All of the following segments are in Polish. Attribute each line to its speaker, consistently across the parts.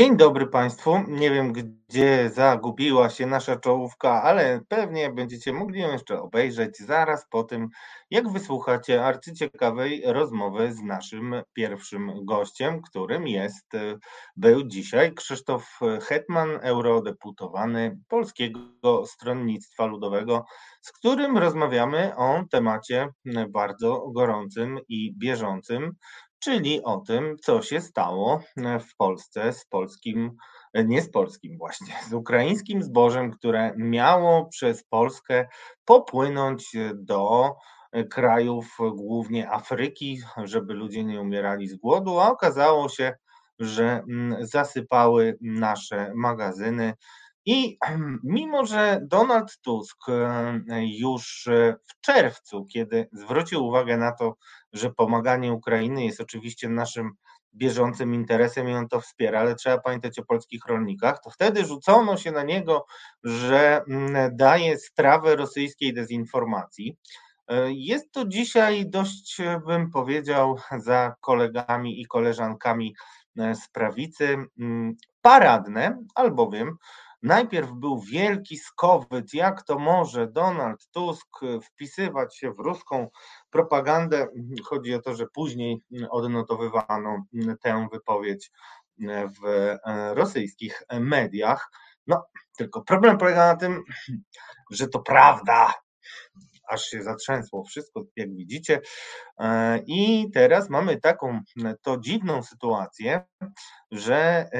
Speaker 1: Dzień dobry Państwu. Nie wiem, gdzie zagubiła się nasza czołówka, ale pewnie będziecie mogli ją jeszcze obejrzeć zaraz po tym, jak wysłuchacie arcyciekawej rozmowy z naszym pierwszym gościem, którym jest, był dzisiaj Krzysztof Hetman, eurodeputowany Polskiego Stronnictwa Ludowego, z którym rozmawiamy o temacie bardzo gorącym i bieżącym, czyli o tym, co się stało e, w Polsce z polskim, e, nie z polskim właśnie, z ukraińskim zbożem, które miało przez Polskę popłynąć e, do krajów głównie Afryki, żeby ludzie nie umierali z głodu, a okazało się, że mm, zasypały nasze magazyny. I mimo, że Donald Tusk już w czerwcu, kiedy zwrócił uwagę na to, że pomaganie Ukrainy jest oczywiście naszym bieżącym interesem i on to wspiera, ale trzeba pamiętać o polskich rolnikach, to wtedy rzucono się na niego, że mm, daje strawę rosyjskiej dezinformacji. E, jest to dzisiaj dość, bym powiedział, za kolegami i koleżankami e, z prawicy mm, paradne, albowiem Najpierw był wielki skowyt, jak to może Donald Tusk wpisywać się w ruską propagandę. Chodzi o to, że później odnotowywano tę wypowiedź w rosyjskich mediach. No, tylko problem polega na tym, że to prawda, aż się zatrzęsło wszystko, jak widzicie. I teraz mamy taką to dziwną sytuację, że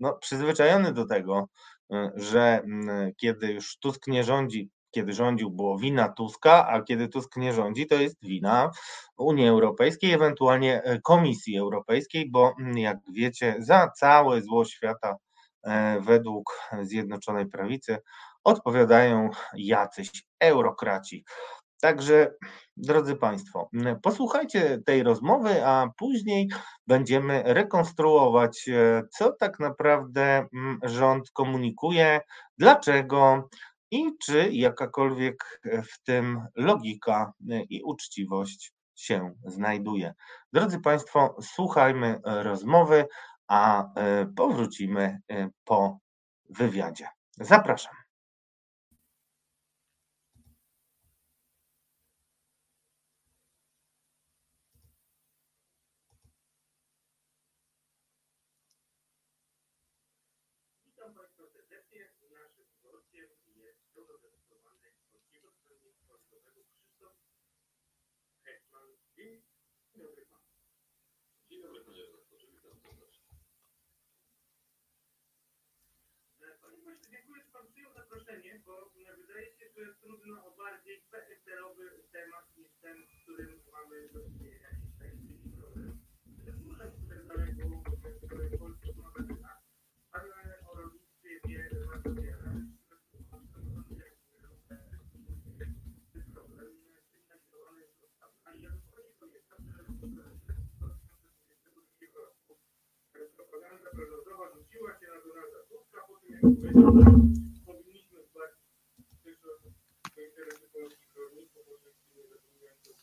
Speaker 1: no, przyzwyczajony do tego, y, że mm, kiedy już Tusk nie rządzi, kiedy rządził, było wina Tuska, a kiedy Tusk nie rządzi, to jest wina Unii Europejskiej, ewentualnie e, Komisji Europejskiej, bo mm, jak wiecie, za całe zło świata e, według Zjednoczonej Prawicy odpowiadają jacyś eurokraci. Także, drodzy Państwo, posłuchajcie tej rozmowy, a później będziemy rekonstruować, e, co tak naprawdę rząd komunikuje, dlaczego i czy jakakolwiek w tym logika e, i uczciwość się znajduje. Drodzy Państwo, słuchajmy rozmowy, a e, powrócimy po wywiadzie. Zapraszam.
Speaker 2: Zaproszenie, bo wydaje się, że trudno o bardziej PSL-owy temat niż ten, z którym mamy do czynienia. Słuchać tak ale o rolnictwie wiele.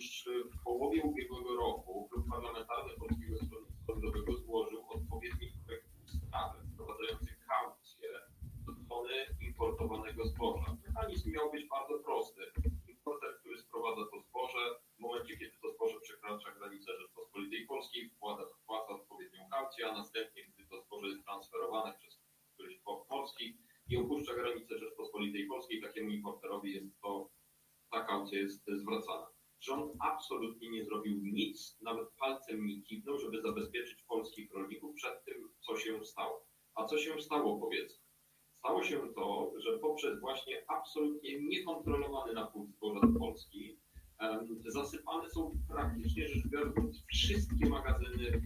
Speaker 2: 2022 roku propaganda prorządowa rzuciła się na Donalda Tuska po tym, jak powiedział,
Speaker 3: granicę Rzeczpospolitej Polskiej, wpłaca, odpowiednią kaucję, a następnie
Speaker 2: sterowane przez któryś port polski i opuszcza granicę Rzeczpospolitej Polskiej, takiemu importerowi jest to, ta kaucja jest zwracana. Rząd absolutnie nie zrobił nic, nawet palcem nie kiwnął, żeby zabezpieczyć polskich rolników przed tym, co się stało. A co się stało, powiedzmy? Stało się to, że poprzez właśnie absolutnie niekontrolowany napływ zboża do Polski zasypane są praktycznie rzecz biorąc wszystkie magazyny,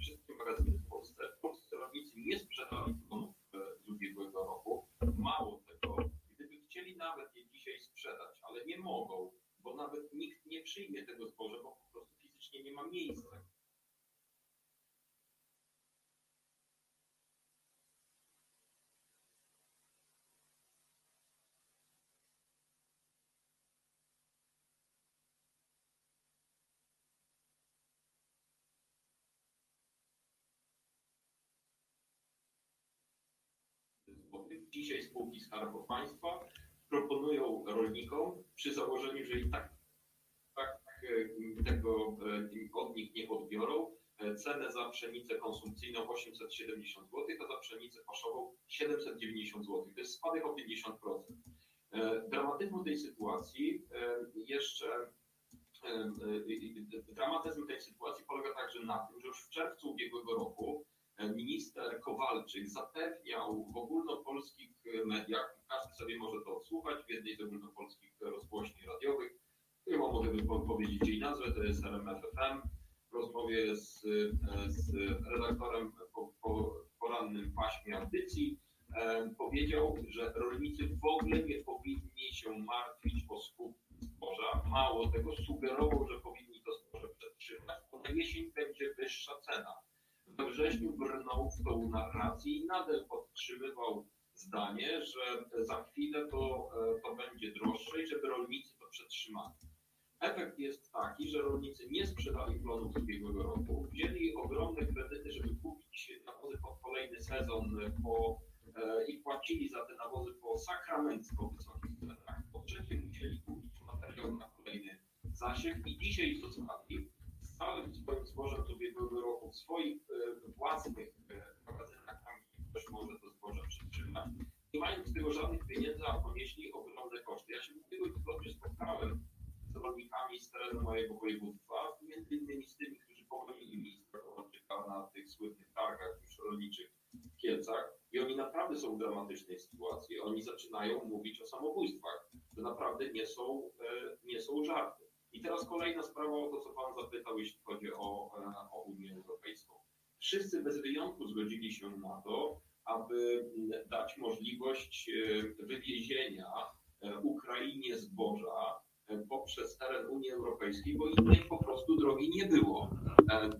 Speaker 2: wszystkie magazyny w Polsce. Polscy rolnicy nie sprzedali tonów z ubiegłego roku. Mało tego, gdyby chcieli nawet je dzisiaj sprzedać, ale nie mogą, bo nawet nikt nie przyjmie tego zboża, bo po prostu fizycznie nie ma miejsca. Dzisiaj spółki Skarbu Państwa proponują rolnikom przy założeniu, że i tak, tak e, tego e, od nich nie odbiorą, e, cenę za pszenicę konsumpcyjną 870 zł, a za pszenicę paszową 790 zł. To jest spadek o 50%. Dramatyzm tej sytuacji jeszcze dramatyzm tej sytuacji polega także na tym, że już w czerwcu ubiegłego roku minister Kowalczyk zapewniał w ogólnopolskich mediach, każdy sobie może to odsłuchać w jednej z ogólnopolskich rozgłośni radiowych, chyba mogę powiedzieć jej nazwę, to jest RMFFM, w rozmowie z, z redaktorem po, po porannym paśmie audycji, e, powiedział, że rolnicy w ogóle nie powinni się martwić o skup zboża. Mało tego, sugerował, że powinni to zboże przetrzymać, bo na jesień będzie wyższa cena we wrześniu brnął w tą narrację i nadal podtrzymywał zdanie, że za chwilę to, e, to będzie droższe i żeby rolnicy to przetrzymali. Efekt jest taki, że rolnicy nie sprzedali plonów z ubiegłego roku, wzięli ogromne kredyty, żeby kupić nawozy pod kolejny sezon po, e, i płacili za te nawozy po sakramencko wysokich cenach. Po trzecie musieli kupić materiał na kolejny zasiew i dzisiaj co zrobili? Całym swoim zbożem z ubiegłego roku w swoich e, własnych e, magazynach, tam ktoś może to zboże przetrzymać, nie mając z tego żadnych pieniędzy, a ponieśli ogromne koszty. Ja się w ubiegłym tygodniu spotkałem z rolnikami z terenu mojego województwa, między innymi z tymi, którzy pogonili ministra Kowalczyka na tych słynnych targach już rolniczych w Kielcach i oni naprawdę są w dramatycznej sytuacji. Oni zaczynają mówić o samobójstwach. To naprawdę nie są, e, nie są żarty. Teraz kolejna sprawa o to, co Pan zapytał, jeśli chodzi o, e, o Unię Europejską. Wszyscy bez wyjątku zgodzili się na to, aby dać możliwość e, wywiezienia e, Ukrainie zboża poprzez teren Unii Europejskiej, bo innej po prostu drogi nie było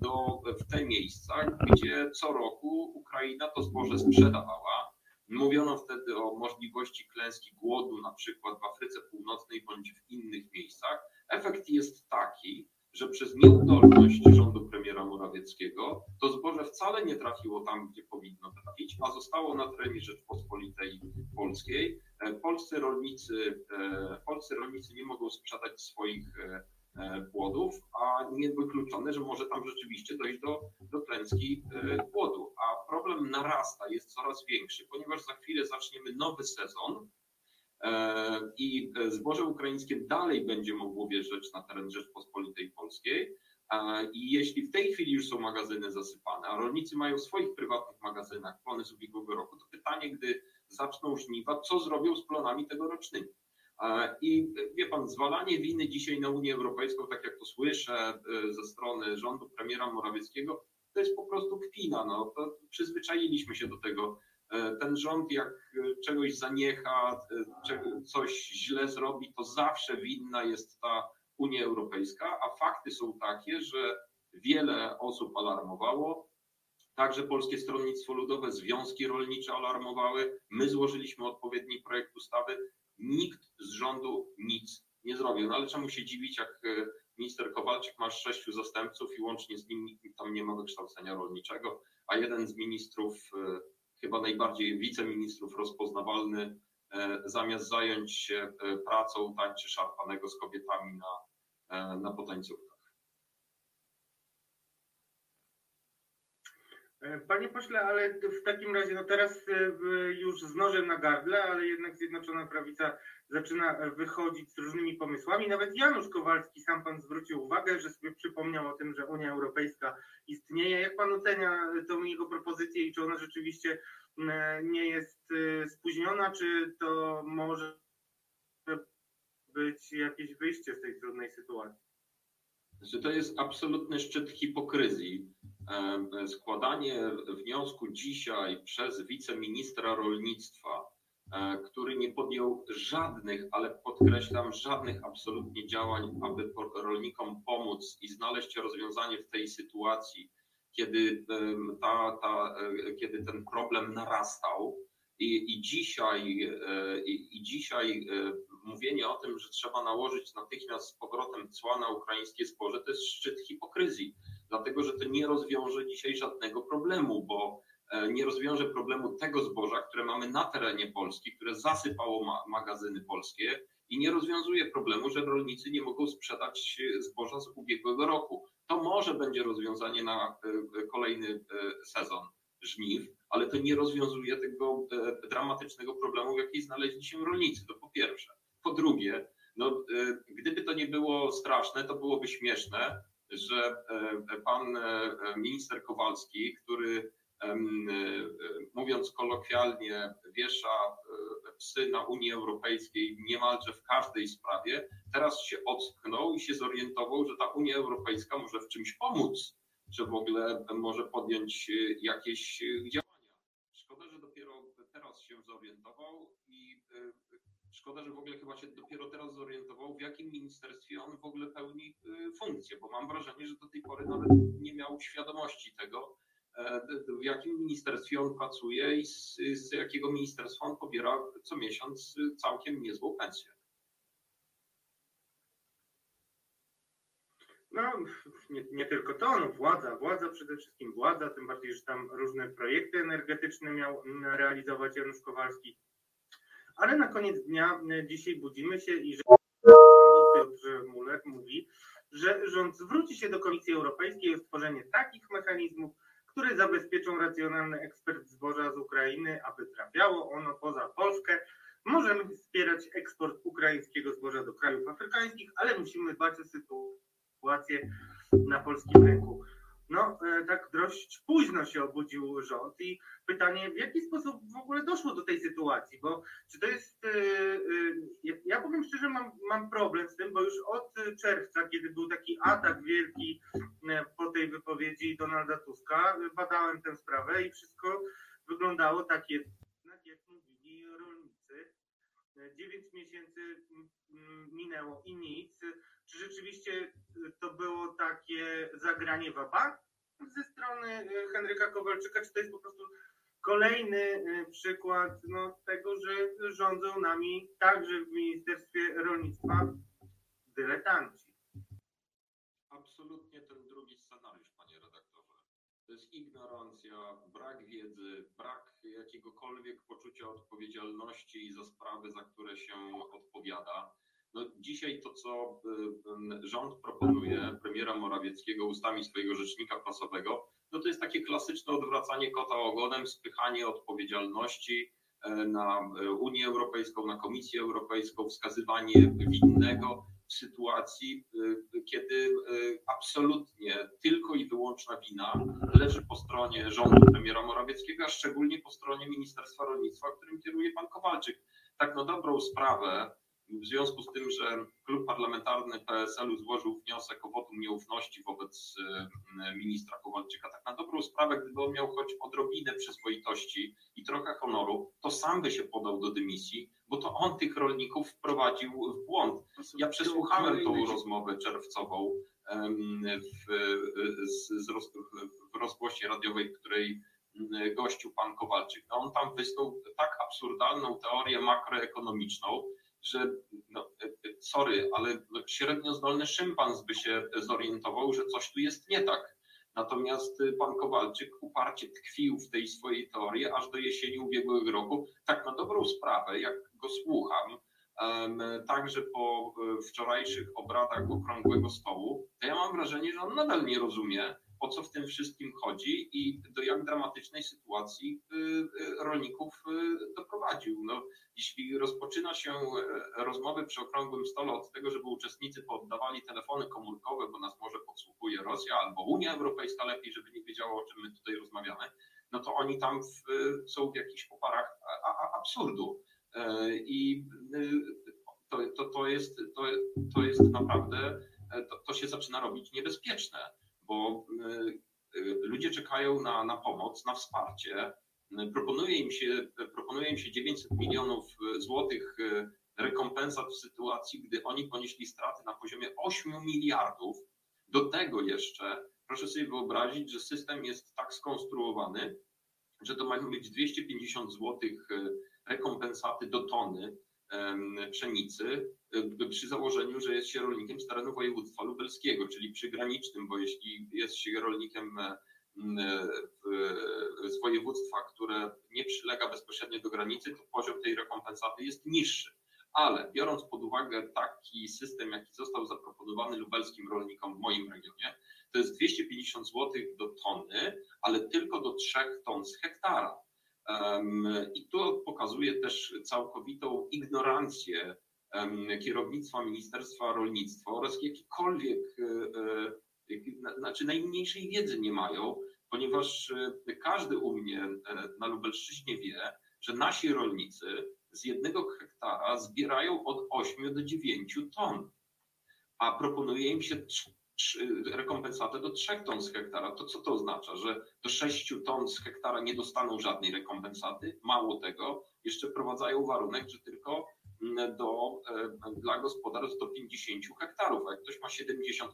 Speaker 2: do, w te miejsca, gdzie co roku Ukraina to zboże sprzedawała. Mówiono wtedy o możliwości klęski głodu, na przykład w Afryce Północnej bądź w innych miejscach. Efekt jest taki, że przez nieudolność rządu premiera Morawieckiego to zboże wcale nie trafiło tam, gdzie powinno trafić, a zostało na terenie Rzeczpospolitej Polskiej. E, polscy rolnicy, e, polscy rolnicy nie mogą sprzedać swoich e, płodów, a niewykluczone, że może tam rzeczywiście dojść do, do klęski płodu. A problem narasta, jest coraz większy, ponieważ za chwilę zaczniemy nowy sezon, i zboże ukraińskie dalej będzie mogło wjeżdżać na teren Rzeczpospolitej Polskiej. E, I jeśli w tej chwili już są magazyny zasypane, a rolnicy mają w swoich prywatnych magazynach plony z ubiegłego roku, to pytanie, gdy zaczną żniwa, co zrobią z plonami tegorocznymi? E, I wie pan, zwalanie winy dzisiaj na Unię Europejską, tak jak to słyszę ze strony rządu premiera Morawieckiego, to jest po prostu kpina. No, przyzwyczailiśmy się do tego E, ten rząd, jak e, czegoś zaniecha, e, coś źle zrobi, to zawsze winna jest ta Unia Europejska, a fakty są takie, że wiele osób alarmowało, Także Polskie Stronnictwo Ludowe, związki rolnicze alarmowały. My złożyliśmy odpowiedni projekt ustawy. Nikt z rządu nic nie zrobił. No ale czemu się dziwić, jak minister Kowalczyk ma sześciu zastępców i łącznie z nim nikt tam nie ma wykształcenia rolniczego, a jeden z ministrów chyba najbardziej wiceministrów rozpoznawalny, e, zamiast zająć się e, pracą, tańczy szarpanego z kobietami na, e, na potańcówkach.
Speaker 1: Panie pośle, ale w takim razie, no teraz już z nożem na gardle, ale jednak Zjednoczona Prawica zaczyna wychodzić z różnymi pomysłami. Nawet Janusz Kowalski, sam pan zwrócił uwagę, że sobie przypomniał o tym, że Unia Europejska istnieje. Jak pan ocenia tą jego propozycję i czy ona rzeczywiście nie jest spóźniona, czy to może być jakieś wyjście z tej trudnej sytuacji?
Speaker 2: Że to jest absolutny szczyt hipokryzji. Składanie wniosku dzisiaj przez wiceministra rolnictwa, e, który nie podjął żadnych, ale podkreślam, żadnych absolutnie działań, aby rolnikom pomóc i znaleźć rozwiązanie w tej sytuacji, kiedy, ta, ta, e, kiedy ten problem narastał. I, i dzisiaj, e, i, i dzisiaj mówienie o tym, że trzeba nałożyć natychmiast z powrotem cła na ukraińskie zboże, to jest szczyt hipokryzji, dlatego że to nie rozwiąże dzisiaj żadnego problemu, bo e, nie rozwiąże problemu tego zboża, które mamy na terenie Polski, które zasypało ma magazyny polskie i nie rozwiązuje problemu, że rolnicy nie mogą sprzedać zboża z ubiegłego roku. To może będzie rozwiązanie na e, kolejny e, sezon żniw, ale to nie rozwiązuje tego dramatycznego problemu, w jakim znaleźli się rolnicy. To po pierwsze. Po drugie, no, e, gdyby to nie było straszne, to byłoby śmieszne, że e, pan e, minister Kowalski, który mówiąc kolokwialnie, wiesza psy na Unii Europejskiej niemalże w każdej sprawie, teraz się ocknął i się zorientował, że ta Unia Europejska może w czymś pomóc, że w ogóle może podjąć jakieś działania. Szkoda, że dopiero teraz się zorientował i Szkoda, że w ogóle chyba się dopiero teraz zorientował, w jakim ministerstwie on w ogóle pełni funkcję, bo mam wrażenie, że do tej pory nawet nie miał świadomości tego, e, w jakim ministerstwie on pracuje i z, z jakiego ministerstwa on pobiera co miesiąc całkiem niezłą pensję.
Speaker 1: No, nie, nie, tylko to, no władza, władza przede wszystkim władza, tym bardziej, że tam różne projekty energetyczne miał realizować Janusz Kowalski ale na koniec dnia e, dzisiaj budzimy się i że Piotr Muller mówi, że rząd zwróci się do Komisji Europejskiej o stworzenie takich mechanizmów, które zabezpieczą racjonalny ekspert zboża z Ukrainy, aby trafiało ono poza Polskę. Możemy wspierać eksport ukraińskiego zboża do krajów afrykańskich, ale musimy dbać o sytuację na polskim rynku no e, tak dość późno się obudził rząd i pytanie, w jaki sposób w ogóle doszło do tej sytuacji, bo czy to jest, e, e, ja powiem szczerze, mam, mam problem z tym, bo już od czerwca, kiedy był taki atak wielki po tej wypowiedzi Donalda Tuska, badałem tę sprawę i wszystko wyglądało tak, jak mówili rolnicy. Dziewięć miesięcy minęło i nic. Czy rzeczywiście to było takie zagranie waba ze strony e, Henryka Kowalczyka, czy to jest po prostu kolejny e, przykład no, tego, że rządzą nami także w Ministerstwie Rolnictwa dyletanci?
Speaker 2: Absolutnie ten drugi scenariusz, panie redaktorze. To jest ignorancja, brak wiedzy, brak jakiegokolwiek poczucia odpowiedzialności za sprawy, za które się odpowiada. No, dzisiaj to, co y, rząd proponuje, premiera Morawieckiego ustami swojego rzecznika prasowego, no to jest takie klasyczne odwracanie kota ogonem, spychanie odpowiedzialności e, na e, Unię Europejską, na Komisję Europejską, wskazywanie winnego w sytuacji, y, kiedy y, absolutnie tylko i wyłączna wina leży po stronie rządu premiera Morawieckiego, a szczególnie po stronie Ministerstwa Rolnictwa, którym kieruje pan Kowalczyk. Tak na dobrą sprawę, w związku z tym, że klub parlamentarny PSL-u złożył wniosek o wotum nieufności wobec e, ministra Kowalczyka, tak na dobrą sprawę, gdyby on miał choć odrobinę przyzwoitości i trochę honoru, to sam by się podał do dymisji, bo to on tych rolników wprowadził w błąd. Ja przesłuchałem tą rozmowę czerwcową w, z, w rozgłosie radiowej, w której gościł pan Kowalczyk. No on tam wysnuł tak absurdalną teorię makroekonomiczną, że no, sorry, ale średnio zdolny szympans by się zorientował, że coś tu jest nie tak. Natomiast pan Kowalczyk uparcie tkwił w tej swojej teorii aż do jesieni ubiegłego roku. Tak na dobrą sprawę, jak go słucham, także po e, wczorajszych obradach okrągłego stołu, to ja mam wrażenie, że on nadal nie rozumie, o co w tym wszystkim chodzi i do jak dramatycznej sytuacji rolników doprowadził. No, jeśli rozpoczyna się rozmowy przy okrągłym stole od tego, żeby uczestnicy poddawali telefony komórkowe, bo nas może podsłuchuje Rosja albo Unia Europejska lepiej, żeby nie wiedziała, o czym my tutaj rozmawiamy, no to oni tam w, są w jakichś oparach absurdu. I to, to, to, jest, to, to jest naprawdę, to, to się zaczyna robić niebezpieczne, bo y, y, ludzie czekają na, na pomoc, na wsparcie. Proponuje im, się, proponuje im się 900 milionów złotych y, rekompensat w sytuacji, gdy oni ponieśli straty na poziomie 8 miliardów. Do tego jeszcze proszę sobie wyobrazić, że system jest tak skonstruowany, że to mają być 250 złotych rekompensaty do tony pszenicy przy założeniu, że jest się rolnikiem z terenu województwa lubelskiego, czyli przygranicznym, bo jeśli jest się rolnikiem z województwa, które nie przylega bezpośrednio do granicy, to poziom tej rekompensaty jest niższy. Ale biorąc pod uwagę taki system, jaki został zaproponowany lubelskim rolnikom w moim regionie, to jest 250 zł do tony, ale tylko do 3 ton z hektara. I to pokazuje też całkowitą ignorancję kierownictwa Ministerstwa Rolnictwa oraz jakikolwiek, e, e, znaczy najmniejszej wiedzy nie mają, ponieważ e, każdy u mnie na Lubelszczyźnie wie, że nasi rolnicy z jednego hektara zbierają od 8 do 9 ton, a proponuje im się rekompensatę do 3 ton z hektara. To co to oznacza? Że do 6 ton z hektara nie dostaną żadnej rekompensaty? Mało tego, jeszcze wprowadzają warunek, że tylko mm, do, e, dla gospodarstw do 50 hektarów, a jak ktoś ma 70-80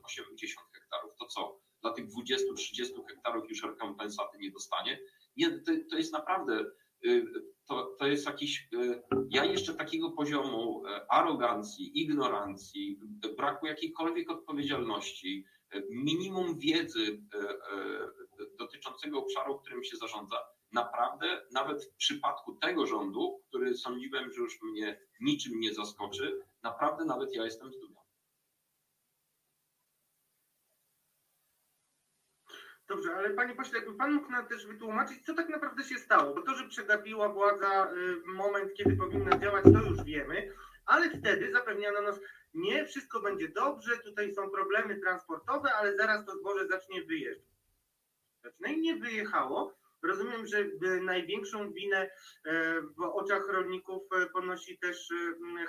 Speaker 2: hektarów, to co? Dla tych 20-30 hektarów już rekompensaty nie dostanie? Nie, to, to jest naprawdę y, to, to jest jakiś. Y, ja jeszcze takiego poziomu e, arogancji, ignorancji, braku jakiejkolwiek odpowiedzialności, e, minimum wiedzy e, dotyczącego obszaru, którym się zarządza, naprawdę, nawet w przypadku tego rządu, który sądziłem, że już mnie niczym nie zaskoczy, naprawdę nawet ja jestem zdumiony.
Speaker 1: Dobrze, ale panie pośle, jakby pan mógł nam też wytłumaczyć, co tak naprawdę się stało, bo to, że przegapiła władza y, moment, kiedy powinna działać, to już wiemy, ale wtedy zapewniano nas, nie, wszystko będzie dobrze, tutaj są problemy transportowe, ale zaraz to zboże zacznie wyjeżdżać. No i nie wyjechało, Rozumiem, że e, największą winę e, w oczach rolników e, ponosi też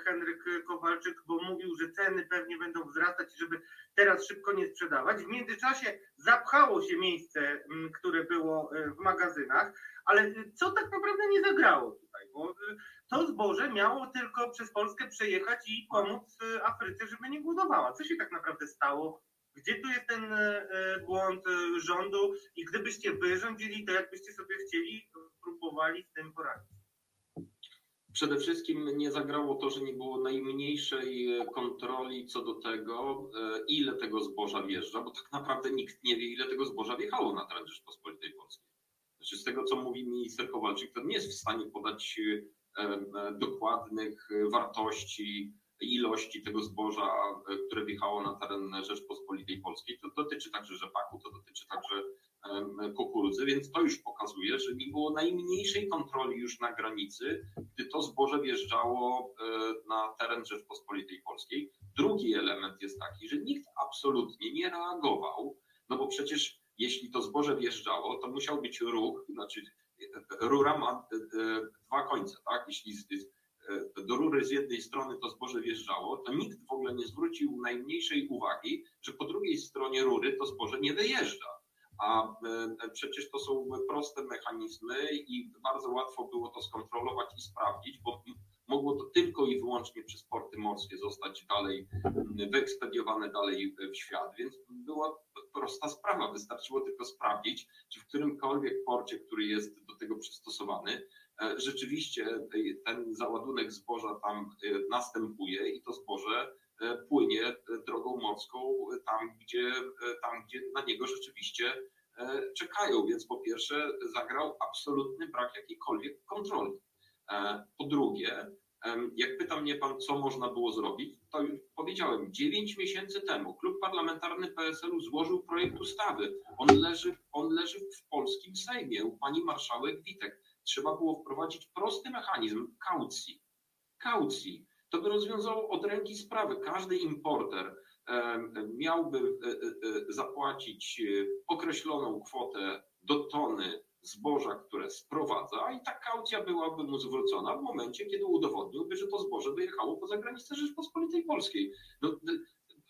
Speaker 1: Henryk Kowalczyk, bo mówił, że ceny pewnie będą wzrastać, żeby teraz szybko nie sprzedawać. W międzyczasie zapchało się miejsce, które było w magazynach, ale co tak naprawdę nie zagrało tutaj? Bo to zboże miało tylko przez Polskę przejechać i pomóc Afryce, żeby nie głodowała. Co się tak naprawdę stało gdzie tu jest ten e, e, błąd e, rządu i gdybyście wy rządzili, to jakbyście sobie chcieli, próbowali z tym poradzić?
Speaker 2: Przede wszystkim nie zagrało to, że nie było najmniejszej kontroli co do tego, ile tego zboża wjeżdża, bo tak naprawdę nikt nie wie, ile tego zboża wjechało na teren Rzeczpospolitej Polskiej. Znaczy, z tego, co mówi minister Kowalczyk, to nie jest w stanie podać dokładnych wartości ilości tego zboża, e, które wjechało na teren Rzeczpospolitej Polskiej. To dotyczy także rzepaku, to dotyczy także kukurydzy, więc to już pokazuje, że nie było najmniejszej kontroli już na granicy, gdy to zboże wjeżdżało e, na teren Rzeczpospolitej Polskiej. Drugi element jest taki, że nikt absolutnie nie reagował, no bo przecież jeśli to zboże wjeżdżało, to musiał być ruch, znaczy e, rura ma dwa końce, tak? Jeśli do rury z jednej strony to zboże wjeżdżało, to nikt w ogóle nie zwrócił najmniejszej uwagi, że po drugiej stronie rury to zboże nie wyjeżdża. A e, przecież to są proste mechanizmy i bardzo łatwo było to skontrolować i sprawdzić, bo mogło to tylko i wyłącznie przez porty morskie zostać dalej wyekspediowane dalej w świat, więc była prosta sprawa. Wystarczyło tylko sprawdzić, czy w którymkolwiek porcie, który jest do tego przystosowany, E, rzeczywiście ten załadunek zboża tam e, następuje i to zboże e, płynie drogą morską tam, gdzie, tam, gdzie na niego rzeczywiście czekają. Więc po pierwsze zagrał absolutny brak jakiejkolwiek kontroli. Po drugie, Jak pyta mnie pan, co można było zrobić, to już powiedziałem, 9 miesięcy temu klub parlamentarny PSL-u złożył projekt ustawy. On leży, on leży w polskim Sejmie u pani marszałek Witek. Trzeba było wprowadzić prosty mechanizm kaucji. Kaucji. To by rozwiązało od ręki sprawę. Każdy importer miałby e, e, e, zapłacić określoną kwotę do tony zboża, które sprowadza i ta kaucja byłaby mu zwrócona w momencie, kiedy udowodniłby, że to zboże wyjechało poza granice Rzeczpospolitej Polskiej. No,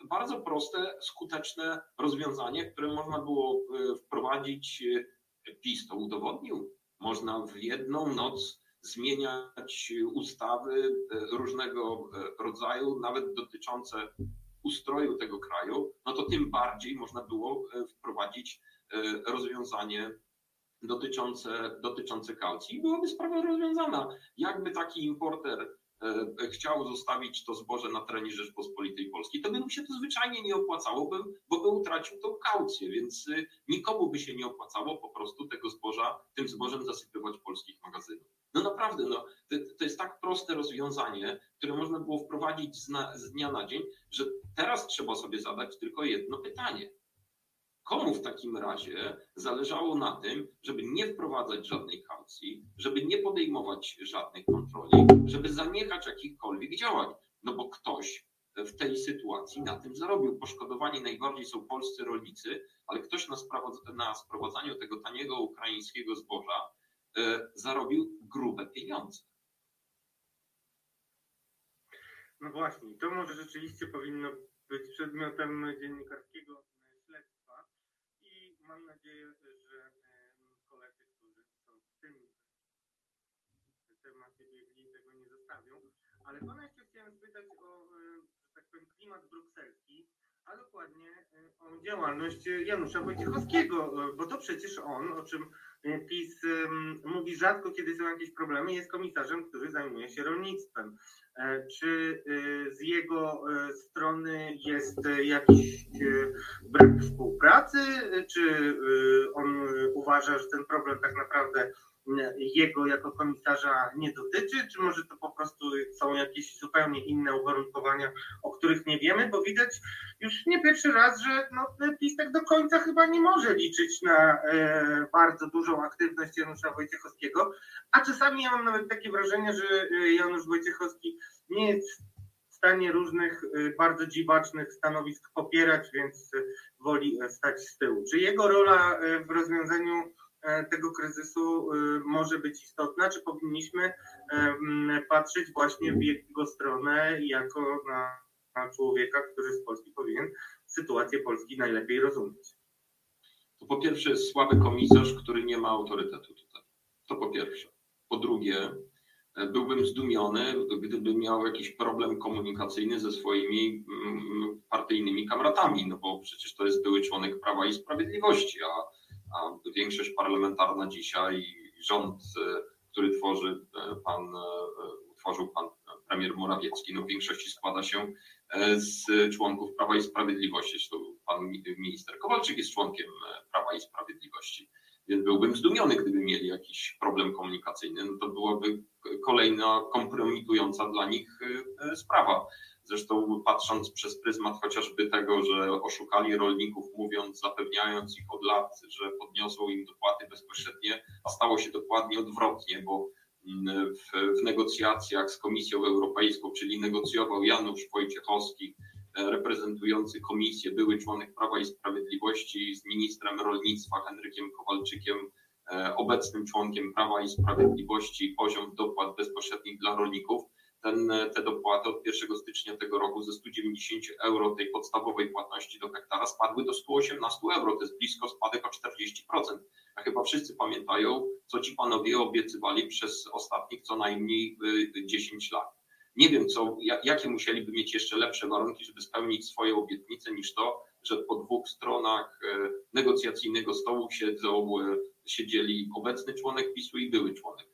Speaker 2: bardzo proste, skuteczne rozwiązanie, które można było wprowadzić. PiS to udowodnił. Można w jedną noc zmieniać ustawy różnego rodzaju, nawet dotyczące ustroju tego kraju, no to tym bardziej można było e, wprowadzić e, rozwiązanie dotyczące, dotyczące kaucji. Byłaby sprawa rozwiązana. Jakby taki importer e, chciał zostawić to zboże na terenie Rzeczpospolitej Polskiej, to by mu się to zwyczajnie nie opłacało, bo by utracił tą kaucję, więc nikomu by się nie opłacało po prostu tego zboża, tym zbożem zasypywać polskich magazynów. No naprawdę, no, to, to jest tak proste rozwiązanie, które można było wprowadzić z, na, z dnia na dzień, że teraz trzeba sobie zadać tylko jedno pytanie. Komu w takim razie zależało na tym, żeby nie wprowadzać żadnej kaucji, żeby nie podejmować żadnych kontroli, żeby zaniechać jakichkolwiek działań? No bo ktoś w tej sytuacji na tym zarobił. Poszkodowani najbardziej są polscy rolnicy, ale ktoś na, na sprowadzaniu tego taniego ukraińskiego zboża E, zarobił grube pieniądze.
Speaker 1: No właśnie, to może rzeczywiście powinno być przedmiotem dziennikarskiego mam nadzieję, że koledzy, którzy są w tym temacie biegli, tego nie zostawią. Ale pana jeszcze chciałem spytać o, że tak powiem, klimat brukselski, a dokładnie o działalność Janusza Wojciechowskiego, bo to przecież on, o czym PiS mówi rzadko, kiedy są jakieś problemy, jest komisarzem, który zajmuje się rolnictwem. E, czy z jego strony jest jakiś brak współpracy? Czy on uważa, że ten problem tak naprawdę jego jako komisarza nie dotyczy, czy może to po prostu są jakieś zupełnie inne uwarunkowania, o których nie wiemy, bo widać już nie pierwszy raz, że no, PiS tak do końca chyba nie może liczyć na e, bardzo dużą aktywność Janusza Wojciechowskiego, a czasami ja mam nawet takie wrażenie, że e, Janusz Wojciechowski nie jest w stanie różnych e, bardzo dziwacznych stanowisk popierać, więc woli stać z tyłu. Czy jego rola w rozwiązaniu E, tego kryzysu e, może być istotna, czy powinniśmy e, patrzeć właśnie w jego stronę jako na, na człowieka, który z Polski powinien sytuację Polski najlepiej rozumieć.
Speaker 2: To po pierwsze jest słaby komisarz, który nie ma autorytetu tutaj. To po pierwsze. Po drugie, byłbym zdumiony, gdyby miał jakiś problem komunikacyjny ze swoimi partyjnymi kamratami, no bo przecież to jest były członek Prawa i Sprawiedliwości, a większość parlamentarna dzisiaj, rząd, e, który tworzy e, pan, e, utworzył pan premier Morawiecki, no w większości składa się z członków Prawa i Sprawiedliwości. Pan minister Kowalczyk jest członkiem Prawa i Sprawiedliwości. Więc byłbym zdumiony, gdyby mieli jakiś problem komunikacyjny. No to byłaby kolejna kompromitująca dla nich sprawa. Zresztą patrząc przez pryzmat chociażby tego, że oszukali rolników, mówiąc, zapewniając ich od lat, że podniosą im dopłaty bezpośrednie, a stało się dokładnie odwrotnie, bo mm, w, w negocjacjach z Komisją Europejską, czyli negocjował Janusz Wojciechowski, e, reprezentujący komisję, były członek Prawa i Sprawiedliwości z ministrem rolnictwa Henrykiem Kowalczykiem, e, obecnym członkiem Prawa i Sprawiedliwości, poziom dopłat bezpośrednich dla rolników ten, te dopłaty od 1 stycznia tego roku ze 190 euro tej podstawowej płatności do hektara spadły do 118 euro. To jest blisko spadek o 40%. A chyba wszyscy pamiętają, co ci panowie obiecywali przez ostatnich co najmniej 10 y, lat. Nie wiem, co, jakie musieliby mieć jeszcze lepsze warunki, żeby spełnić swoje obietnice, niż to, że po dwóch stronach y, negocjacyjnego stołu siedzą, y, siedzieli obecny członek PiSu i były członek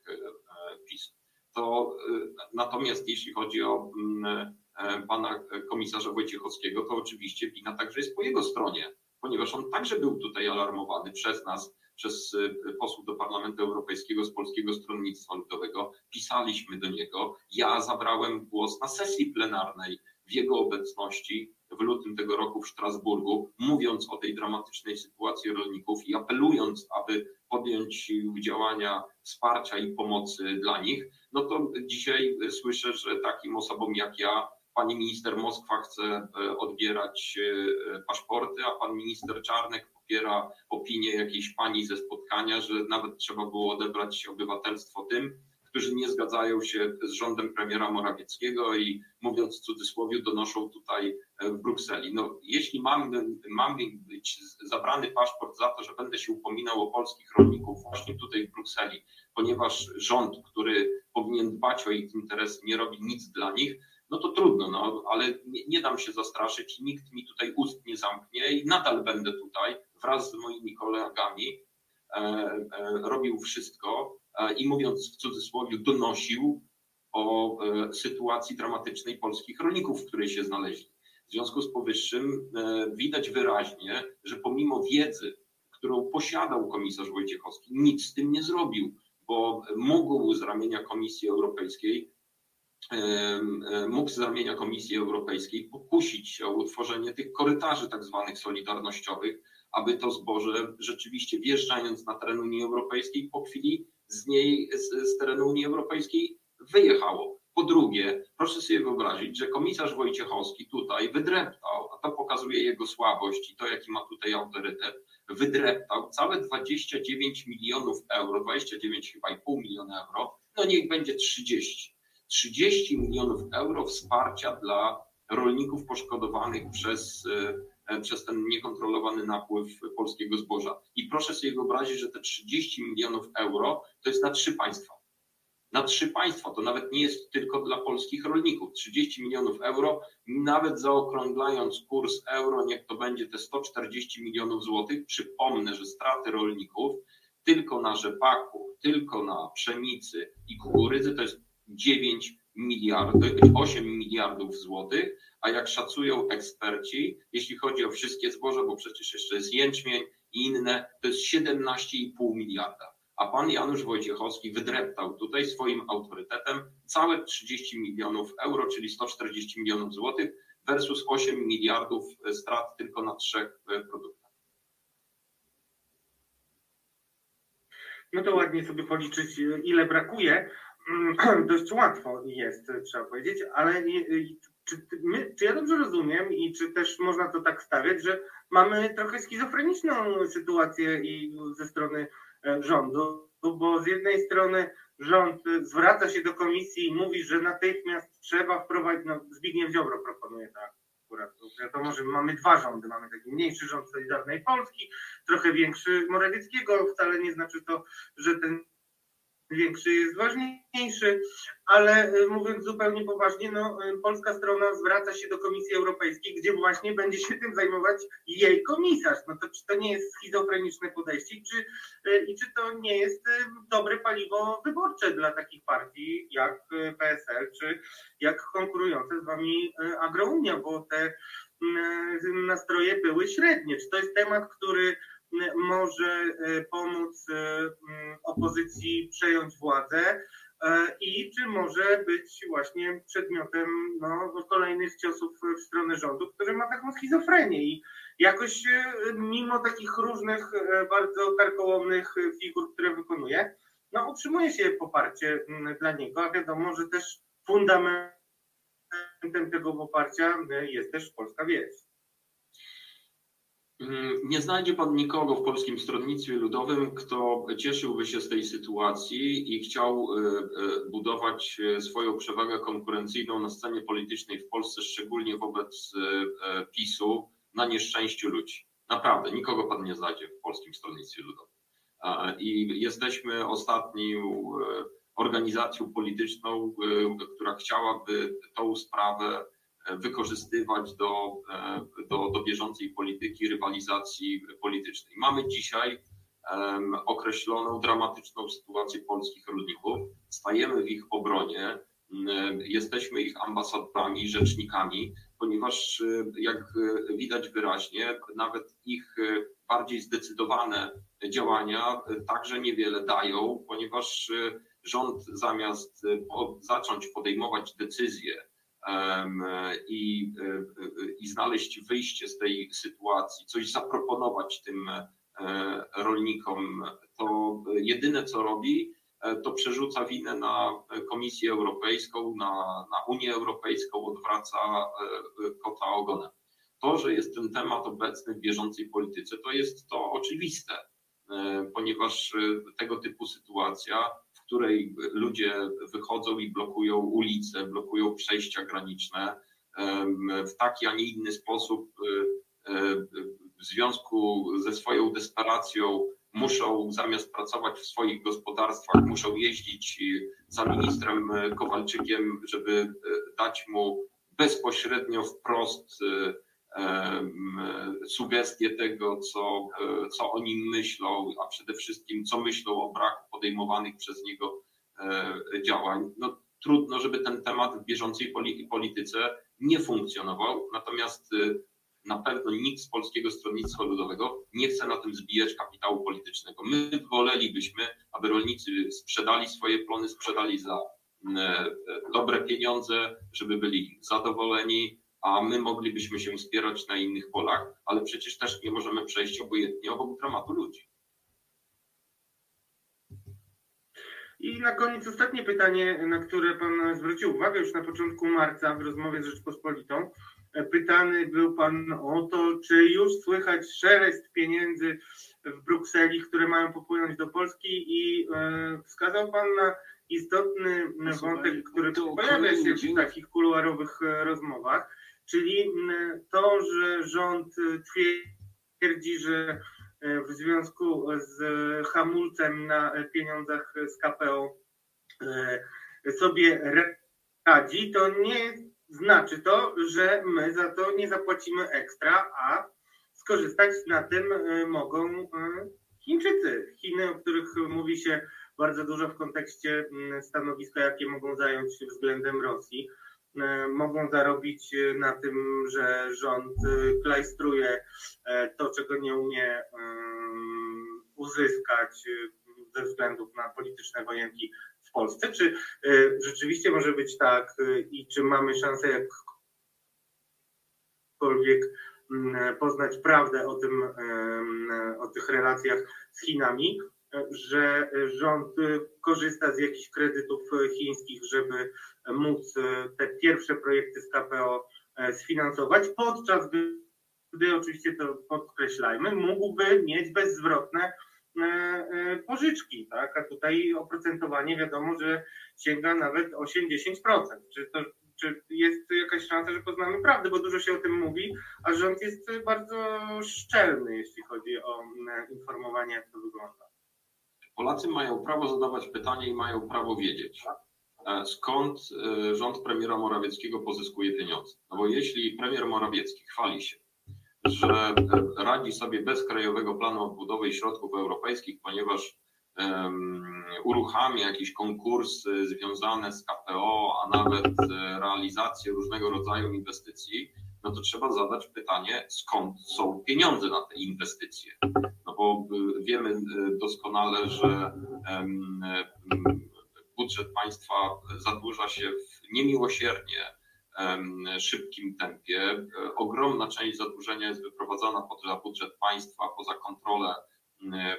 Speaker 2: to y, natomiast jeśli chodzi o mm, e, pana komisarza Wojciechowskiego, to oczywiście wina także jest po jego stronie, ponieważ on także był tutaj alarmowany przez nas, przez posłów do Parlamentu Europejskiego z Polskiego Stronnictwa Ludowego. Pisaliśmy do niego. Ja zabrałem głos na sesji plenarnej w jego obecności w lutym tego roku w Strasburgu, mówiąc o tej dramatycznej sytuacji rolników i apelując, aby podjąć działania wsparcia i pomocy dla nich, no to dzisiaj słyszę, że takim osobom jak ja pani minister Moskwa chce e, odbierać e, paszporty, a pan minister Czarnek popiera opinię jakiejś pani ze spotkania, że nawet trzeba było odebrać obywatelstwo tym, którzy nie zgadzają się z rządem premiera Morawieckiego i mówiąc w cudzysłowie, donoszą tutaj e, w Brukseli. No, jeśli mam, mam być zabrany paszport za to, że będę się upominał o polskich rolników właśnie tutaj w Brukseli, ponieważ rząd, który powinien dbać o ich interesy, nie robi nic dla nich, no to trudno, no, ale nie, nie dam się zastraszyć, nikt mi tutaj ust nie zamknie i nadal będę tutaj wraz z moimi kolegami e, e, robił wszystko i mówiąc w cudzysłowie, donosił o e, sytuacji dramatycznej polskich rolników, w której się znaleźli. W związku z powyższym e, widać wyraźnie, że pomimo wiedzy, którą posiadał komisarz Wojciechowski, nic z tym nie zrobił, bo mógł z ramienia Komisji Europejskiej mógł z ramienia Komisji Europejskiej pokusić się o utworzenie tych korytarzy tak zwanych solidarnościowych, aby to zboże rzeczywiście wjeżdżając na teren Unii Europejskiej po chwili z niej, z, z terenu Unii Europejskiej wyjechało. Po drugie, proszę sobie wyobrazić, że komisarz Wojciechowski tutaj wydreptał, a to pokazuje jego słabość i to, jaki ma tutaj autorytet, wydreptał całe 29 milionów euro, 29 chyba i pół miliona euro, no niech będzie 30 30 milionów euro wsparcia dla rolników poszkodowanych przez, e, przez ten niekontrolowany napływ polskiego zboża. I proszę sobie wyobrazić, że te 30 milionów euro to jest na trzy państwa. Na trzy państwa, to nawet nie jest tylko dla polskich rolników. 30 milionów euro, nawet zaokrąglając kurs euro, niech to będzie te 140 milionów złotych. Przypomnę, że straty rolników tylko na rzepaku, tylko na pszenicy i kukurydzy to jest 9 miliardów, 8 miliardów złotych, a jak szacują eksperci, jeśli chodzi o wszystkie zboże, bo przecież jeszcze jest jęczmień i inne, to jest 17,5 miliarda. A pan Janusz Wojciechowski wydreptał tutaj swoim autorytetem całe 30 milionów euro, czyli 140 milionów złotych versus 8 miliardów strat tylko na trzech e, produktach.
Speaker 1: No to ładnie sobie policzyć, ile brakuje. Mm, dość łatwo jest, trzeba powiedzieć, ale czy, my, czy ja dobrze rozumiem i czy też można to tak stawiać, że mamy trochę schizofreniczną sytuację i ze strony e, rządu, bo z jednej strony rząd zwraca się do komisji i mówi, że natychmiast trzeba wprowadzić, no Zbigniew Ziobro proponuje tak, akurat wiadomo, że mamy dwa rządy, mamy taki mniejszy rząd Solidarnej Polski, trochę większy Morawieckiego, wcale nie znaczy to, że ten większy jest ważniejszy, ale y, mówiąc zupełnie poważnie, no, y, polska strona zwraca się do Komisji Europejskiej, gdzie właśnie będzie się tym zajmować jej komisarz. No to czy to nie jest schizofreniczne podejście czy, y, i czy to nie jest dobre paliwo wyborcze dla takich partii jak PSL, czy jak konkurujące z wami Agrounia, bo te nastroje były średnie. Czy to jest temat, który może e, pomóc e, mm, opozycji przejąć władzę e, i czy może być właśnie przedmiotem no, kolejnych ciosów w stronę rządu, który ma taką schizofrenię i jakoś mimo takich różnych bardzo karkołomnych figur, które wykonuje, no utrzymuje się poparcie mm, dla niego, a wiadomo, że też fundamentem tego poparcia jest też polska wieś.
Speaker 2: Mm, nie znajdzie pan nikogo w Polskim Stronnictwie Ludowym, kto cieszyłby się z tej sytuacji i chciał e, e, budować e, swoją przewagę konkurencyjną na scenie politycznej w Polsce, szczególnie wobec PiSu, na nieszczęściu ludzi. Naprawdę, nikogo pan nie znajdzie w Polskim Stronnictwie Ludowym. I jesteśmy ostatnią organizacją polityczną, która chciałaby tą sprawę wykorzystywać do, e, do, do bieżącej polityki, rywalizacji politycznej. Mamy dzisiaj określoną dramatyczną sytuację polskich rolników, stajemy w ich obronie, jesteśmy ich ambasadorami, rzecznikami, ponieważ jak widać wyraźnie, nawet ich bardziej zdecydowane działania także niewiele dają, ponieważ rząd zamiast zacząć podejmować decyzje i, i znaleźć wyjście z tej sytuacji, coś zaproponować tym rolnikom, to jedyne co robi, to przerzuca winę na Komisję Europejską, na, na Unię Europejską, odwraca kota ogonem. To, że jest ten temat obecny w bieżącej polityce, to jest to oczywiste, ponieważ tego typu sytuacja której ludzie wychodzą i blokują ulice, blokują przejścia graniczne w taki, a nie inny sposób w związku ze swoją desperacją muszą zamiast pracować w swoich gospodarstwach, muszą jeździć za ministrem Kowalczykiem, żeby dać mu bezpośrednio wprost sugestie tego, co, co o nim myślą, a przede wszystkim co myślą o braku podejmowanych przez niego e, działań. No, trudno, żeby ten temat w bieżącej polityce nie funkcjonował, natomiast e, na pewno nikt z Polskiego Stronnictwa Ludowego nie chce na tym zbijać kapitału politycznego. My wolelibyśmy, aby rolnicy sprzedali swoje plony, sprzedali za e, dobre pieniądze, żeby byli zadowoleni, a my moglibyśmy się wspierać na innych polach, ale przecież też nie możemy przejść obojętnie obok dramatu ludzi.
Speaker 1: I na koniec ostatnie pytanie, na które Pan zwrócił uwagę już na początku marca w rozmowie z Rzeczpospolitą. Pytany był Pan o to, czy już słychać szelest pieniędzy w Brukseli, które mają popłynąć do Polski i e, wskazał Pan na istotny wątek, który pojawia się w takich kuluarowych e, rozmowach Czyli mm, to, że rząd twierdzi, że e, w związku z hamulcem na pieniądzach z KPO e, sobie radzi, to nie znaczy to, że my za to nie zapłacimy ekstra, a skorzystać na tym mogą Chińczycy. Chiny, o których mówi się bardzo dużo w kontekście mm, stanowiska, jakie mogą zająć względem Rosji. E, mogą zarobić e, na tym, że rząd e, klajstruje to, czego nie umie uzyskać ze względów na polityczne wojenki w Polsce. Czy rzeczywiście może być tak i czy mamy szansę jakkolwiek poznać prawdę o, tym, o tych relacjach z Chinami? że rząd korzysta z jakichś kredytów chińskich, żeby móc te pierwsze projekty z KPO e, sfinansować, podczas gdy, oczywiście to podkreślajmy, mógłby mieć bezzwrotne e, e, pożyczki, tak? A tutaj oprocentowanie wiadomo, że sięga nawet 8-10%. Czy to czy jest jakaś szansa, że poznamy prawdę, bo dużo się o tym mówi, a rząd jest bardzo szczelny, jeśli chodzi o informowanie, jak to wygląda.
Speaker 2: Polacy mają prawo zadawać pytanie i mają prawo wiedzieć, e, skąd e, rząd premiera Morawieckiego pozyskuje pieniądze. No bo jeśli premier Morawiecki chwali się, że e, radzi sobie bez krajowego planu odbudowy i środków europejskich, ponieważ um, uruchamia jakieś konkursy związane z KPO, a nawet realizację różnego rodzaju inwestycji, no to trzeba zadać pytanie, skąd są pieniądze na te inwestycje. No bo y, wiemy y, doskonale, że budżet państwa zadłuża się w niemiłosiernie szybkim tempie. Ogromna część zadłużenia jest wyprowadzana poza budżet państwa, poza kontrolę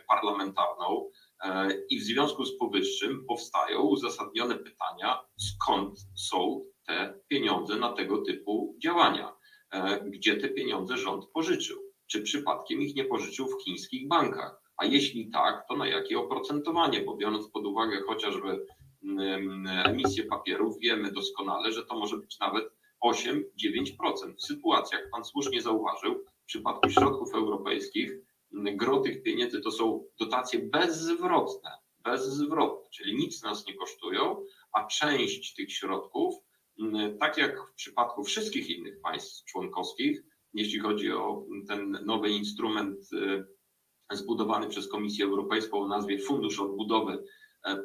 Speaker 2: parlamentarną. E, I w związku z powyższym powstają uzasadnione pytania, skąd są te pieniądze na tego typu działania. E, gdzie te pieniądze rząd pożyczył. Czy przypadkiem ich nie pożyczył w chińskich bankach? A jeśli tak, to na jakie oprocentowanie? Bo biorąc pod uwagę chociażby emisję papierów, wiemy doskonale, że to może być nawet 8-9%. W sytuacjach, pan słusznie zauważył, w przypadku środków europejskich, gro tych pieniędzy to są dotacje bezzwrotne, bezzwrotne, czyli nic nas nie kosztują, a część tych środków tak jak w przypadku wszystkich innych państw członkowskich, jeśli chodzi o ten nowy instrument y, zbudowany przez Komisję Europejską o nazwie Fundusz Odbudowy,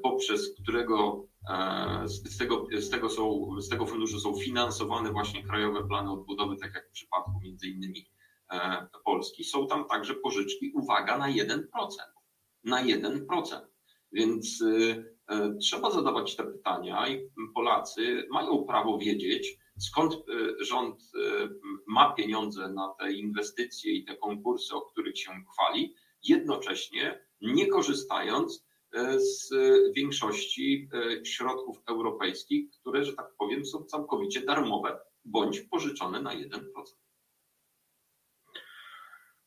Speaker 2: poprzez którego z tego, z, tego są, z tego funduszu są finansowane właśnie krajowe plany odbudowy, tak jak w przypadku między innymi Polski. Są tam także pożyczki, uwaga, na 1%. Na 1%. Więc trzeba zadawać te pytania i Polacy mają prawo wiedzieć, skąd e, rząd e, ma pieniądze na te inwestycje i te konkursy, o których się chwali, jednocześnie nie korzystając e, z większości środków europejskich, które, że tak powiem, są całkowicie darmowe bądź pożyczone na 1%.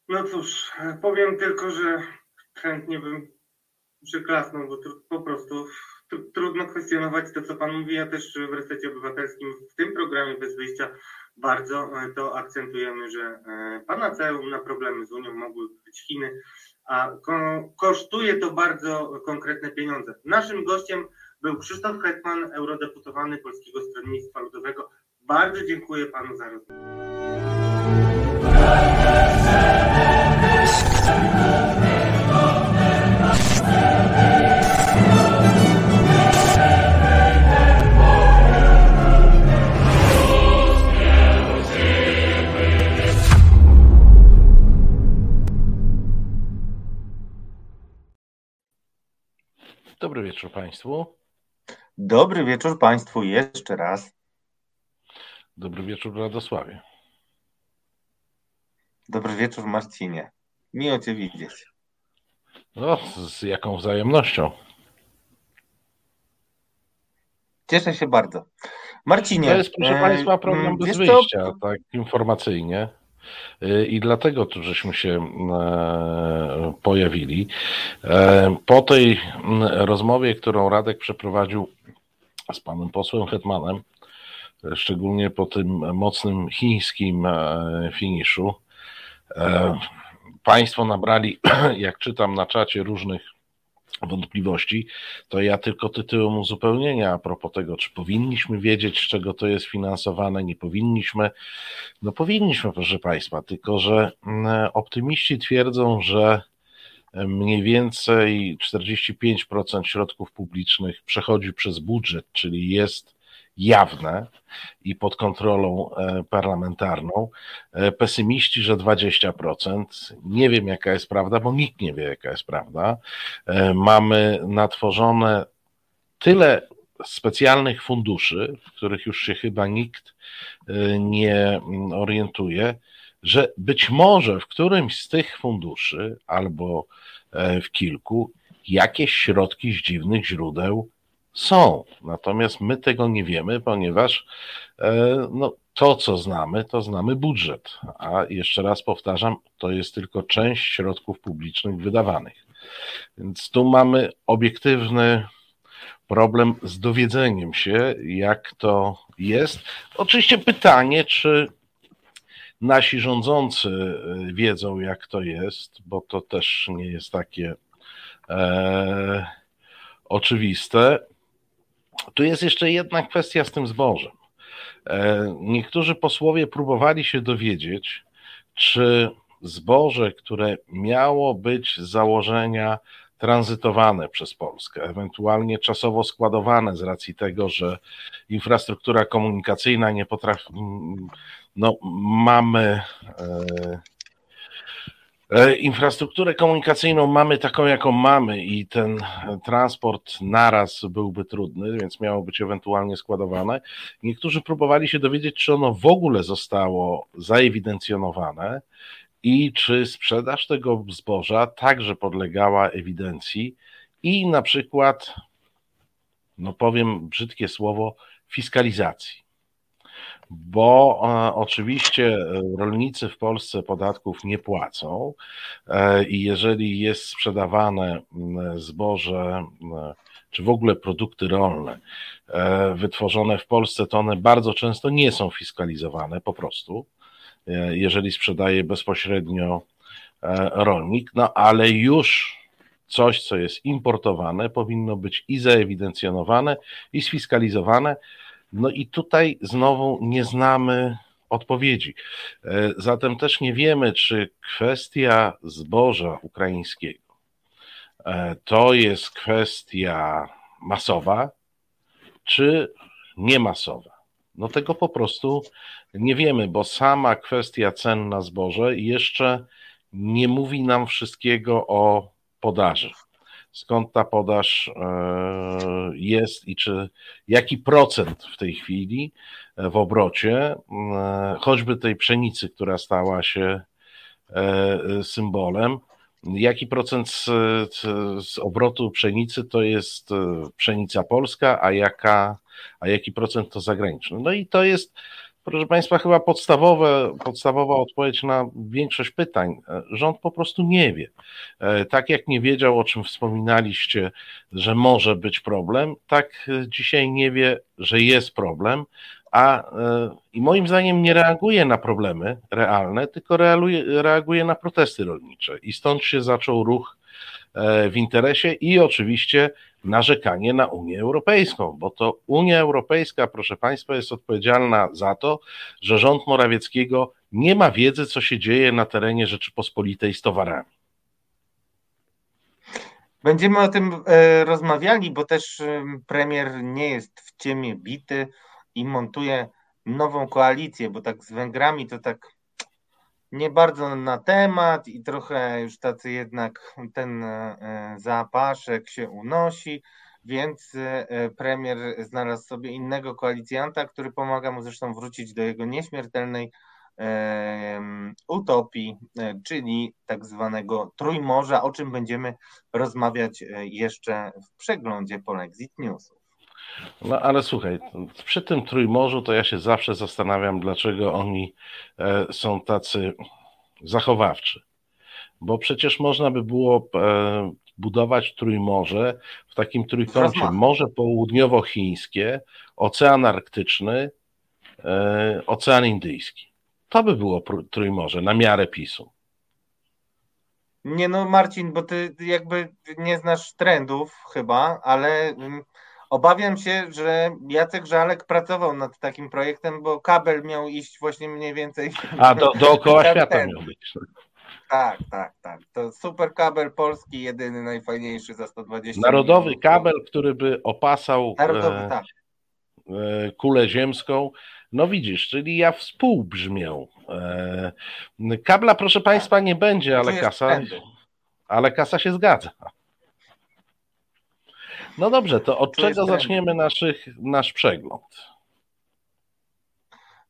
Speaker 4: No cóż, powiem tylko, że chętnie bym przyklasnął, bo po prostu trudno kwestionować to, co Pan mówi. Ja też w Resecie Obywatelskim w tym programie bez wyjścia bardzo e, to akcentujemy, że e, panaceum na problemy z Unią mogły być Chiny, a kosztuje to bardzo konkretne pieniądze. Naszym gościem był Krzysztof Hetman, eurodeputowany Polskiego Stronnictwa Ludowego. Bardzo dziękuję Panu za rozmowę.
Speaker 5: Dobry wieczór Państwu.
Speaker 1: Dobry wieczór Państwu jeszcze raz.
Speaker 5: Dobry wieczór Radosławie.
Speaker 1: Dobry wieczór Marcinie. Miło Cię widzieć.
Speaker 5: No, z jaką wzajemnością.
Speaker 1: Cieszę się bardzo. Marcinie.
Speaker 5: To jest, proszę Państwa, program bez wyjścia, tak informacyjnie. I dlatego tu żeśmy się e, pojawili. E, po tej rozmowie, którą Radek przeprowadził z panem posłem Hetmanem, szczególnie po tym mocnym chińskim e, finiszu, państwo nabrali, jak czytam na czacie, różnych wątpliwości, to ja tylko tytułem uzupełnienia a propos tego, czy powinniśmy wiedzieć, z czego to jest finansowane, nie powinniśmy. No powinniśmy, proszę Państwa, tylko że mm, optymiści twierdzą, że mniej więcej 45% środków publicznych przechodzi przez budżet, czyli jest jawne i pod kontrolą e, parlamentarną. E, pesymiści, że 20%. Nie wiem, jaka jest prawda, bo nikt nie wie, jaka jest prawda. E, mamy natworzone tyle specjalnych funduszy, w których już się chyba nikt nie orientuje, że być może w którymś z tych funduszy albo w kilku jakieś środki z dziwnych źródeł są. Natomiast my tego nie wiemy, ponieważ e, no, to, co znamy, to znamy budżet. A jeszcze raz powtarzam, to jest tylko część środków publicznych wydawanych. Więc tu mamy obiektywny problem z dowiedzeniem się, jak to jest. Oczywiście pytanie, czy nasi rządzący e, wiedzą, jak to jest, bo to też nie jest takie e, oczywiste. Tu jest jeszcze jedna kwestia z tym zbożem. E, niektórzy posłowie próbowali się dowiedzieć, czy zboże, które miało być z założenia tranzytowane przez Polskę, ewentualnie czasowo składowane z racji tego, że infrastruktura komunikacyjna nie potrafi. No, mamy e, infrastrukturę komunikacyjną mamy taką, jaką mamy, i ten transport naraz byłby trudny, więc miało być ewentualnie składowane. Niektórzy próbowali się dowiedzieć, czy ono w ogóle zostało zaewidencjonowane i czy sprzedaż tego zboża także podlegała ewidencji i na przykład, no powiem brzydkie słowo, fiskalizacji bo e, oczywiście e, rolnicy w Polsce podatków nie płacą e, i jeżeli jest sprzedawane zboże czy w ogóle produkty rolne wytworzone w Polsce, to one bardzo często nie są fiskalizowane po prostu, jeżeli sprzedaje bezpośrednio rolnik, no ale już coś, co jest importowane, powinno być i zaewidencjonowane, i sfiskalizowane, no i tutaj znowu nie znamy odpowiedzi. E, zatem też nie wiemy, czy kwestia zboża ukraińskiego e, to jest kwestia masowa, czy niemasowa? No tego po prostu nie wiemy, bo sama kwestia cen na zboże jeszcze nie mówi nam wszystkiego o podaży. Skąd ta podaż e, jest i czy jaki procent w tej chwili w obrocie, choćby tej pszenicy, która stała się e, symbolem, jaki procent z, z, obrotu pszenicy to jest e, pszenica polska, a, jaka, a jaki procent to zagraniczny. No i to jest, proszę Państwa, chyba podstawowe, podstawowa odpowiedź na większość pytań. E, rząd po prostu nie wie. E, tak jak nie wiedział, o czym wspominaliście, że może być problem, tak dzisiaj nie wie, że jest problem, a i moim zdaniem nie reaguje na problemy realne, tylko reaguje, reaguje na protesty rolnicze. I stąd się zaczął ruch w interesie i oczywiście narzekanie na Unię Europejską, bo to Unia Europejska, proszę Państwa, jest odpowiedzialna za to, że rząd Morawieckiego nie ma wiedzy, co się dzieje na terenie Rzeczypospolitej z towarami.
Speaker 1: Będziemy o tym e, rozmawiali, bo też e, premier nie jest w ciemię bity i montuje nową koalicję, bo tak z Węgrami to tak nie bardzo na temat i trochę już tacy jednak ten e, zapaszek się unosi, więc e, premier znalazł sobie innego koalicjanta, który pomaga mu zresztą wrócić do jego nieśmiertelnej utopii, e, czyli tak zwanego Trójmorza, o czym będziemy rozmawiać jeszcze w przeglądzie Polexit Newsów.
Speaker 5: No ale słuchaj, przy tym Trójmorzu to ja się zawsze zastanawiam, dlaczego oni e, są tacy zachowawczy. Bo przecież można by było e, budować Trójmorze w takim trójkącie Morze Południowochińskie, Ocean Arktyczny, e, Ocean Indyjski. To by było Trójmorze na miarę PiSu.
Speaker 1: Nie no, Marcin, bo ty jakby nie znasz trendów chyba, ale mm, Obawiam się, że Jacek Żalek pracował nad takim projektem, bo kabel miał iść właśnie mniej więcej.
Speaker 5: A do, dookoła świata miał być.
Speaker 1: Tak, tak, tak. To super kabel polski, jedyny, najfajniejszy za 120
Speaker 5: Narodowy milionów. kabel, który by opasał
Speaker 1: Narodowy, e, tak.
Speaker 5: e, kulę ziemską. No widzisz, czyli ja współbrzmię. E, kabla, proszę Państwa, nie będzie, ale kasa, ale kasa się zgadza. No dobrze, to od czego zaczniemy naszych, nasz przegląd?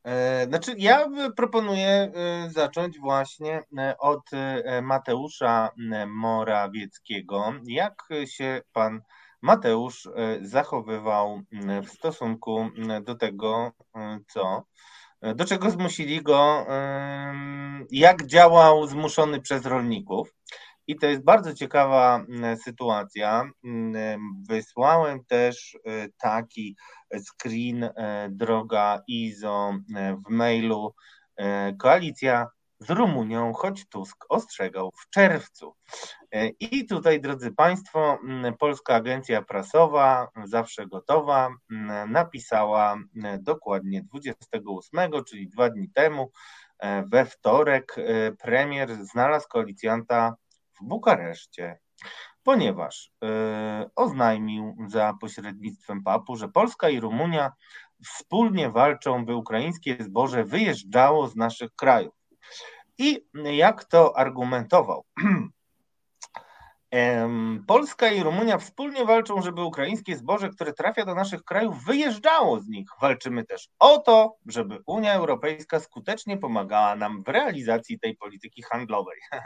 Speaker 1: E, znaczy, ja proponuję e, zacząć właśnie e, od Mateusza Morawieckiego. Jak się pan Mateusz zachowywał w stosunku do tego, co, do czego zmusili go, jak działał zmuszony przez rolników. I to jest bardzo ciekawa mm, sytuacja. Mm, wysłałem też e, taki screen, e, droga Izo, e, w mailu. Koalicja z Rumunią, choć Tusk ostrzegał w czerwcu. I tutaj, drodzy Państwo, mm, Polska Agencja Prasowa, zawsze gotowa, napisała dokładnie 28, czyli dwa dni temu, we wtorek, premier znalazł koalicjanta w Bukareszcie, ponieważ yy, oznajmił za pośrednictwem papu, że Polska i Rumunia wspólnie walczą, by ukraińskie zboże wyjeżdżało z naszych krajów. I jak to argumentował? Polska i Rumunia wspólnie walczą, żeby ukraińskie zboże, które trafia do naszych krajów, wyjeżdżało z nich. Walczymy też o to, żeby Unia Europejska skutecznie pomagała nam w realizacji tej polityki handlowej.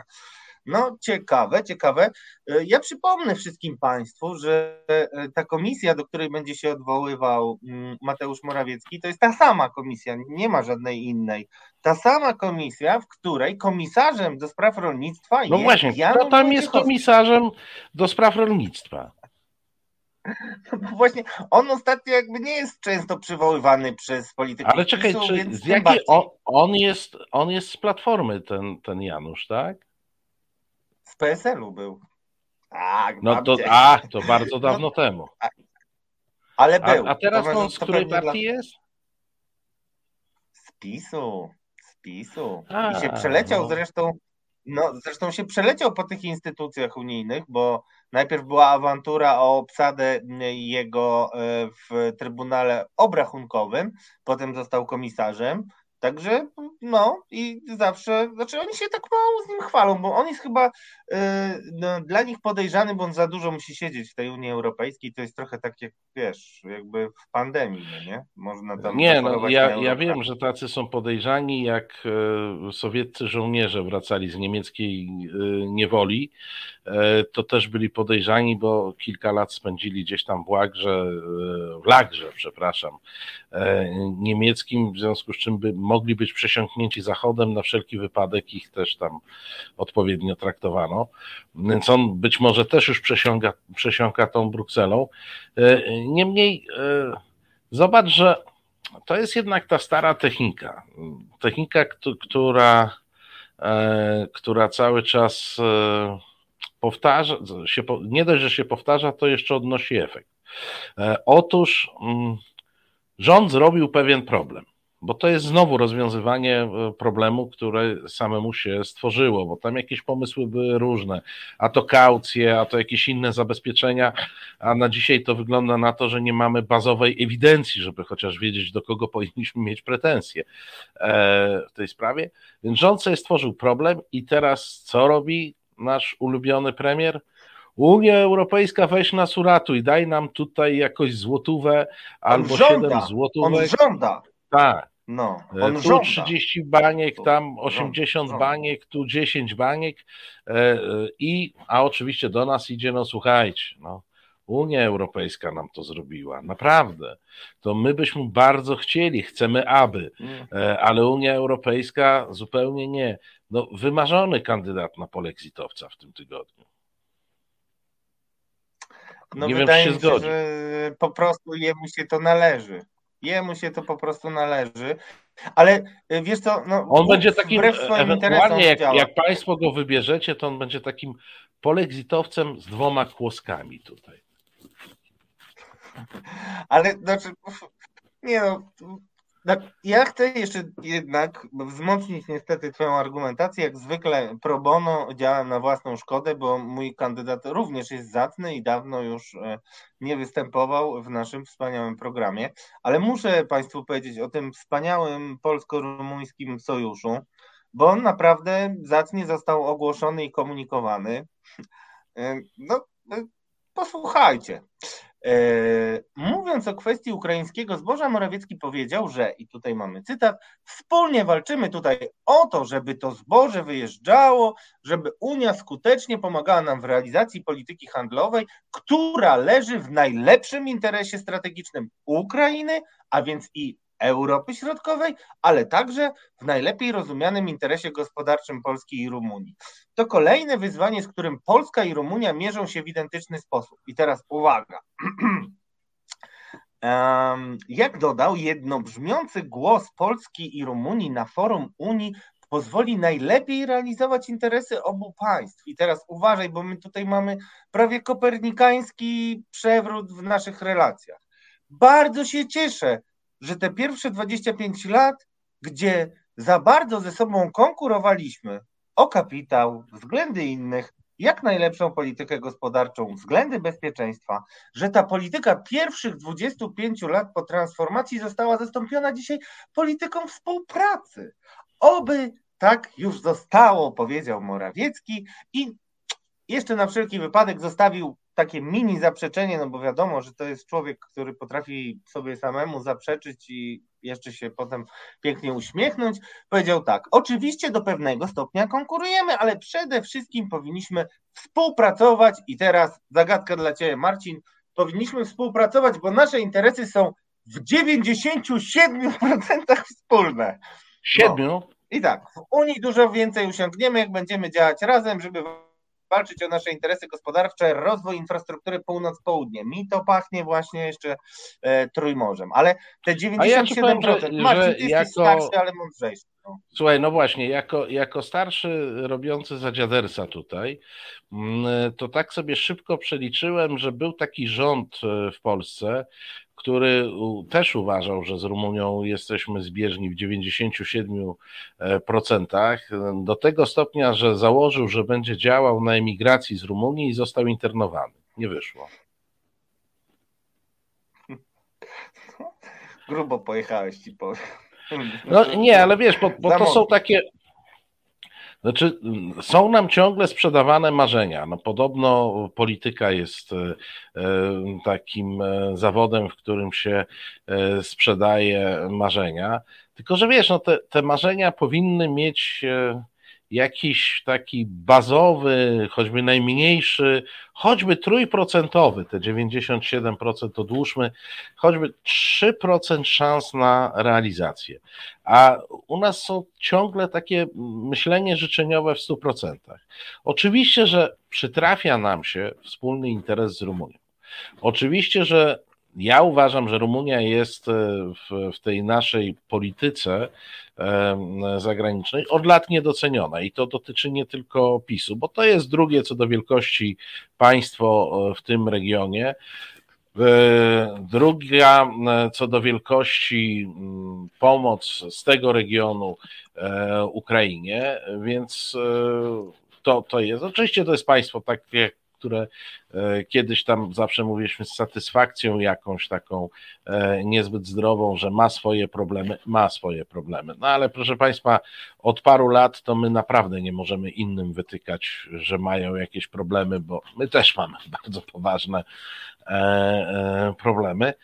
Speaker 1: No, ciekawe, ciekawe. E, ja przypomnę wszystkim Państwu, że e, ta komisja, do której będzie się odwoływał mm, Mateusz Morawiecki, to jest ta sama komisja, nie ma żadnej innej. Ta sama komisja, w której komisarzem do spraw rolnictwa no jest.
Speaker 5: No właśnie, kto tam jest komisarzem do spraw rolnictwa?
Speaker 1: No właśnie on ostatnio jakby nie jest często przywoływany przez polityków.
Speaker 5: Ale czekaj, PiSu, czy z jakiej on, on, jest, on jest z platformy, ten, ten Janusz, tak?
Speaker 1: W PSL-u był.
Speaker 5: Tak, no to, a, to bardzo dawno no, temu.
Speaker 1: Ale był.
Speaker 5: A, a teraz on z której partii dla... jest?
Speaker 1: Z PiSu. Z PiSu. A, I się przeleciał no. zresztą no, zresztą się przeleciał po tych instytucjach unijnych, bo najpierw była awantura o obsadę jego e, w Trybunale Obrachunkowym, potem został komisarzem, Także no i zawsze, znaczy oni się tak mało z nim chwalą, bo on jest chyba no, dla nich podejrzany, bo on za dużo musi siedzieć w tej Unii Europejskiej. To jest trochę tak jak, wiesz, jakby w pandemii, no nie? Można tam
Speaker 5: Nie, no, ja, ja wiem, że tacy są podejrzani, jak e, sowieccy żołnierze wracali z niemieckiej e, niewoli, e, to też byli podejrzani, bo kilka lat spędzili gdzieś tam w Łagrze, w Lagrze, przepraszam, niemieckim, w związku z czym by mogli być przesiąknięci Zachodem, na wszelki wypadek ich też tam odpowiednio traktowano. Więc on być może też już przesiąka, przesiąka tą Brukselą. E, niemniej e, zobacz, że to jest jednak ta stara technika. Technika, która, e, która cały czas powtarza, się, nie dość, że się powtarza, to jeszcze odnosi efekt. Otóż mm, rząd zrobił pewien problem bo to jest znowu rozwiązywanie e, problemu, które samemu się stworzyło, bo tam jakieś pomysły były różne, a to kaucje, a to jakieś inne zabezpieczenia, a na dzisiaj to wygląda na to, że nie mamy bazowej ewidencji, żeby chociaż wiedzieć, do kogo powinniśmy mieć pretensje e, w tej sprawie. Więc rząd sobie stworzył problem i teraz co robi nasz ulubiony premier? Unia Europejska weź nas uratuj, daj nam tutaj jakoś złotówę albo siedem złotówek.
Speaker 1: On żąda.
Speaker 5: Tak.
Speaker 1: No,
Speaker 5: e, on tu żąda. 30 baniek, tam 80 żąda. baniek, tu 10 baniek e, e, i, a oczywiście do nas idzie, no słuchajcie, no, Unia Europejska nam to zrobiła, naprawdę. To my byśmy bardzo chcieli, chcemy aby, mm. ale Unia Europejska zupełnie nie. No, wymarzony kandydat na polexitowca w tym tygodniu.
Speaker 1: No nie wydaje wiem, czy się się, że po prostu jemu się to należy. Jemu się to po prostu należy. Ale y, wiesz co, no,
Speaker 5: on będzie takim, ewentualnie jak, jak Państwo go wybierzecie, to on będzie takim polexitowcem z dwoma kłoskami tutaj.
Speaker 1: Ale znaczy, nie no, no, ja chcę jeszcze jednak wzmocnić niestety Twoją argumentację. Jak zwykle pro bono działam na własną szkodę, bo mój kandydat również jest zacny i dawno już e, nie występował w naszym wspaniałym programie. Ale muszę Państwu powiedzieć o tym wspaniałym polsko-rumuńskim sojuszu, bo on naprawdę zacnie został ogłoszony i komunikowany. E, no, e, posłuchajcie. E, mówiąc o kwestii ukraińskiego zboża, Morawiecki powiedział, że, i tutaj mamy cytat, wspólnie walczymy tutaj o to, żeby to zboże wyjeżdżało, żeby Unia skutecznie pomagała nam w realizacji polityki handlowej, która leży w najlepszym interesie strategicznym Ukrainy, a więc i Europy Środkowej, ale także w najlepiej rozumianym interesie gospodarczym Polski i Rumunii. To kolejne wyzwanie, z którym Polska i Rumunia mierzą się w identyczny sposób. I teraz uwaga. Jak dodał, jednobrzmiący głos Polski i Rumunii na forum Unii pozwoli najlepiej realizować interesy obu państw. I teraz uważaj, bo my tutaj mamy prawie kopernikański przewrót w naszych relacjach. Bardzo się cieszę, że te pierwsze 25 lat, gdzie za bardzo ze sobą konkurowaliśmy o kapitał, względy innych, jak najlepszą politykę gospodarczą, względy bezpieczeństwa, że ta polityka pierwszych 25 lat po transformacji została zastąpiona dzisiaj polityką współpracy. Oby tak już zostało, powiedział Morawiecki i jeszcze na wszelki wypadek zostawił takie mini zaprzeczenie, no bo wiadomo, że to jest człowiek, który potrafi sobie samemu zaprzeczyć i jeszcze się potem pięknie uśmiechnąć. Powiedział tak: Oczywiście do pewnego stopnia konkurujemy, ale przede wszystkim powinniśmy współpracować. I teraz zagadka dla Ciebie, Marcin. Powinniśmy współpracować, bo nasze interesy są w 97% wspólne.
Speaker 5: Siedmiu? No.
Speaker 1: I tak, w Unii dużo więcej usiągniemy, jak będziemy działać razem, żeby walczyć o nasze interesy gospodarcze, rozwój infrastruktury północ-południe. Mi to pachnie właśnie jeszcze e, Trójmorzem, ale te 97%, A ja powiem, że, Marcin, ty jako... starszy, ale mądrzejszy. No.
Speaker 5: Słuchaj, no właśnie, jako, jako starszy robiący za dziadersa tutaj, mm, to tak sobie szybko przeliczyłem, że był taki rząd e, w Polsce, który też uważał, że z Rumunią jesteśmy zbieżni w 97%, do tego stopnia, że założył, że będzie działał na emigracji z Rumunii i został internowany. Nie wyszło.
Speaker 1: Grubo pojechałeś, ci powiem.
Speaker 5: No nie, ale wiesz, bo, bo to są takie. Znaczy, są nam ciągle sprzedawane marzenia. No, podobno polityka jest e, e, takim e, zawodem, w którym się sprzedaje marzenia. Tylko, że wiesz, no te, te marzenia powinny mieć jakiś taki bazowy, choćby najmniejszy, choćby trójprocentowy, te 97% odłóżmy, choćby 3% szans na realizację. A u nas są ciągle takie myślenie życzeniowe w 100%. Oczywiście, że przytrafia nam się wspólny interes z Rumunią. Oczywiście, że ja uważam, że Rumunia jest e, w, w, tej naszej polityce zagranicznej od lat niedoceniona i to dotyczy nie tylko PiSu, bo to jest drugie co do wielkości państwo e, w tym regionie. E, druga co do wielkości pomoc z tego regionu Ukrainie, więc to, to jest. Oczywiście to jest państwo takie które e, kiedyś tam zawsze mówiliśmy z satysfakcją jakąś taką e, niezbyt zdrową, że ma swoje problemy, ma swoje problemy. No ale proszę Państwa, od paru lat to my naprawdę nie możemy innym wytykać, że mają jakieś problemy, bo my też mamy bardzo poważne e, problemy.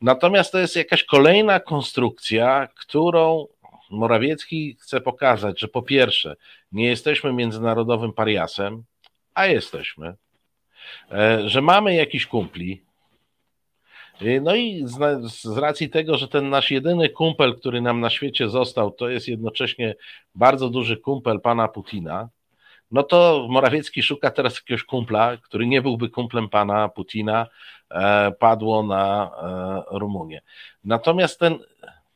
Speaker 5: Natomiast to jest jakaś kolejna konstrukcja, którą Morawiecki chce pokazać, że po pierwsze, nie jesteśmy międzynarodowym pariasem, a jesteśmy. E, że mamy jakiś kumpli. E, no i z, z, racji tego, że ten nasz jedyny kumpel, który nam na świecie został, to jest jednocześnie bardzo duży kumpel pana Putina, no to Morawiecki szuka teraz jakiegoś kumpla, który nie byłby kumplem pana Putina, e, padło na e, Rumunię. Natomiast ten,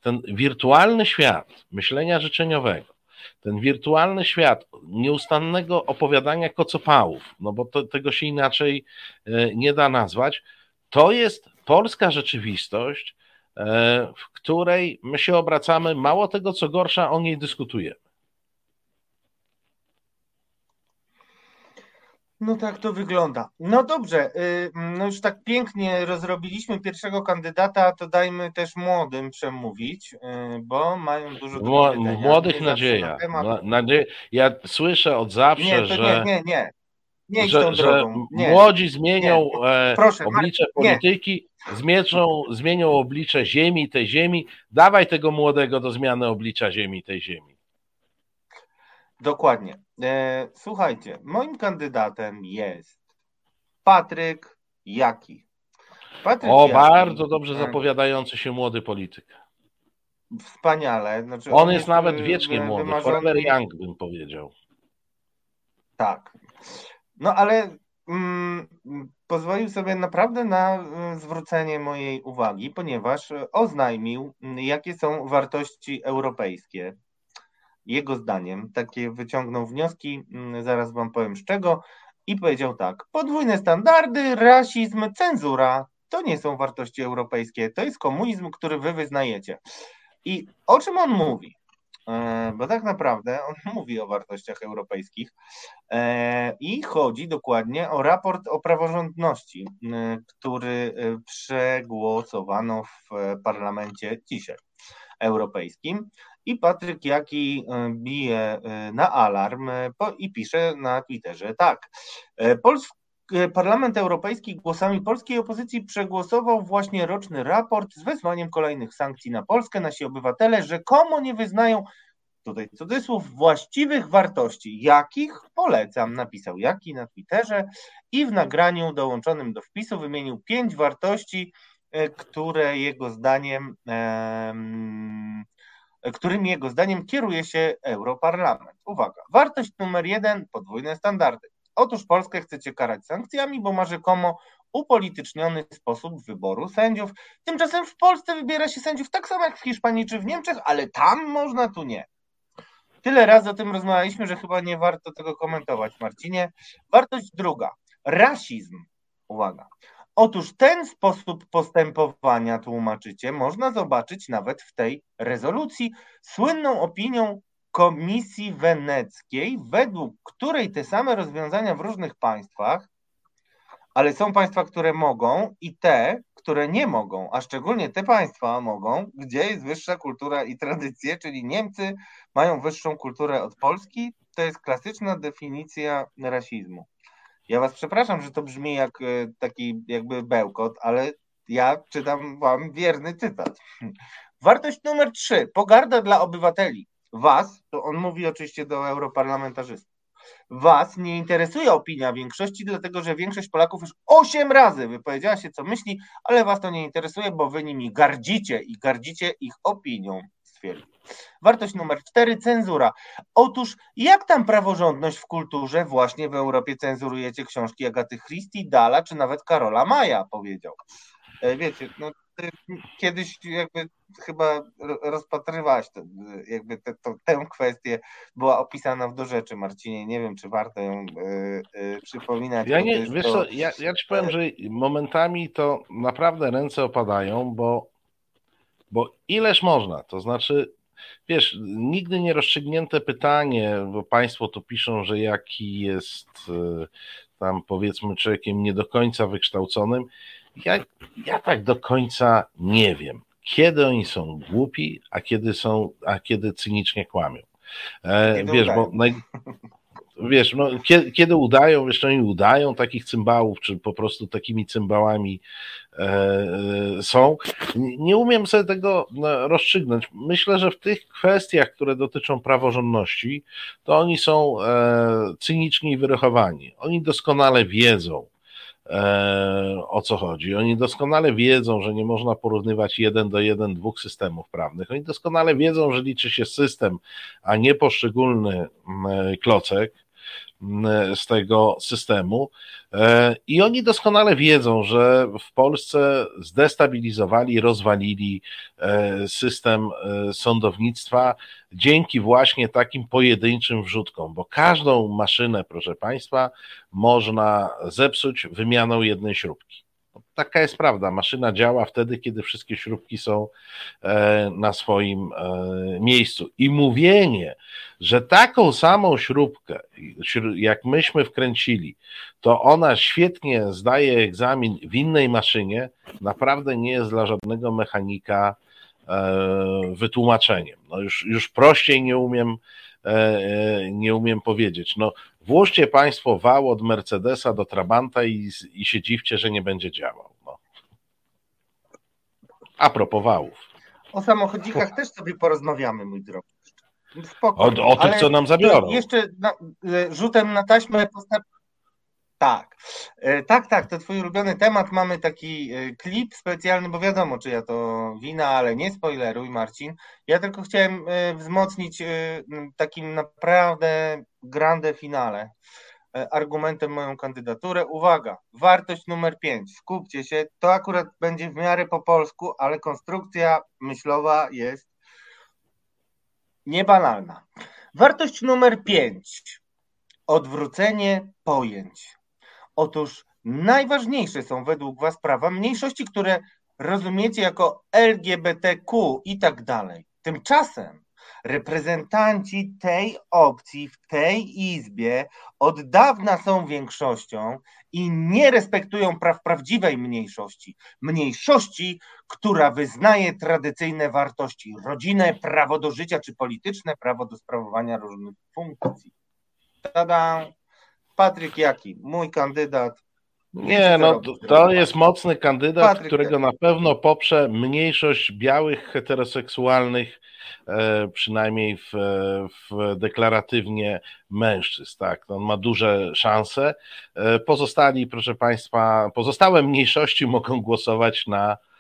Speaker 5: ten wirtualny świat myślenia życzeniowego, ten wirtualny świat nieustannego opowiadania kocopałów, no bo to, tego się inaczej e, nie da nazwać, to jest polska rzeczywistość, e, w której my się obracamy, mało tego, co gorsza, o niej dyskutujemy.
Speaker 1: No tak to wygląda. No dobrze, y, no już tak pięknie rozrobiliśmy pierwszego kandydata, to dajmy też młodym przemówić, y, bo mają dużo
Speaker 5: powiedzenia. Młodych nie nadzieja. Na temat... Ja słyszę od zawsze,
Speaker 1: nie,
Speaker 5: że...
Speaker 1: Nie, nie, nie. Nie
Speaker 5: że, że młodzi zmienią nie. E, Proszę, oblicze polityki, zmienią, zmienią oblicze ziemi, tej ziemi. Dawaj tego młodego do zmiany oblicza ziemi, tej ziemi.
Speaker 1: Dokładnie. E, słuchajcie, moim kandydatem jest Patryk Jaki.
Speaker 5: Patryk o, Jaki, bardzo dobrze e, zapowiadający się młody polityk.
Speaker 1: Wspaniale. Znaczy
Speaker 5: on, on jest, nawet wiecznie młody, wymarzony... forever young bym powiedział.
Speaker 1: Tak. No ale mm, pozwolił sobie naprawdę na mm, zwrócenie mojej uwagi, ponieważ oznajmił, jakie są wartości europejskie jego zdaniem, takie wyciągnął wnioski, mm, zaraz wam powiem z czego, i powiedział tak: podwójne standardy, rasizm, cenzura to nie są wartości europejskie, to jest komunizm, który wy wyznajecie. I o czym on mówi? E, bo tak naprawdę on mówi o wartościach europejskich e, i chodzi dokładnie o raport o praworządności, e, który przegłosowano w parlamencie dzisiaj europejskim. I Patryk Jaki e, bije e, na alarm e, i pisze na Twitterze tak. Parlament Europejski głosami polskiej opozycji przegłosował właśnie roczny raport z wezwaniem kolejnych sankcji na Polskę. Nasi obywatele rzekomo nie wyznają, tutaj cudzysłów, właściwych wartości. Jakich? Polecam, napisał Jaki na Twitterze i w nagraniu dołączonym do wpisu wymienił pięć wartości, które jego zdaniem którymi jego zdaniem kieruje się Europarlament. Uwaga, wartość numer jeden, podwójne standardy. Otóż Polskę chcecie karać sankcjami, bo ma rzekomo upolityczniony sposób wyboru sędziów. Tymczasem w Polsce wybiera się sędziów tak samo jak w Hiszpanii czy w Niemczech, ale tam można, tu nie. Tyle razy o tym rozmawialiśmy, że chyba nie warto tego komentować, Marcinie. Wartość druga. Rasizm. Uwaga. Otóż ten sposób postępowania, tłumaczycie, można zobaczyć nawet w tej rezolucji, słynną opinią Komisji Weneckiej, według której te same rozwiązania w różnych państwach, ale są państwa, które mogą i te, które nie mogą, a szczególnie te państwa mogą, gdzie jest wyższa kultura i tradycje, czyli Niemcy mają wyższą kulturę od Polski. To jest klasyczna definicja rasizmu. Ja was przepraszam, że to brzmi jak e, taki jakby bełkot, ale ja czytam wam wierny cytat. Wartość numer trzy. Pogarda dla obywateli. Was, to on mówi oczywiście do europarlamentarzystów. Was nie interesuje opinia większości, dlatego że większość Polaków już osiem razy wypowiedziała się, co myśli, ale was to nie interesuje, bo wy nimi gardzicie i gardzicie ich opinią, Wartość numer cztery, cenzura. Otóż jak tam praworządność w kulturze właśnie w Europie cenzurujecie książki Agaty Christie, Dala czy nawet Karola Maja, powiedział. E, wiecie, no kiedyś jakby chyba rozpatrywałaś jakby te, to, tę kwestię, była opisana w do rzeczy, Marcinie. Nie wiem, czy warto ją y, y, przypominać.
Speaker 5: Ja nie, wiesz to... co, ja, ja ci powiem, że momentami to naprawdę ręce opadają, bo, bo ileż można, to znaczy wiesz, nigdy nie rozstrzygnięte pytanie, bo Państwo tu piszą, że jaki jest y, tam powiedzmy człowiekiem nie do końca wykształconym. Ja, ja tak do końca nie wiem, kiedy oni są głupi, a kiedy są, a kiedy cynicznie kłamią. E, wiesz, bo naj, wiesz, no, kiedy, kiedy, udają, wiesz, oni udają takich cymbałów, czy po prostu takimi cymbałami e, e są. Nie umiem sobie tego no, rozstrzygnąć. Myślę, że w tych kwestiach, które dotyczą praworządności, to oni są e, cyniczni i wyrochowani. Oni doskonale wiedzą, E, o co chodzi. Oni doskonale wiedzą, że nie można porównywać jeden do jeden dwóch systemów prawnych. Oni doskonale wiedzą, że liczy się system, a nie poszczególny klocek z tego systemu. E, I oni doskonale wiedzą, że w Polsce zdestabilizowali, rozwalili e, system sądownictwa dzięki właśnie takim pojedynczym wrzutkom, bo każdą maszynę, proszę Państwa, można zepsuć wymianą jednej śrubki. Taka jest prawda. Maszyna działa wtedy, kiedy wszystkie śrubki są e, na swoim e, miejscu. I mówienie, że taką samą śrubkę, jak myśmy wkręcili, to ona świetnie zdaje egzamin w innej maszynie, naprawdę nie jest dla żadnego mechanika E, wytłumaczeniem. No już, już prościej nie umiem, nie umiem powiedzieć. No, włóżcie Państwo wał od Mercedesa do Trabanta i, i się dziwcie, że nie będzie działał. No. A propos wałów.
Speaker 1: O samochodzikach też sobie porozmawiamy, mój drogi.
Speaker 5: Spokojnie, o, o tych, co nam zabiorą.
Speaker 1: Jeszcze na, rzutem na taśmę postaw, tak, e, tak, tak, to twój ulubiony temat. Mamy taki e, klip specjalny, bo wiadomo, czy ja to wina, ale nie spoileruj, Marcin. Ja tylko chciałem e, wzmocnić takim naprawdę grande finale argumentem moją kandydaturę. Uwaga, wartość numer 5. Skupcie się, to akurat będzie w miarę po polsku, ale konstrukcja myślowa jest niebanalna. Wartość numer 5. Odwrócenie pojęć. Otóż najważniejsze są według Was prawa mniejszości, które rozumiecie jako LGBTQ i tak dalej. Tymczasem reprezentanci tej opcji w tej izbie od dawna są większością i nie respektują praw prawdziwej mniejszości. Mniejszości, która wyznaje tradycyjne wartości rodzinę, prawo do życia czy polityczne prawo do sprawowania różnych funkcji. Tada! Patryk Jaki, mój kandydat.
Speaker 5: Nie, no to, jest mocny kandydat, Patryk którego na pewno poprze mniejszość białych heteroseksualnych, e, przynajmniej w, w deklaratywnie mężczyzn. Tak, on ma duże szanse. E, pozostali, proszę Państwa, pozostałe mniejszości mogą głosować na E,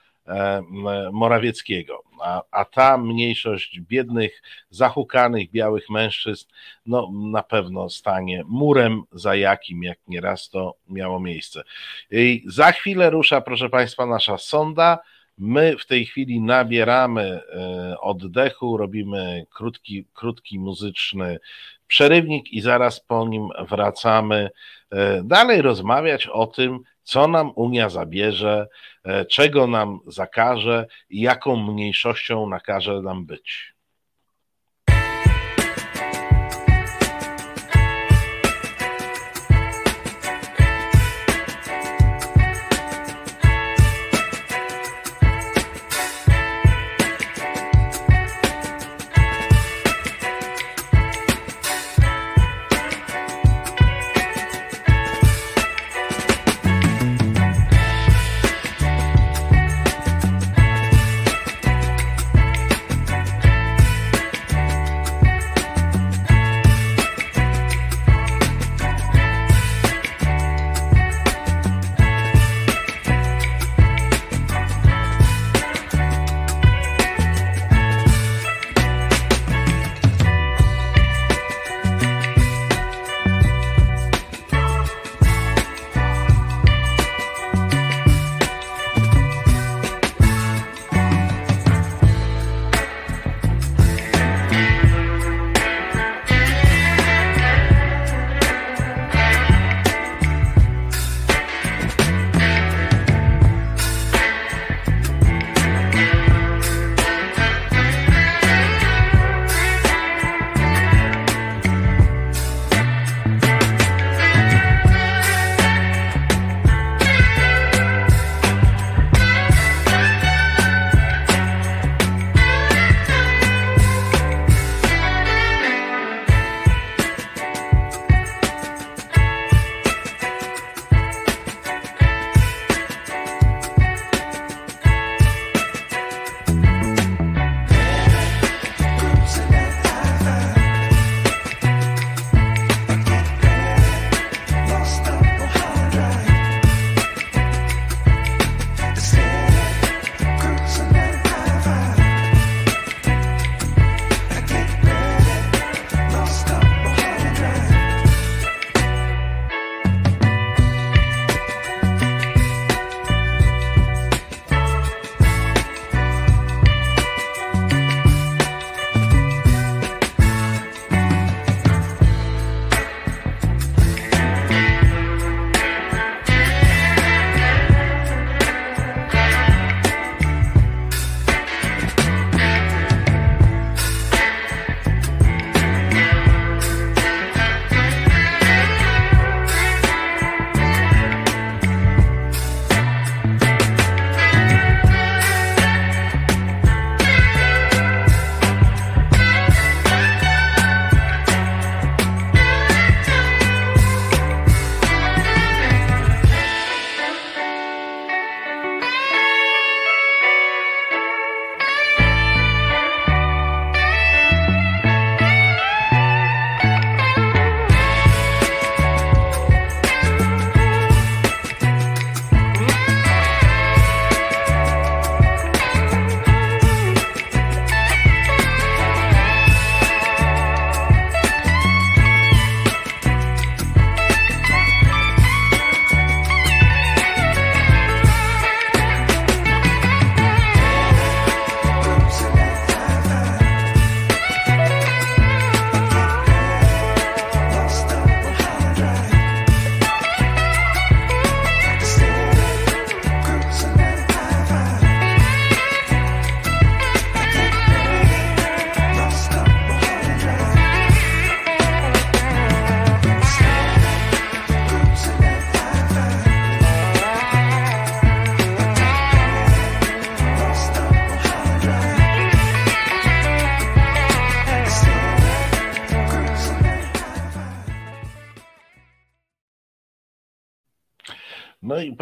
Speaker 5: Morawieckiego. A, a ta mniejszość biednych, zahukanych białych mężczyzn, no na pewno stanie murem, za jakim, jak nieraz to miało miejsce. I za chwilę rusza, proszę Państwa, nasza sonda. My w tej chwili nabieramy e, oddechu, robimy krótki, krótki muzyczny przerywnik i zaraz po nim wracamy e, dalej rozmawiać o tym, co nam Unia zabierze, e, czego nam zakaże i jaką mniejszością nakaże nam być.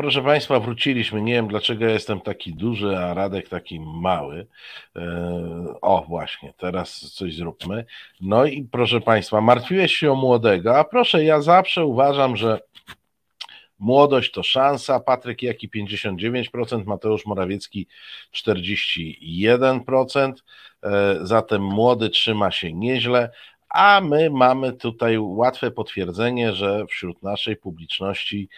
Speaker 5: Proszę Państwa, wróciliśmy. Nie wiem, dlaczego ja jestem taki duży, a Radek taki mały. E, o, właśnie, teraz coś zróbmy. No i proszę Państwa, martwiłeś się o młodego, a proszę, ja zawsze uważam, że Młodość to szansa. Patryk Jaki 59%, Mateusz Morawiecki 41%. E, zatem młody trzyma się nieźle, a my mamy tutaj łatwe potwierdzenie, że wśród naszej publiczności,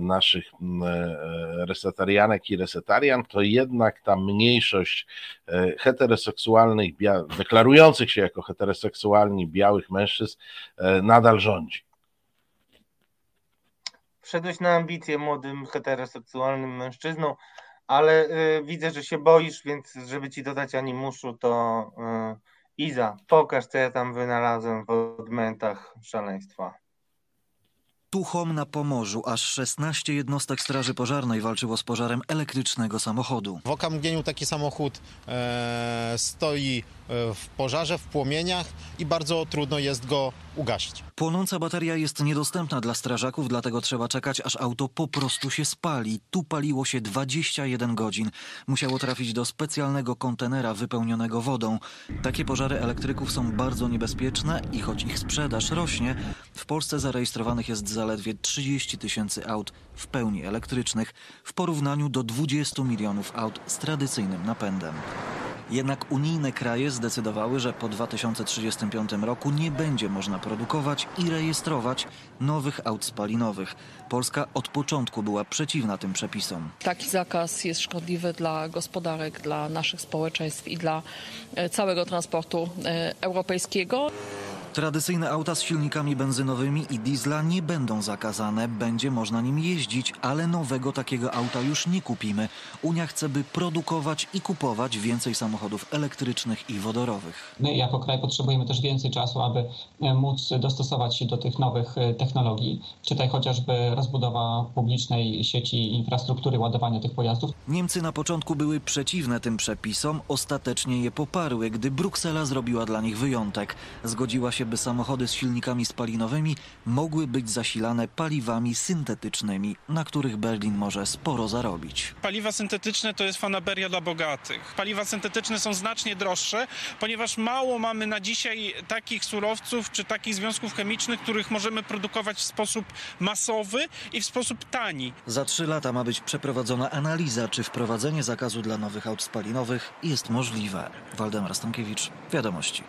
Speaker 5: naszych e, resetarianek i resetarian, to jednak ta mniejszość e, heteroseksualnych, deklarujących się jako heteroseksualni białych mężczyzn e, nadal rządzi.
Speaker 1: wszedłeś na ambicje młodym, heteroseksualnym mężczyzną, ale y, widzę, że się boisz, więc żeby ci dodać animuszu, to Iza, pokaż, co ja tam wynalazłem w odmętach szaleństwa.
Speaker 6: Tuchom na Pomorzu aż 16 jednostek Straży Pożarnej walczyło z pożarem elektrycznego samochodu.
Speaker 7: W okamgnieniu taki samochód e, stoi w pożarze, w płomieniach i bardzo trudno jest go ugasić.
Speaker 6: Płonąca bateria jest niedostępna dla strażaków, dlatego trzeba czekać, aż auto po prostu się spali. Tu paliło się 21 godzin. Musiało trafić do specjalnego kontenera wypełnionego wodą. Takie pożary elektryków są bardzo niebezpieczne i choć ich sprzedaż rośnie, w Polsce zarejestrowanych jest zaledwie 30 tysięcy aut w pełni elektrycznych w porównaniu do 20 milionów aut z tradycyjnym napędem. Jednak unijne kraje zdecydowały, że po 2035 roku nie będzie można produkować i rejestrować nowych aut spalinowych. Polska od początku była przeciwna tym przepisom.
Speaker 8: Taki zakaz jest szkodliwy dla gospodarek, dla naszych społeczeństw i dla e, całego transportu e, europejskiego.
Speaker 6: Tradycyjne auta z silnikami benzynowymi i diesla nie będą zakazane, będzie można nim jeździć, ale nowego takiego auta już nie kupimy. Unia chce, by produkować i kupować więcej samochodów elektrycznych i wodorowych.
Speaker 9: My jako kraj potrzebujemy też więcej czasu, aby e, móc dostosować się do tych nowych e, technologii. Czytaj chociażby rozbudowa publicznej sieci infrastruktury ładowania tych pojazdów.
Speaker 6: Niemcy na początku były przeciwne tym przepisom, ostatecznie je poparły, gdy Bruksela zrobiła dla nich wyjątek. Zgodziła się, by samochody z silnikami spalinowymi mogły być zasilane paliwami syntetycznymi, na których Berlin może sporo zarobić.
Speaker 10: Paliwa syntetyczne to jest fanaberia dla bogatych. Paliwa syntetyczne są znacznie droższe, ponieważ mało mamy na dzisiaj takich surowców czy takich związków chemicznych, których możemy produkować w sposób masowy i w sposób tani.
Speaker 6: Za trzy lata ma być przeprowadzona analiza, czy wprowadzenie zakazu dla nowych aut spalinowych jest możliwe. Waldemar Stankiewicz, Wiadomości.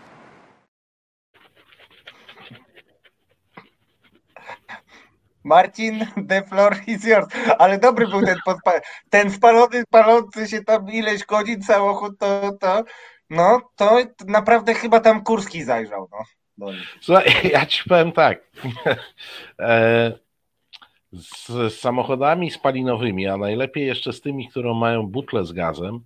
Speaker 1: Marcin, the floor is yours. Ale dobry był ten, podpa- ten spalony, palący się tam ileś godzin samochód, to, to no, to naprawdę chyba tam Kurski zajrzał, no. nich.
Speaker 5: Słuchaj, ja ci powiem tak. E, Z, samochodami spalinowymi, a najlepiej jeszcze z tymi, które mają butle z gazem,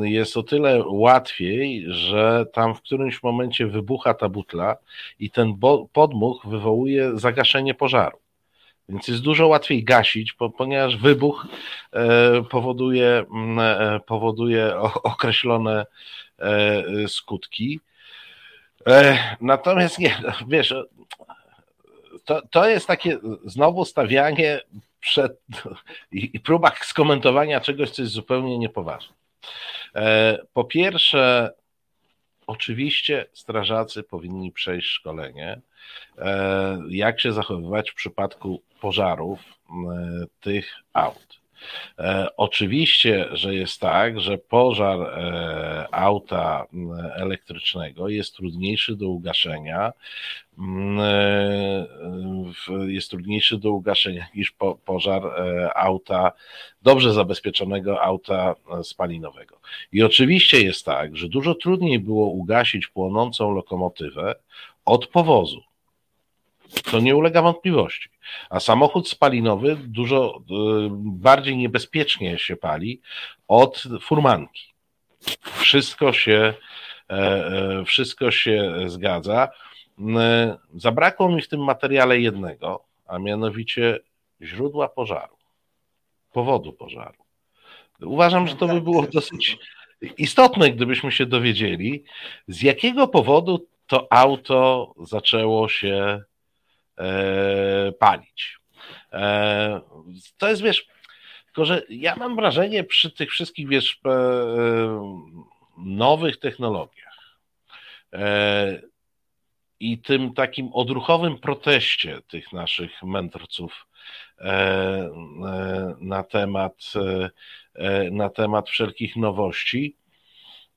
Speaker 5: jest o tyle łatwiej, że tam w którymś momencie wybucha ta butla i ten podmuch wywołuje zagaszenie pożaru. Więc jest dużo łatwiej gasić, po, ponieważ wybuch e, powoduje, mm, e, powoduje określone e, skutki. E, natomiast nie, wiesz, to, to jest takie znowu stawianie przed i, i próba skomentowania czegoś, co jest zupełnie niepoważne. E, po pierwsze, oczywiście strażacy powinni przejść szkolenie, e, jak się zachowywać w przypadku pożarów e, tych aut. E, Oczywiście, że jest tak, że pożar e, auta elektrycznego jest trudniejszy do ugaszenia, e, jest trudniejszy do ugaszenia niż po, pożar auta, dobrze zabezpieczonego auta spalinowego. I oczywiście jest tak, że dużo trudniej było ugasić płonącą lokomotywę od powozu. To nie ulega wątpliwości. A samochód spalinowy dużo e, bardziej niebezpiecznie się pali od furmanki. Wszystko się, e, e, wszystko się zgadza. M, Zabrakło mi w tym materiale jednego, a mianowicie źródła pożaru, powodu pożaru. Uważam, że to by było dosyć istotne, gdybyśmy się dowiedzieli, z jakiego powodu to auto zaczęło się e, palić. E, to jest, wiesz, tylko że ja mam wrażenie przy tych wszystkich, wiesz, e, nowych technologiach e, i tym takim odruchowym proteście tych naszych mędrców e, e, na temat, e, e, na temat wszelkich nowości,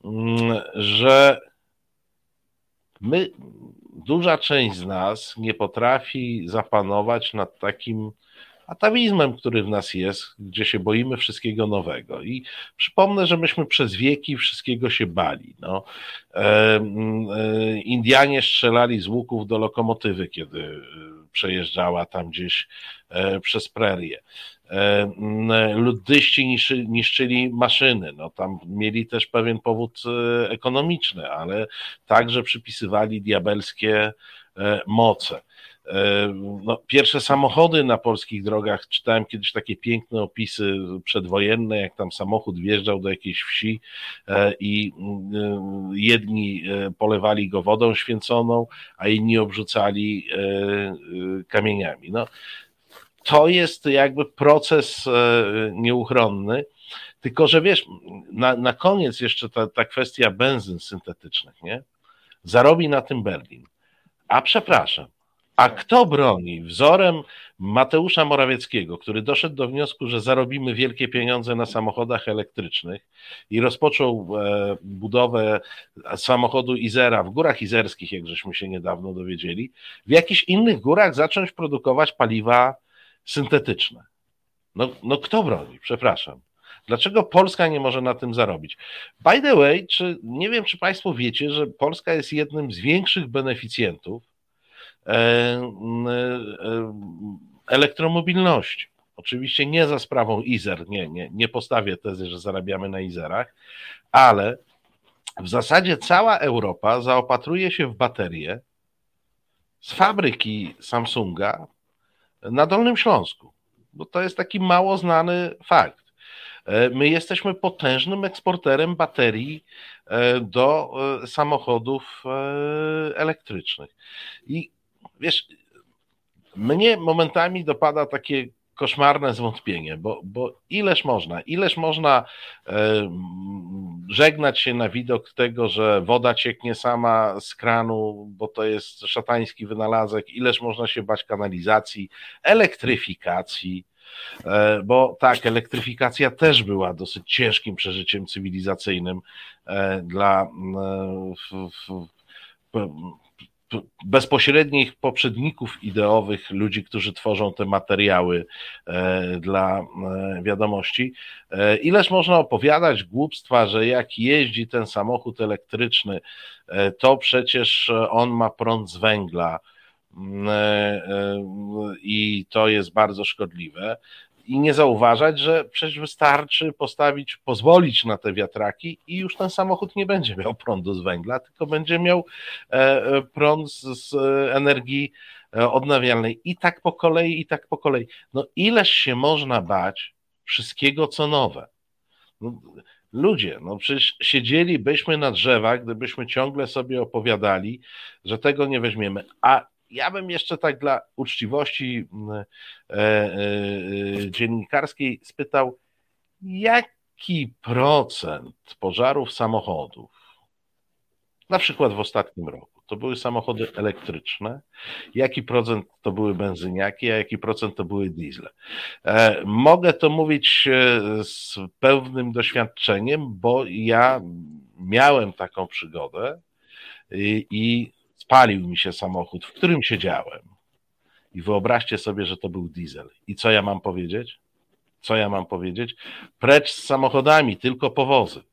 Speaker 5: mm, że my, duża część z nas nie potrafi zapanować nad takim atawizmem, który w nas jest, gdzie się boimy wszystkiego nowego. I przypomnę, że myśmy przez wieki wszystkiego się bali. No. E, e, Indianie strzelali z łuków do lokomotywy, kiedy przejeżdżała tam gdzieś przez prerię. Luddyści niszczyli maszyny, no tam mieli też pewien powód ekonomiczny, ale także przypisywali diabelskie moce. E, no, pierwsze samochody na polskich drogach, czytałem kiedyś takie piękne opisy przedwojenne, jak tam samochód wjeżdżał do jakiejś wsi e, i e, jedni polewali go wodą święconą, a inni obrzucali kamieniami. No, to jest jakby proces nieuchronny. Tylko, że wiesz, na, na koniec jeszcze ta, ta kwestia benzyn syntetycznych, nie? Zarobi na tym Berlin. A przepraszam, a kto broni? Wzorem Mateusza Morawieckiego, który doszedł do wniosku, że zarobimy wielkie pieniądze na samochodach elektrycznych i rozpoczął e, budowę samochodu Izera w górach izerskich, jak żeśmy się niedawno dowiedzieli, w jakichś innych górach zacząć produkować paliwa syntetyczne. No, no kto broni? Przepraszam. Dlaczego Polska nie może na tym zarobić? By the way, czy, nie wiem, czy Państwo wiecie, że Polska jest jednym z większych beneficjentów elektromobilności. Oczywiście nie za sprawą Izer, nie, nie, nie postawię tezy, że zarabiamy na Izerach, ale w zasadzie cała Europa zaopatruje się w baterie z fabryki Samsunga na Dolnym Śląsku, bo to jest taki mało znany fakt. E, my jesteśmy potężnym eksporterem baterii do samochodów elektrycznych. I wiesz, mnie momentami dopada takie koszmarne zwątpienie, bo, bo ileż można, ileż można e, żegnać się na widok tego, że woda cieknie sama z kranu, bo to jest szatański wynalazek, ileż można się bać kanalizacji, elektryfikacji, e, bo tak, elektryfikacja też była dosyć ciężkim przeżyciem cywilizacyjnym e, dla w, bezpośrednich poprzedników ideowych, ludzi, którzy tworzą te materiały e, dla e, wiadomości. E, ileż można opowiadać głupstwa, że jak jeździ ten samochód elektryczny, to przecież on ma prąd z węgla i to jest bardzo szkodliwe i nie zauważać, że przecież wystarczy postawić, pozwolić na te wiatraki i już ten samochód nie będzie miał prądu z węgla, tylko będzie miał e, e, prąd z energii e, odnawialnej. I tak po kolei, i tak po kolei. No ileż się można bać wszystkiego, co nowe. No, ludzie, no przecież siedzielibyśmy na drzewach, gdybyśmy ciągle sobie opowiadali, że tego nie weźmiemy. A ja bym jeszcze tak dla uczciwości mm, e, e, e, dziennikarskiej spytał, jaki procent pożarów samochodów, na przykład w ostatnim roku, to były samochody elektryczne, jaki procent to były benzyniaki, a jaki procent to były diesle. Mogę to mówić z pewnym doświadczeniem, bo ja miałem taką przygodę i, i spalił mi się samochód, w którym siedziałem. I wyobraźcie sobie, że to był diesel. I co ja mam powiedzieć? Co ja mam powiedzieć? Precz z samochodami, tylko powozy.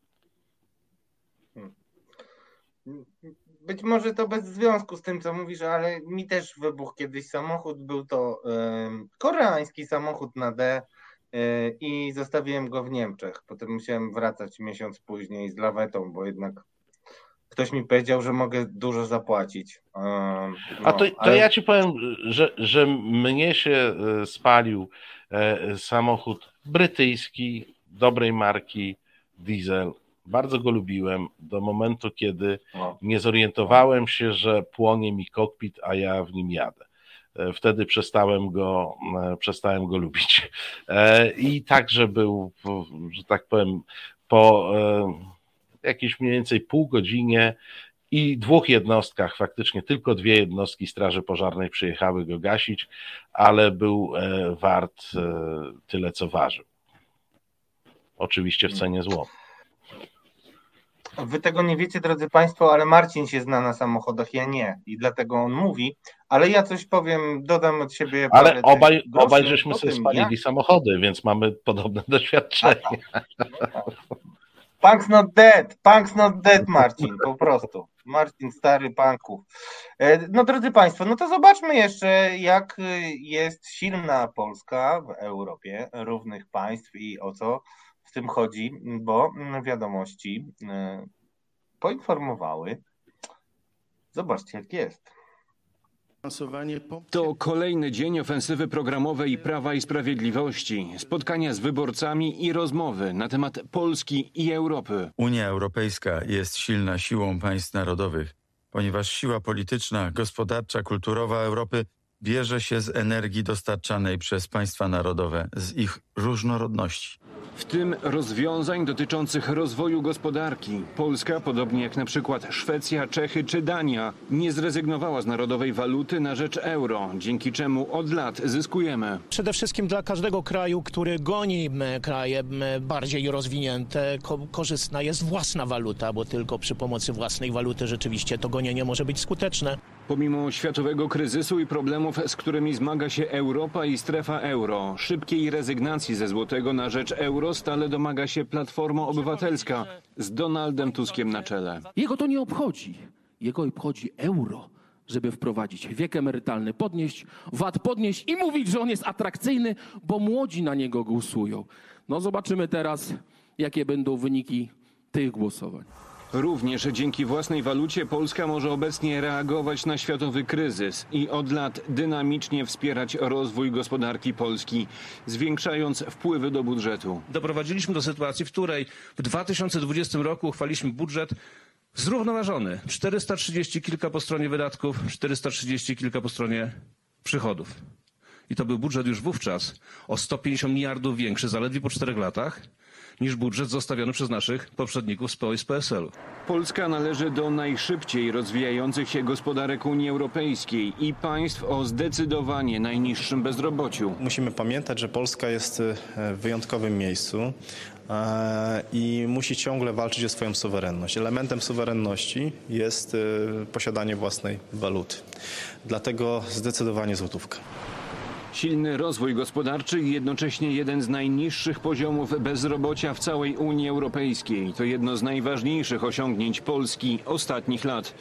Speaker 1: Być może to bez związku z tym, co mówisz, ale mi też wybuchł kiedyś samochód. Był to koreański samochód na D y, i zostawiłem go w Niemczech. Potem musiałem wracać miesiąc później z lawetą, bo jednak ktoś mi powiedział, że mogę dużo zapłacić. No,
Speaker 5: A to, to ale... ja ci powiem, że, że mnie się e, spalił e, samochód brytyjski, dobrej marki, diesel. Bardzo go lubiłem do momentu, kiedy no. nie zorientowałem się, że płonie mi kokpit, a ja w nim jadę. E, wtedy przestałem go, przestałem go lubić. I także był, że tak powiem, po jakieś mniej więcej pół godzinie i dwóch jednostkach, faktycznie tylko dwie jednostki Straży Pożarnej przyjechały go gasić, ale był e, wart e, tyle, co ważył. Oczywiście w cenie złota.
Speaker 1: Wy tego nie wiecie, drodzy Państwo, ale Marcin się zna na samochodach, ja nie. I dlatego on mówi, ale ja coś powiem, dodam od siebie.
Speaker 5: Ale obaj, obaj żeśmy sobie spalili ja? samochody, więc mamy podobne doświadczenie.
Speaker 1: Punk's not dead, punk's not dead, Marcin, po prostu. Marcin Stary Panków. E, No drodzy Państwo, no to zobaczmy jeszcze, jak y, jest silna Polska w Europie, równych państw i o co w tym chodzi, bo wiadomości y, poinformowały. Zobaczcie, jak jest.
Speaker 11: To kolejny dzień ofensywy programowej Prawa i Sprawiedliwości, spotkania z wyborcami i rozmowy na temat Polski i Europy.
Speaker 12: Unia Europejska jest silna siłą państw narodowych, ponieważ siła polityczna, gospodarcza, kulturowa Europy bierze się z energii dostarczanej przez państwa narodowe, z ich różnorodności.
Speaker 11: W tym rozwiązań dotyczących rozwoju gospodarki. Polska, podobnie jak na przykład Szwecja, Czechy czy Dania, nie zrezygnowała z narodowej waluty na rzecz euro, dzięki czemu od lat zyskujemy.
Speaker 13: Przede wszystkim dla każdego kraju, który goni kraje bardziej rozwinięte, ko korzystna jest własna waluta, bo tylko przy pomocy własnej waluty rzeczywiście to gonienie może być skuteczne.
Speaker 11: Pomimo światowego kryzysu i problemów, z którymi zmaga się Europa i strefa euro, szybkiej rezygnacji ze złotego na rzecz euro stale domaga się Platforma Obywatelska z Donaldem Tuskiem na czele.
Speaker 14: Jego to nie obchodzi. Jego obchodzi euro, żeby wprowadzić wiek emerytalny, podnieść VAT, podnieść i mówić, że on jest atrakcyjny, bo młodzi na niego głosują. No zobaczymy teraz, jakie będą wyniki tych głosowań.
Speaker 11: Również dzięki własnej walucie Polska może obecnie reagować na światowy kryzys i od lat dynamicznie wspierać rozwój gospodarki Polski, zwiększając wpływy do budżetu.
Speaker 15: Doprowadziliśmy do sytuacji, w której w 2020 roku uchwaliliśmy budżet zrównoważony. 430 kilka po stronie wydatków, 430 kilka po stronie przychodów. I to był budżet już wówczas o 150 miliardów większy zaledwie po czterech latach niż budżet zostawiony przez naszych poprzedników z PO i z PSL-u.
Speaker 11: Polska należy do najszybciej rozwijających się gospodarek Unii Europejskiej i państw o zdecydowanie najniższym bezrobociu.
Speaker 16: Musimy pamiętać, że Polska jest e, w wyjątkowym miejscu e, i musi ciągle walczyć o swoją suwerenność. Elementem suwerenności jest e, posiadanie własnej waluty. Dlatego zdecydowanie złotówka.
Speaker 11: Silny rozwój gospodarczy i jednocześnie jeden z najniższych poziomów bezrobocia w całej Unii Europejskiej to jedno z najważniejszych osiągnięć Polski ostatnich lat.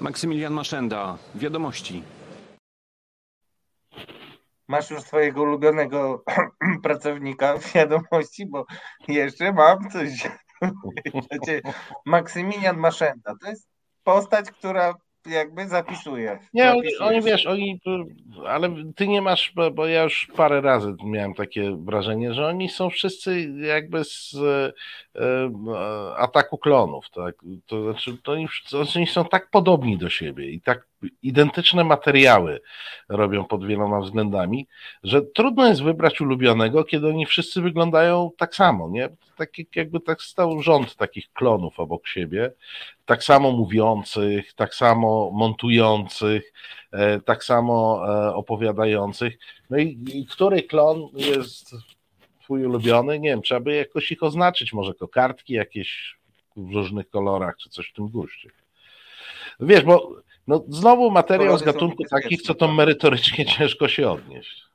Speaker 11: Maksymilian Maszenda, Wiadomości.
Speaker 1: Masz już swojego ulubionego pracownika w wiadomości, bo jeszcze mam coś. Maksymilian Maszenda to jest postać, która jakby zapisuje.
Speaker 5: Nie, oni, oni wiesz, oni, ale ty nie masz, bo, bo ja już parę razy miałem takie wrażenie, że oni są wszyscy jakby z e, e, ataku klonów, tak? To znaczy, to oni, to oni są tak podobni do siebie i tak identyczne materiały robią pod wieloma względami, że trudno jest wybrać ulubionego, kiedy oni wszyscy wyglądają tak samo, nie? Tak jak- jakby tak stał rząd takich klonów obok siebie, tak samo mówiących, tak samo montujących, e, tak samo e, opowiadających. No i, i który klon jest twój ulubiony? Nie wiem, trzeba by jakoś ich oznaczyć, może kokardki jakieś w różnych kolorach, czy coś w tym guście. Wiesz, bo no, znowu materiał z gatunku takich, co to merytorycznie ciężko się odnieść.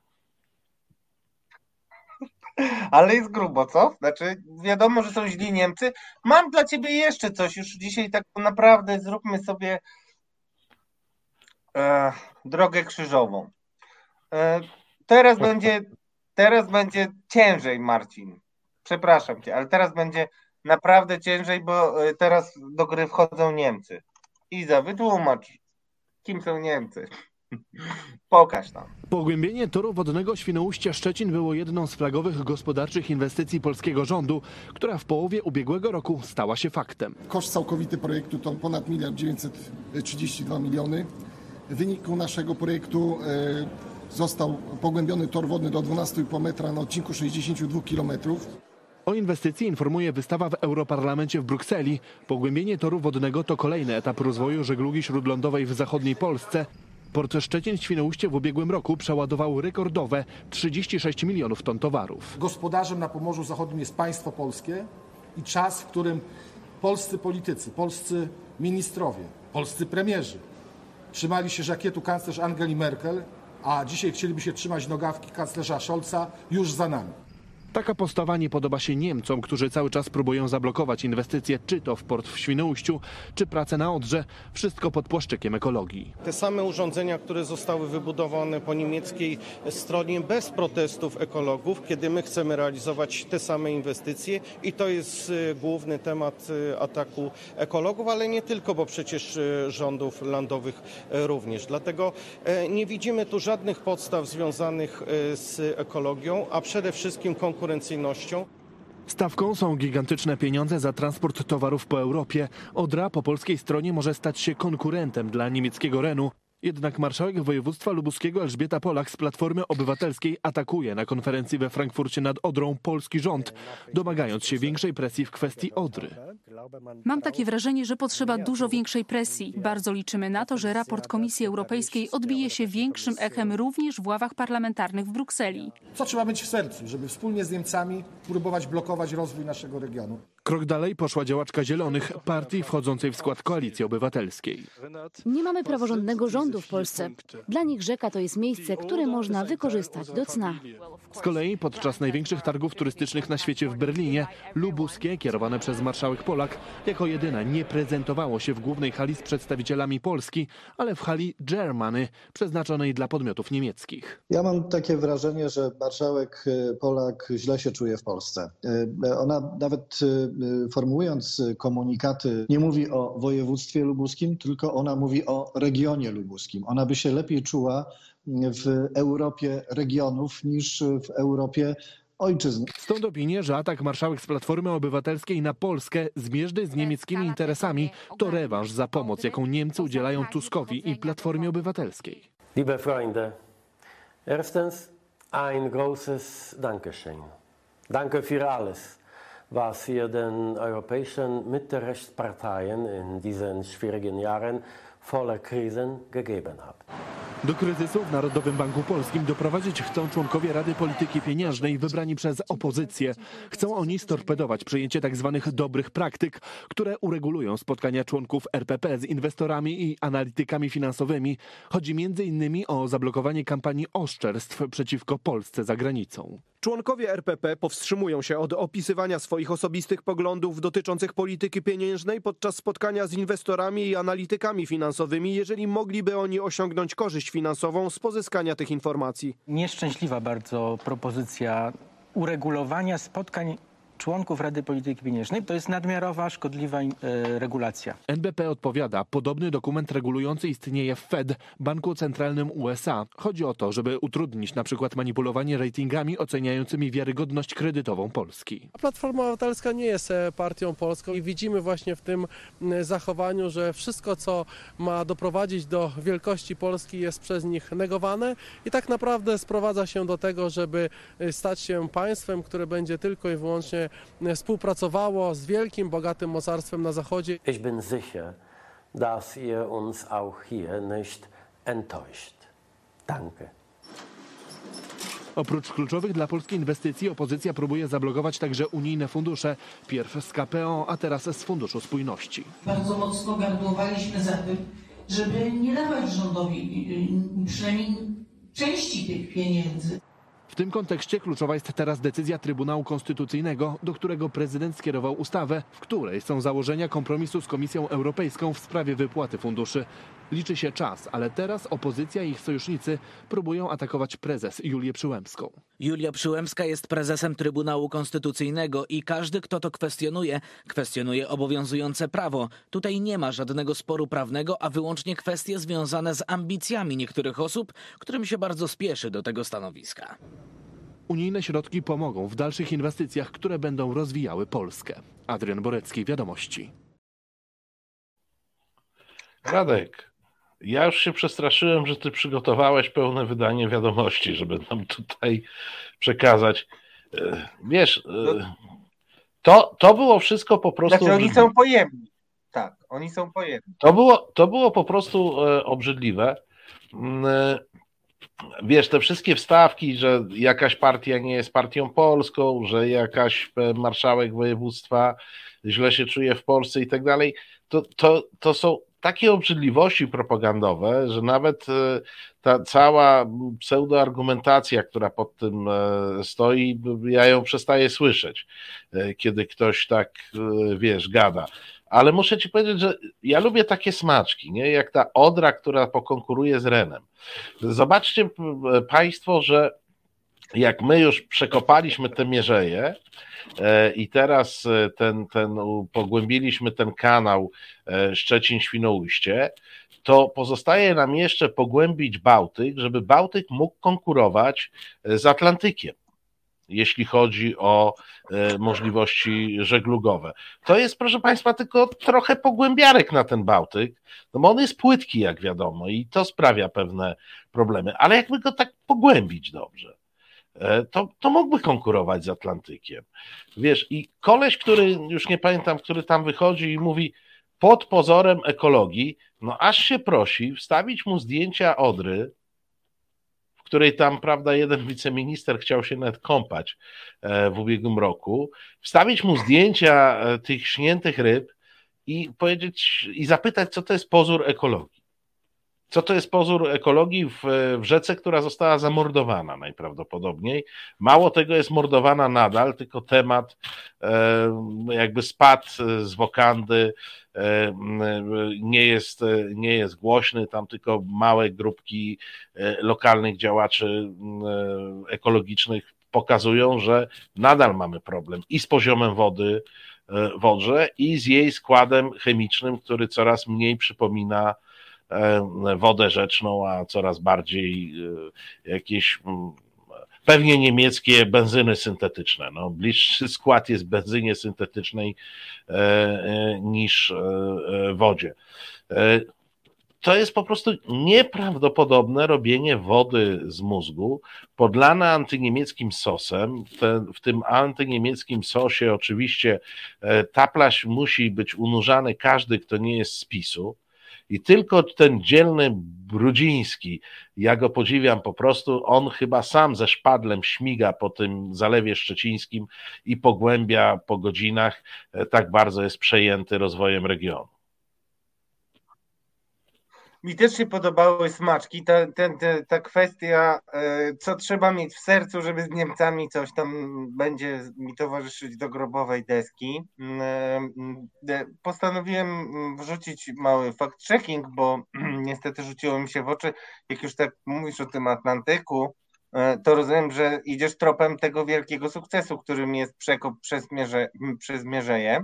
Speaker 1: Ale jest grubo, co? Znaczy, wiadomo, że są źli Niemcy. Mam dla ciebie jeszcze coś. Już dzisiaj tak naprawdę zróbmy sobie e, drogę krzyżową. E, teraz będzie, teraz będzie ciężej, Marcin. Przepraszam cię, ale teraz będzie naprawdę ciężej, bo e, teraz do gry wchodzą Niemcy. Iza, wytłumacz, kim są Niemcy. Pokaż nam.
Speaker 17: Pogłębienie toru wodnego Świnoujście Szczecin było jedną z flagowych gospodarczych inwestycji polskiego rządu, która w połowie ubiegłego roku stała się faktem.
Speaker 18: Koszt całkowity projektu to ponad 1 932 miliony. W wyniku naszego projektu e, został pogłębiony tor wodny do 12,5 metra na odcinku 62 kilometrów.
Speaker 17: O inwestycji informuje wystawa w Europarlamencie w Brukseli. Pogłębienie toru wodnego to kolejny etap rozwoju żeglugi śródlądowej w zachodniej Polsce. Port Szczecin Świnoujście w ubiegłym roku przeładował rekordowe 36 milionów ton towarów.
Speaker 19: Gospodarzem na Pomorzu Zachodnim jest państwo polskie i czas, w którym polscy politycy, polscy ministrowie, polscy premierzy trzymali się żakietu kanclerz Angeli Merkel, a dzisiaj chcieliby się trzymać nogawki kanclerza Scholza, już za nami.
Speaker 17: Taka postawa nie podoba się Niemcom, którzy cały czas próbują zablokować inwestycje, czy to w port w Świnoujściu, czy pracę na Odrze, wszystko pod płaszczykiem ekologii.
Speaker 20: Te same urządzenia, które zostały wybudowane po niemieckiej stronie bez protestów ekologów, kiedy my chcemy realizować te same inwestycje i to jest y, główny temat y, ataku ekologów, ale nie tylko, bo przecież y, rządów landowych również. Dlatego nie widzimy tu żadnych podstaw związanych z ekologią, a przede wszystkim konkurencyjnością.
Speaker 17: Stawką są gigantyczne pieniądze za transport towarów po Europie. Odra po polskiej stronie może stać się konkurentem dla niemieckiego Renu. Jednak marszałek województwa lubuskiego Elżbieta Polak z Platformy Obywatelskiej atakuje na konferencji we Frankfurcie nad Odrą polski rząd, domagając się większej presji w kwestii Odry.
Speaker 21: Mam takie wrażenie, że potrzeba dużo większej presji. Bardzo liczymy na to, że raport Komisji Europejskiej odbije się większym echem również w ławach parlamentarnych w Brukseli.
Speaker 19: Co trzeba mieć w sercu, żeby wspólnie z Niemcami próbować blokować rozwój naszego regionu?
Speaker 17: Krok dalej poszła działaczka Zielonych, partii wchodzącej w skład Koalicji Obywatelskiej.
Speaker 22: Nie mamy praworządnego rządu w Polsce. Dla nich rzeka to jest miejsce, które można wykorzystać do cna.
Speaker 17: Z kolei podczas największych targów turystycznych na świecie w Berlinie, lubuskie, kierowane przez marszałek Polak, jako jedyne nie prezentowało się w głównej hali z przedstawicielami Polski, ale w hali Germany, przeznaczonej dla podmiotów niemieckich.
Speaker 23: Ja mam takie wrażenie, że marszałek y, Polak źle się czuje w Polsce. Y, Ona nawet y, formułując komunikaty nie mówi o województwie lubuskim, tylko ona mówi o regionie lubuskim. Ona by się lepiej czuła w Europie regionów niż w Europie ojczyzn.
Speaker 17: Stąd opinię, że atak marszałek z Platformy Obywatelskiej na Polskę zmierzmy z niemieckimi interesami to rewanż za pomoc, jaką Niemcy udzielają Tuskowi i Platformie Obywatelskiej.
Speaker 24: Liebe Freunde, erstens ein großes Dankeschön. Danke für alles, was ihr den europäischen Mittelrechtsparteien in diesen schwierigen Jahren voller Krisen gegeben habt.
Speaker 17: Do kryzysu w Narodowym Banku Polskim doprowadzić chcą członkowie Rady Polityki Pieniężnej wybrani przez opozycję. Chcą oni storpedować przyjęcie tzw. dobrych praktyk, które uregulują spotkania członków RPP z inwestorami i analitykami finansowymi. Chodzi m.in. o zablokowanie kampanii oszczerstw przeciwko Polsce za granicą.
Speaker 25: Członkowie RPP powstrzymują się od opisywania swoich osobistych poglądów dotyczących polityki pieniężnej podczas spotkania z inwestorami i analitykami finansowymi, jeżeli mogliby oni osiągnąć korzyść finansową z pozyskania tych informacji.
Speaker 26: Nieszczęśliwa bardzo propozycja uregulowania spotkań członków Rady Polityki Pieniężnej. To jest nadmiarowa, szkodliwa e, regulacja.
Speaker 17: NBP odpowiada, podobny dokument regulujący istnieje w Fed, Banku Centralnym USA. Chodzi o to, żeby utrudnić na przykład manipulowanie ratingami oceniającymi wiarygodność kredytową Polski.
Speaker 27: Platforma Obywatelska nie jest e, partią polską i widzimy właśnie w tym zachowaniu, że wszystko, co ma doprowadzić do wielkości Polski jest przez nich negowane i tak naprawdę sprowadza się do tego, żeby e, stać się państwem, które będzie tylko i wyłącznie współpracowało z wielkim, bogatym mocarstwem na zachodzie.
Speaker 24: Ich bin sicher, dass ihr uns auch hier nicht enttäuscht. Danke.
Speaker 17: Oprócz kluczowych dla Polski inwestycji opozycja próbuje zablokować także unijne fundusze. Pierw z KPO, a teraz z Funduszu Spójności.
Speaker 28: Bardzo mocno gardłowaliśmy za tym, żeby nie dawać rządowi y, y, przynajmniej części tych pieniędzy.
Speaker 17: W tym kontekście kluczowa jest teraz decyzja Trybunału Konstytucyjnego, do którego prezydent skierował ustawę, w której są założenia kompromisu z Komisją Europejską w sprawie wypłaty funduszy. Liczy się czas, ale teraz opozycja i ich sojusznicy próbują atakować prezes Julię Przyłębską.
Speaker 29: Julia Przyłębska jest prezesem Trybunału Konstytucyjnego i każdy, kto to kwestionuje, kwestionuje obowiązujące prawo. Tutaj nie ma żadnego sporu prawnego, a wyłącznie kwestie związane z ambicjami niektórych osób, którym się bardzo spieszy do tego stanowiska.
Speaker 17: Unijne środki pomogą w dalszych inwestycjach, które będą rozwijały Polskę. Adrian Borecki, Wiadomości.
Speaker 5: Radek, ja już się przestraszyłem, że ty przygotowałeś pełne wydanie wiadomości, żeby nam tutaj przekazać. E, Wiesz, e, to, to było wszystko po prostu.
Speaker 1: Znaczy oni są pojemni. Tak, oni są pojemni.
Speaker 5: To było, to było po prostu e, obrzydliwe. Mm, Wiesz, te wszystkie wstawki, że jakaś partia nie jest partią polską, że jakaś marszałek województwa źle się czuje w Polsce i tak dalej, to, to, to są takie obrzydliwości propagandowe, że nawet e, ta cała pseudoargumentacja, która pod tym e, stoi, ja ją przestaję słyszeć, e, kiedy ktoś tak, wiesz, gada. Ale muszę ci powiedzieć, że ja lubię takie smaczki, nie? jak ta Odra, która pokonkuruje z Renem. Zobaczcie Państwo, że jak my już przekopaliśmy te mierzeje e, i teraz e, ten, ten, pogłębiliśmy ten kanał e, Szczecin-Świnoujście, to pozostaje nam jeszcze pogłębić Bałtyk, żeby Bałtyk mógł konkurować z Atlantykiem jeśli chodzi o możliwości żeglugowe. To jest, proszę Państwa, tylko trochę pogłębiarek na ten Bałtyk, no bo on jest płytki, jak wiadomo, i to sprawia pewne problemy, ale jakby go tak pogłębić dobrze, to, to mógłby konkurować z Atlantykiem. Wiesz, i koleś, który już nie pamiętam, który tam wychodzi i mówi pod pozorem ekologii, no aż się prosi wstawić mu zdjęcia Odry, w której tam, prawda, jeden wiceminister chciał się nawet kąpać e, w ubiegłym roku, wstawić mu zdjęcia e, tych śniętych ryb i powiedzieć i zapytać, co to jest pozór ekologii. Co to jest pozór ekologii w, w rzece, która została zamordowana najprawdopodobniej? Mało tego jest mordowana nadal, tylko temat e, jakby spadł z wokandy, e, nie jest, nie jest głośny, tam tylko małe grupki e, lokalnych działaczy ekologicznych pokazują, że nadal mamy problem i z poziomem wody w Odrze i z jej składem chemicznym, który coraz mniej przypomina E, wodę rzeczną, a coraz bardziej e, jakieś mm, pewnie niemieckie benzyny syntetyczne. No, bliższy skład jest benzynie syntetycznej e, niż wodzie. To jest po prostu nieprawdopodobne robienie wody z mózgu, podlane antyniemieckim sosem. w tym antyniemieckim sosie oczywiście taplaś musi być unurzany każdy, kto nie jest z PiSu. I tylko ten dzielny Brudziński, ja go podziwiam po prostu, on chyba sam ze szpadlem śmiga po tym Zalewie Szczecińskim i pogłębia po godzinach, e, tak bardzo jest przejęty rozwojem regionu.
Speaker 1: Mi też się podobały smaczki. Ta, ta, ta, ta kwestia, e, co trzeba mieć w sercu, żeby z Niemcami coś tam będzie mi towarzyszyć do grobowej deski. Mm, e, e, postanowiłem wrzucić mały fact-checking, bo niestety rzuciło mi się w oczy, jak już tak mówisz o tym Atlantyku, to rozumiem, że idziesz tropem tego wielkiego sukcesu, którym jest przekop przez, mierze, przez Mierzeję.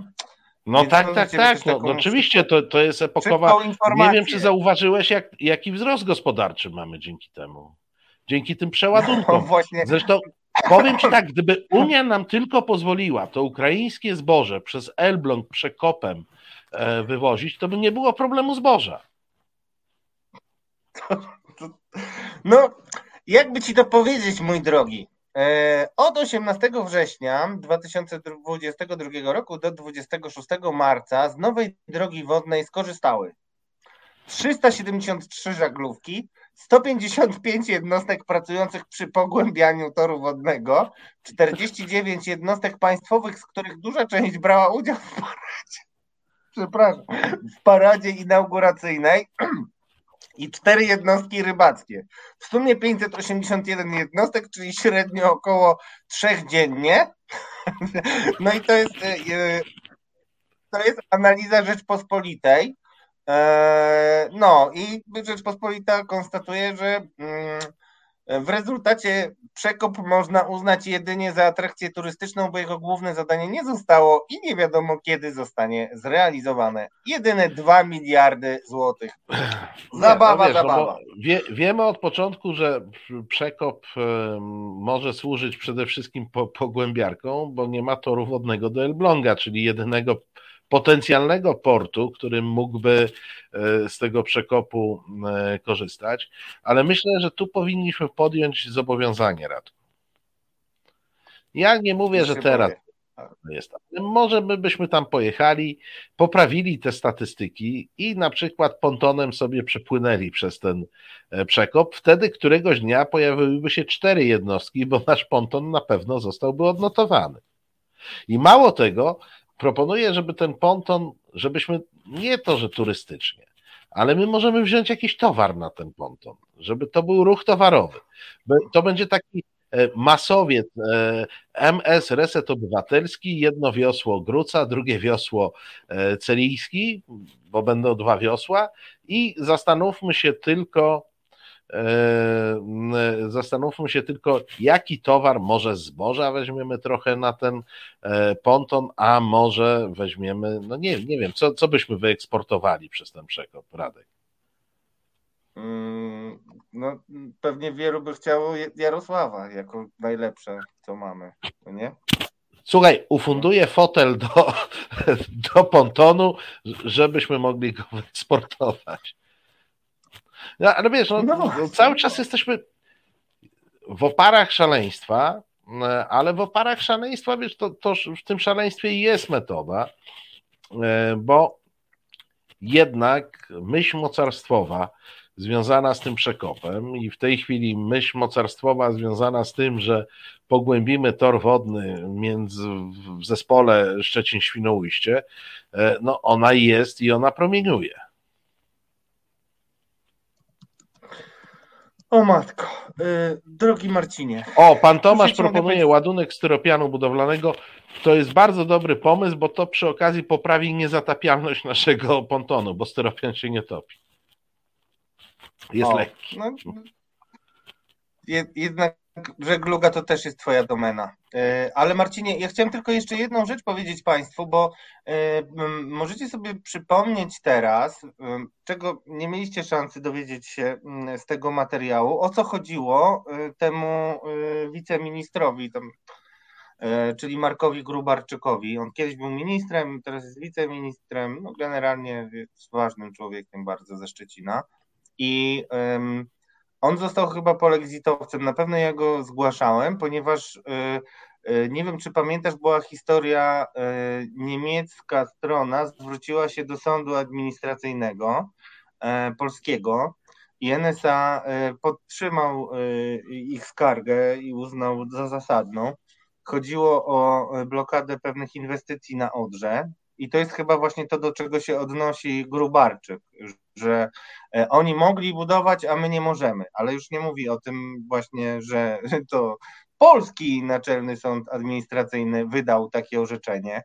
Speaker 5: No Więc tak, tak, tak. No, no, oczywiście to, to jest epokowa. Nie wiem, czy zauważyłeś, jak, jaki wzrost gospodarczy mamy dzięki temu. Dzięki tym przeładunkom. No, właśnie. Zresztą powiem ci tak, gdyby Unia nam tylko pozwoliła to ukraińskie zboże przez Elbląg przekopem e, wywozić, to by nie było problemu zboża.
Speaker 1: No, jakby ci to powiedzieć, mój drogi? E, od 18 września 2022 roku do 26 marca z nowej drogi wodnej skorzystały 373 żaglówki, 155 jednostek pracujących przy pogłębianiu toru wodnego, 49 jednostek państwowych, z których duża część brała udział w paradzie, przepraszam, w paradzie inauguracyjnej, i cztery jednostki rybackie. W sumie 581 jednostek, czyli średnio około trzech dziennie. No i to jest, e, e, to jest analiza Rzeczpospolitej. E, no i Rzeczpospolita konstatuje, że mm, w rezultacie przekop można uznać jedynie za atrakcję turystyczną, bo jego główne zadanie nie zostało i nie wiadomo kiedy zostanie zrealizowane. Jedyne 2 miliardy złotych. Zabawa, nie, no wiesz, zabawa. No
Speaker 5: wie, wiemy od początku, że przekop może służyć przede wszystkim po, pogłębiarką, bo nie ma toru wodnego do Elbląga, czyli jedynego potencjalnego portu, którym mógłby e, z tego przekopu e, korzystać, ale myślę, że tu powinniśmy podjąć zobowiązanie Radku. Ja nie mówię, że teraz jest. Może my byśmy tam pojechali, poprawili te statystyki i na przykład pontonem sobie przepłynęli przez ten e, przekop. Wtedy któregoś dnia pojawiłyby się cztery jednostki, bo nasz ponton na pewno zostałby odnotowany. I mało tego, proponuję, żeby ten ponton, żebyśmy nie to, że turystycznie, ale my możemy wziąć jakiś towar na ten ponton, żeby to był ruch towarowy. To będzie taki e, masowiec e, MS Reset Obywatelski, jedno wiosło Gruca, drugie wiosło e, Celijski, bo będą dwa wiosła i zastanówmy się tylko, zastanówmy się tylko, jaki towar, może zboża weźmiemy trochę na ten ponton, a może weźmiemy, no nie, nie wiem, co, co byśmy wyeksportowali przez ten przekop, Radek?
Speaker 1: Mm, no, pewnie wielu by chciało Jarosława jako najlepsze, co mamy, no nie?
Speaker 5: Słuchaj, ufunduję fotel do, do pontonu, żebyśmy mogli go eksportować. No, ale wiesz, no, no, cały czas jesteśmy w oparach szaleństwa, ale w oparach szaleństwa, wiesz, to, to w tym szaleństwie jest metoda, e, bo jednak myśl mocarstwowa związana z tym przekopem i w tej chwili myśl mocarstwowa związana z tym, że pogłębimy tor wodny między, w zespole Szczecin-Świnoujście, e, no ona jest i ona promieniuje.
Speaker 1: O matko, yy, drogi Marcinie.
Speaker 5: O, pan Tomasz proponuje ładunek styropianu budowlanego. To jest bardzo dobry pomysł, bo to przy okazji poprawi niezatapialność naszego pontonu, bo styropian się nie topi. Jest o, lekki. No,
Speaker 1: jednak żegluga to też jest twoja domena. E, ale Marcinie, ja chciałem tylko jeszcze jedną rzecz powiedzieć Państwu, bo e, możecie sobie przypomnieć teraz, czego nie mieliście szansy dowiedzieć się z tego materiału, o co chodziło e, temu wiceministrowi, czyli Markowi Grubarczykowi. On kiedyś był ministrem, teraz jest wiceministrem, no generalnie jest ważnym człowiekiem bardzo ze Szczecina. I on został chyba polexitowcem. Na pewno ja go zgłaszałem, ponieważ y, y, nie wiem, czy pamiętasz, była historia, y, niemiecka strona zwróciła się do sądu administracyjnego polskiego i NSA podtrzymał ich skargę i uznał za zasadną. Chodziło o blokadę pewnych inwestycji na Odrze. I to jest chyba właśnie to, do czego się odnosi Grubarczyk, że e, oni mogli budować, a my nie możemy, ale już nie mówi o tym właśnie, że to polski Naczelny Sąd Administracyjny wydał takie orzeczenie.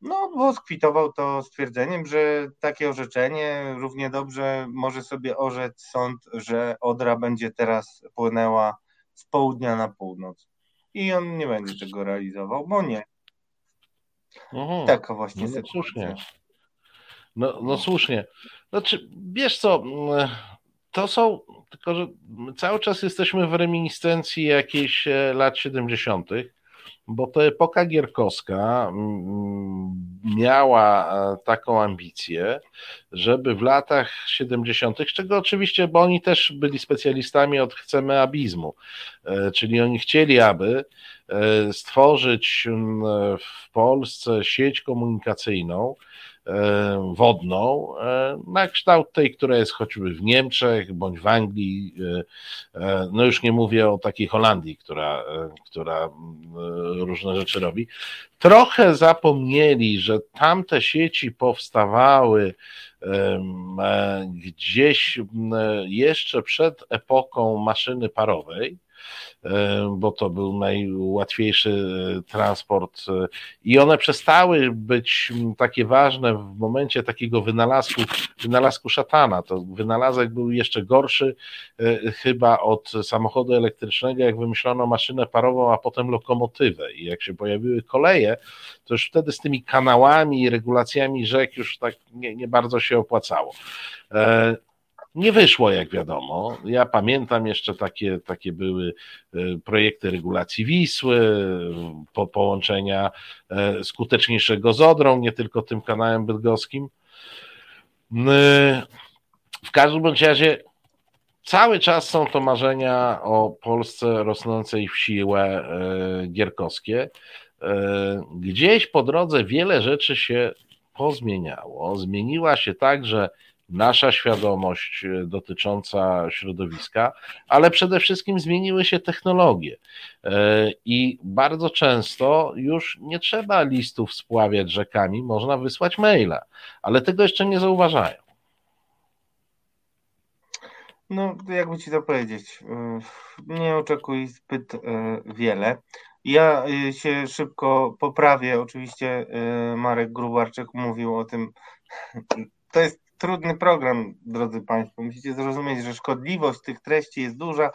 Speaker 1: No, bo skwitował to stwierdzeniem, że takie orzeczenie równie dobrze może sobie orzec sąd, że Odra będzie teraz płynęła z południa na północ. I on nie będzie tego realizował, bo nie.
Speaker 5: Mhm. Taka właśnie no, no słusznie. No, no słusznie. Znaczy, wiesz co, to są, tylko że cały czas jesteśmy w reminiscencji jakiejś e, lat 70., bo to epoka gierkowska miała e, taką ambicję, żeby w latach 70., czego oczywiście, bo oni też byli specjalistami od chcemy abizmu, e, czyli oni chcieli, aby stworzyć w Polsce sieć komunikacyjną, E, wodną, e, na kształt tej, która jest choćby w Niemczech bądź w Anglii. E, no już nie mówię o takiej Holandii, która, która różne rzeczy robi. Trochę zapomnieli, że tamte sieci powstawały gdzieś jeszcze przed epoką maszyny parowej E, bo to był najłatwiejszy e, transport e, i one przestały być takie ważne w momencie takiego wynalazku, wynalazku szatana. To wynalazek był jeszcze gorszy chyba od samochodu elektrycznego, jak wymyślono maszynę parową, a potem lokomotywę i jak się pojawiły koleje, to już wtedy z tymi kanałami i regulacjami rzek już tak nie, nie bardzo się opłacało. Nie wyszło, jak wiadomo. Ja pamiętam jeszcze takie, takie były e, projekty regulacji Wisły, po połączenia e, skuteczniejszego z Odrą, nie tylko tym kanałem bydgoskim. E, w każdym bądź razie cały czas są to marzenia o Polsce rosnącej w siłę gierkowskie. Gdzieś po drodze wiele rzeczy się pozmieniało. Zmieniła się także nasza świadomość e, dotycząca środowiska, ale przede wszystkim zmieniły się technologie. E, I bardzo często już nie trzeba listów spławiać rzekami, można wysłać maila, ale tego jeszcze nie zauważają.
Speaker 1: No, jakby ci to powiedzieć, y, nie oczekuj zbyt wiele. Ja się szybko poprawię. Oczywiście Marek Grubarczyk mówił o tym. To jest trudny program, drodzy Państwo. Musicie zrozumieć, że szkodliwość tych treści jest duża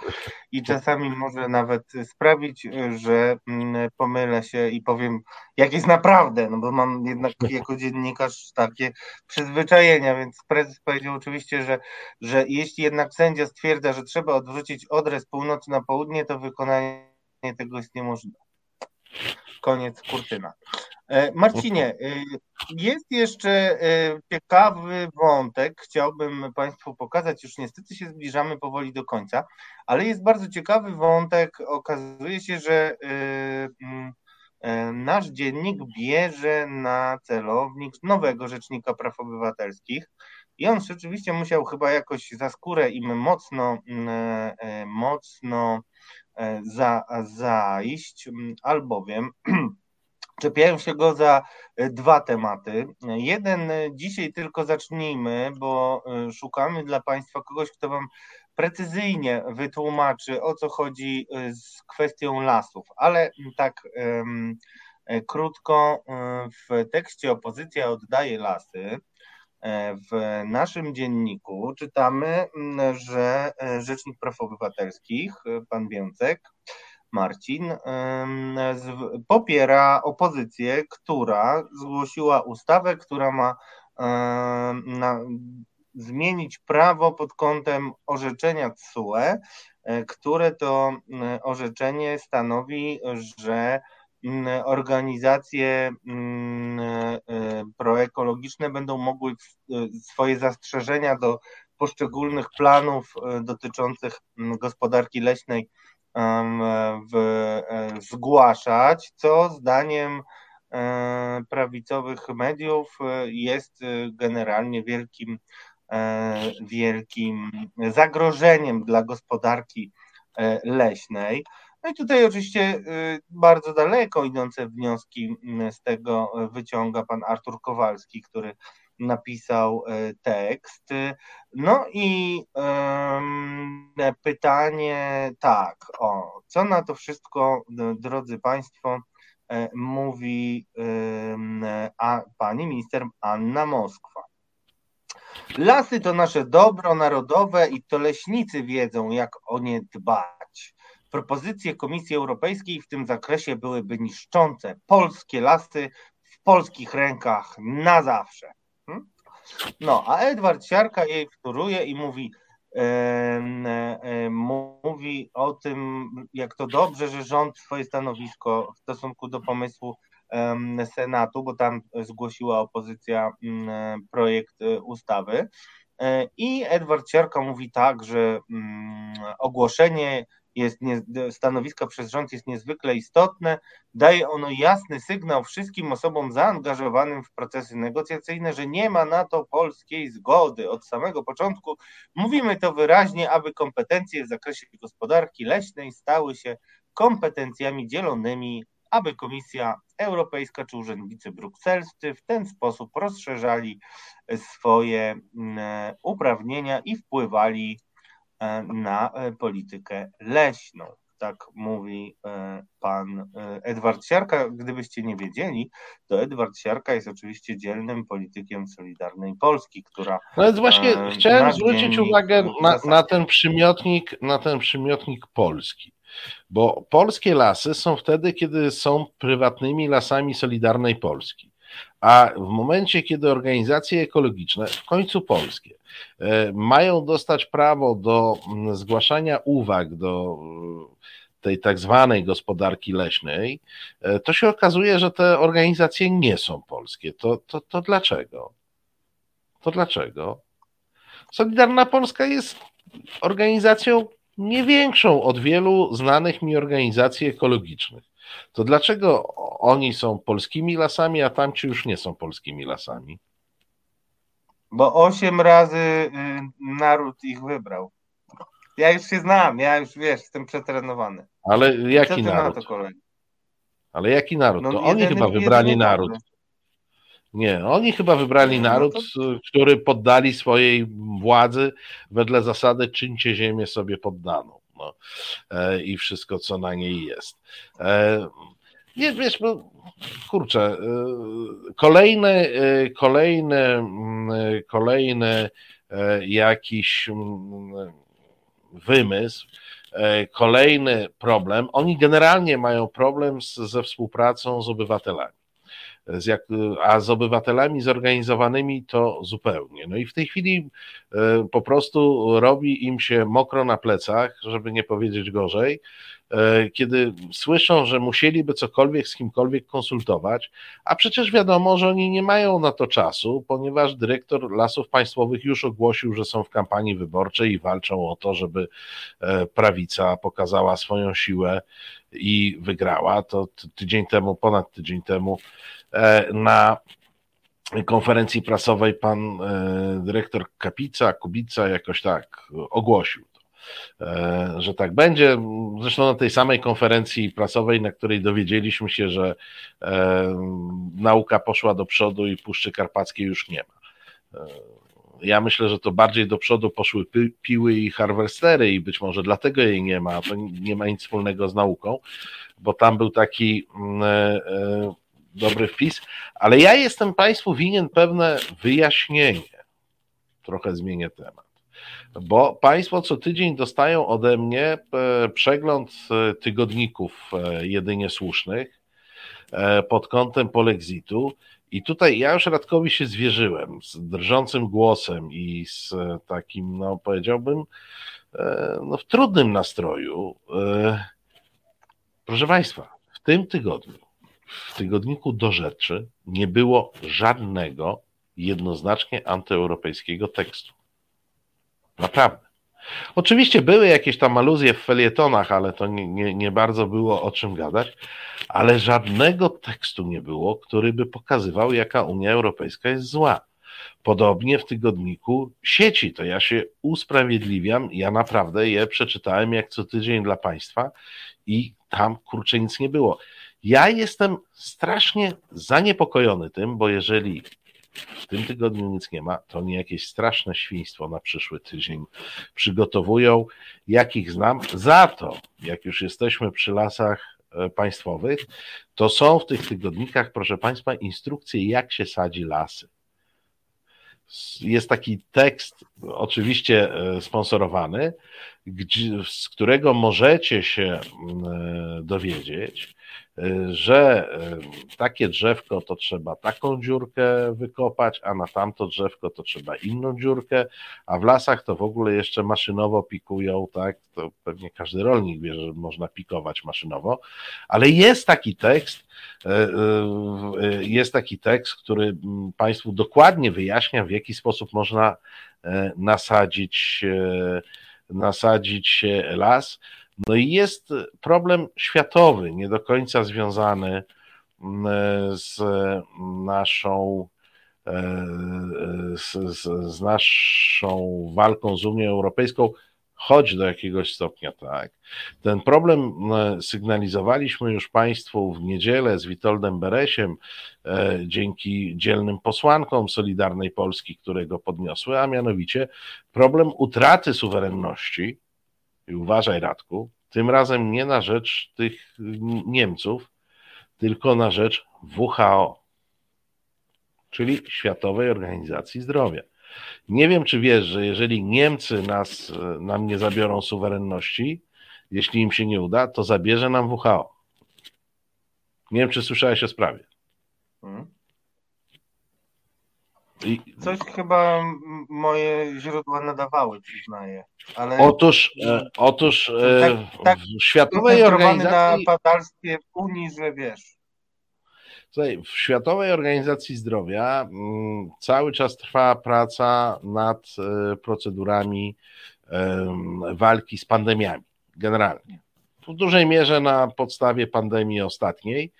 Speaker 1: i czasami może nawet sprawić, że mm, pomylę się i powiem, jak jest naprawdę, no bo mam jednak jako dziennikarz takie przyzwyczajenia, więc prezes powiedział oczywiście, że, że jeśli jednak sędzia stwierdza, że trzeba odwrócić odres północy na południe, to wykonanie tego jest niemożliwe. Koniec kurtyna. E, Marcinie, e, jest jeszcze e, ciekawy wątek, chciałbym Państwu pokazać, już niestety się zbliżamy powoli do końca, ale jest bardzo ciekawy wątek. Okazuje się, że mm, nasz dziennik bierze na celownik nowego Rzecznika Praw Obywatelskich i on rzeczywiście musiał chyba jakoś za skórę im mocno, mm, mocno za, zajść, mm, albowiem Czepiają się go za e, dwa tematy. Jeden e, dzisiaj tylko zacznijmy, bo e, szukamy dla Państwa kogoś, kto Wam precyzyjnie wytłumaczy, o co chodzi z kwestią lasów, ale tak krótko w tekście opozycja oddaje lasy. W naszym dzienniku czytamy, że Rzecznik Praw Obywatelskich, pan Więcek, Marcin, popiera opozycję, która zgłosiła ustawę, która ma zmienić prawo pod kątem orzeczenia TSUE, e, które to orzeczenie stanowi, że organizacje e, proekologiczne będą mogły e, swoje zastrzeżenia do poszczególnych planów dotyczących gospodarki leśnej w, e, zgłaszać, co zdaniem e, prawicowych mediów e, jest generalnie wielkim, wielkim zagrożeniem dla gospodarki leśnej. No i tutaj oczywiście bardzo daleko idące wnioski z tego wyciąga pan Artur Kowalski, który napisał e, tekst. No i pytanie tak, o co na to wszystko, drodzy Państwo, e, mówi a, pani minister Anna Moskwa. Lasy to nasze dobro narodowe i to leśnicy wiedzą, jak o nie dbać. Propozycje Komisji Europejskiej w tym zakresie byłyby niszczące. Polskie lasy w polskich rękach na zawsze. No, a Edward Siarka jej wtóruje i mówi, e, e, mówi o tym, jak to dobrze, że rząd swoje stanowisko w stosunku do pomysłu Senatu, bo tam zgłosiła opozycja projekt e, ustawy. E, I Edward Siarka mówi tak, że ogłoszenie jest nie, stanowiska przez rząd jest niezwykle istotne. Daje ono jasny sygnał wszystkim osobom zaangażowanym w procesy negocjacyjne, że nie ma na to polskiej zgody. Od samego początku mówimy to wyraźnie, aby kompetencje w zakresie gospodarki leśnej stały się kompetencjami dzielonymi, aby Komisja Europejska czy urzędnicy brukselscy w ten sposób rozszerzali swoje mm, uprawnienia i wpływali na e, politykę leśną. Tak mówi e, pan Edward Siarka. Gdybyście nie wiedzieli, to Edward Siarka jest oczywiście dzielnym politykiem Solidarnej Polski, która.
Speaker 5: No więc właśnie chciałem zwrócić uwagę na, na, ten przymiotnik, na ten przymiotnik polski. Bo polskie lasy są wtedy, kiedy są prywatnymi lasami Solidarnej Polski. A w momencie, kiedy organizacje ekologiczne, w końcu polskie, e, mają dostać prawo do mm, zgłaszania uwag do e, tej tak zwanej gospodarki leśnej, e, to się okazuje, że te organizacje nie są polskie. To, to, to dlaczego? To dlaczego? Solidarna Polska jest organizacją nie większą od wielu znanych mi organizacji ekologicznych to dlaczego oni są polskimi lasami, a tamci już nie są polskimi lasami?
Speaker 1: Bo osiem razy y, naród ich wybrał. Ja już się znam, ja już wiesz, jestem przetrenowany.
Speaker 5: Ale jaki naród? Ale jaki naród? No, to oni chyba wybrali naród. Nie, oni chyba wybrali
Speaker 1: No
Speaker 5: naród, który poddali swojej władzy wedle zasady czyńcie ziemię sobie poddaną. No, e, I wszystko, co na niej jest. E, nie, wiesz, no, kurczę, kolejny, kolejny, mm, e, kolejny e, jakiś mm, wymysł, kolejny problem. Oni generalnie mają problem z, ze współpracą z obywatelami. Z jak, a z obywatelami zorganizowanymi to zupełnie. No i w tej chwili po prostu robi im się mokro na plecach, żeby nie powiedzieć gorzej, e, kiedy słyszą, że musieliby cokolwiek z kimkolwiek konsultować, a przecież wiadomo, że oni nie mają na to czasu, ponieważ dyrektor Lasów Państwowych już ogłosił, że są w kampanii wyborczej i walczą o to, żeby e, prawica pokazała swoją siłę i wygrała. To tydzień temu, ponad tydzień temu E, na konferencji prasowej pan e, dyrektor Kapica, Kubica jakoś tak ogłosił e, że tak będzie. Zresztą na tej samej konferencji prasowej, na której dowiedzieliśmy się, że nauka poszła do przodu i Puszczy Karpackiej już nie ma. Ja myślę, że to bardziej do przodu poszły piły i harvestery i być może dlatego jej nie ma. To nie ma nic wspólnego z nauką, bo tam był taki mm, dobry wpis, ale ja jestem Państwu winien pewne wyjaśnienie. Trochę zmienię temat. Bo Państwo co tydzień dostają ode mnie e, przegląd e, tygodników e, jedynie słusznych pod kątem polexitu. I tutaj ja już Radkowi się zwierzyłem z drżącym głosem i z takim, no powiedziałbym, no, w trudnym nastroju. Proszę Państwa, w tym tygodniu w tygodniku do rzeczy nie było żadnego jednoznacznie antyeuropejskiego tekstu. Naprawdę. Oczywiście były jakieś tam aluzje w felietonach, ale to nie, nie, nie, bardzo było o czym gadać, ale żadnego tekstu nie było, który by pokazywał, jaka Unia Europejska jest zła. Podobnie w tygodniku sieci, to ja się usprawiedliwiam, ja naprawdę je przeczytałem jak co tydzień dla Państwa i tam kurczę nic nie było. Ja jestem strasznie zaniepokojony tym, bo jeżeli w tym tygodniu nic nie ma, to oni jakieś straszne świństwo na przyszły tydzień przygotowują, jakich znam. Za to, jak już jesteśmy przy lasach e, państwowych, to są w tych tygodnikach, proszę Państwa, instrukcje, jak się sadzi lasy. Jest taki tekst, oczywiście e, sponsorowany, z którego możecie się mm, e, dowiedzieć, że takie drzewko to trzeba taką dziurkę wykopać, a na tamto drzewko to trzeba inną dziurkę, a w lasach to w ogóle jeszcze maszynowo pikują, tak? To pewnie każdy rolnik wie, że można pikować maszynowo, ale jest taki tekst, e, e, jest taki tekst, który Państwu dokładnie wyjaśnia, w jaki sposób można e, nasadzić, nasadzić z no i jest problem światowy, nie do końca związany mm, z naszą, e, z, z, z naszą walką z Unią Europejską, choć do jakiegoś stopnia tak. Ten problem e, sygnalizowaliśmy już Państwu w niedzielę z Witoldem Beresiem, e, dzięki dzielnym posłankom Solidarnej Polski, które go podniosły, a mianowicie problem utraty suwerenności i uważaj, Radku, tym razem nie na rzecz tych Niemców, tylko na rzecz WHO, czyli Światowej Organizacji Zdrowia. Nie wiem, czy wiesz, że jeżeli Niemcy nas, nam nie zabiorą suwerenności, jeśli im się nie uda, to zabierze nam WHO. Nie wiem, czy słyszałeś o sprawie. Hmm.
Speaker 1: I... Coś chyba moje źródła nadawały, przyznaję. Ale...
Speaker 5: Otóż, e, otóż e, tak, tak w Światowej Organizacji...
Speaker 1: na padalstwie Unii, że wiesz.
Speaker 5: W Światowej Organizacji Zdrowia m, mm, cały czas trwa praca nad e, procedurami walki z pandemiami, generalnie w dużej mierze na podstawie pandemii ostatniej.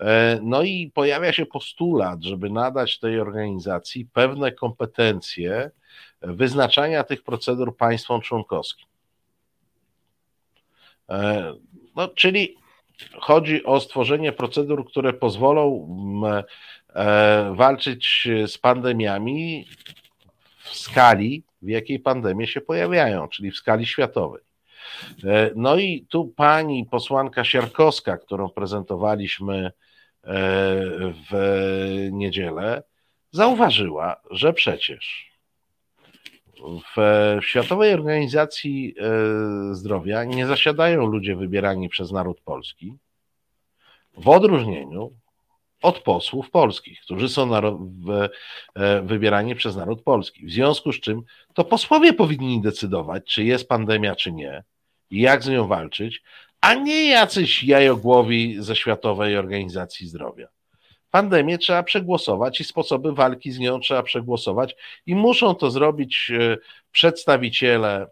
Speaker 5: E, no i pojawia się postulat, żeby nadać tej organizacji pewne kompetencje wyznaczania tych procedur państwom członkowskim. E, no, czyli chodzi o stworzenie procedur, które pozwolą e, walczyć z pandemiami w skali, w jakiej pandemie się pojawiają, czyli w skali światowej. E, no i tu pani posłanka Siarkowska, którą prezentowaliśmy e, w niedzielę, zauważyła, że przecież w Światowej Organizacji e, Zdrowia nie zasiadają ludzie wybierani przez naród polski, w odróżnieniu od posłów polskich, którzy są wybierani przez naród polski. W związku z czym to posłowie powinni decydować, czy jest pandemia, czy nie, jak z nią walczyć, a nie jacyś jajogłowi ze Światowej Organizacji Zdrowia. Pandemię trzeba przegłosować i sposoby walki z nią trzeba przegłosować i muszą to zrobić e, przedstawiciele,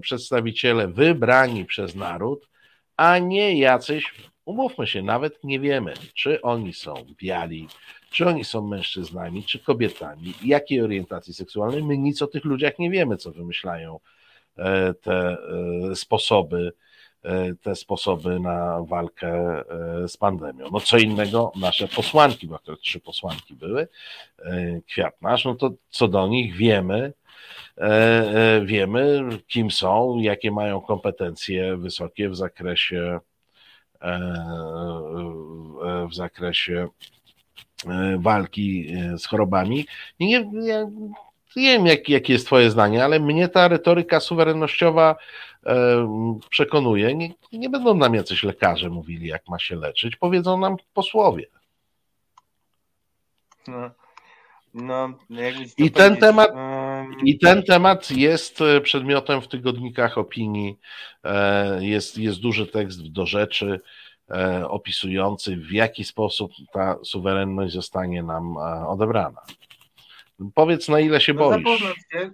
Speaker 5: przedstawiciele wybrani przez naród, a nie jacyś, umówmy się, nawet nie wiemy, czy oni są biali, czy oni są mężczyznami, czy kobietami, jakiej orientacji seksualnej. My nic o tych ludziach nie wiemy, co wymyślają te e, sposoby E, te sposoby na walkę e, z pandemią. No co innego nasze posłanki, bo akurat trzy posłanki były, e, Kwiatnasz, no to co do nich wiemy, wiemy kim są, jakie mają kompetencje wysokie w zakresie w zakresie walki z chorobami. I nie, nie wiem, jak, jakie jest Twoje zdanie, ale mnie ta retoryka suwerennościowa przekonuje. Nie, nie będą nam jacyś lekarze mówili, jak ma się leczyć, powiedzą nam posłowie.
Speaker 1: No, no,
Speaker 5: I, ten temat, I ten temat jest e, przedmiotem w tygodnikach opinii. E, jest, jest duży tekst do rzeczy e, opisujący, w jaki sposób ta suwerenność zostanie nam odebrana. Powiedz, na ile się no, boisz.
Speaker 1: Się,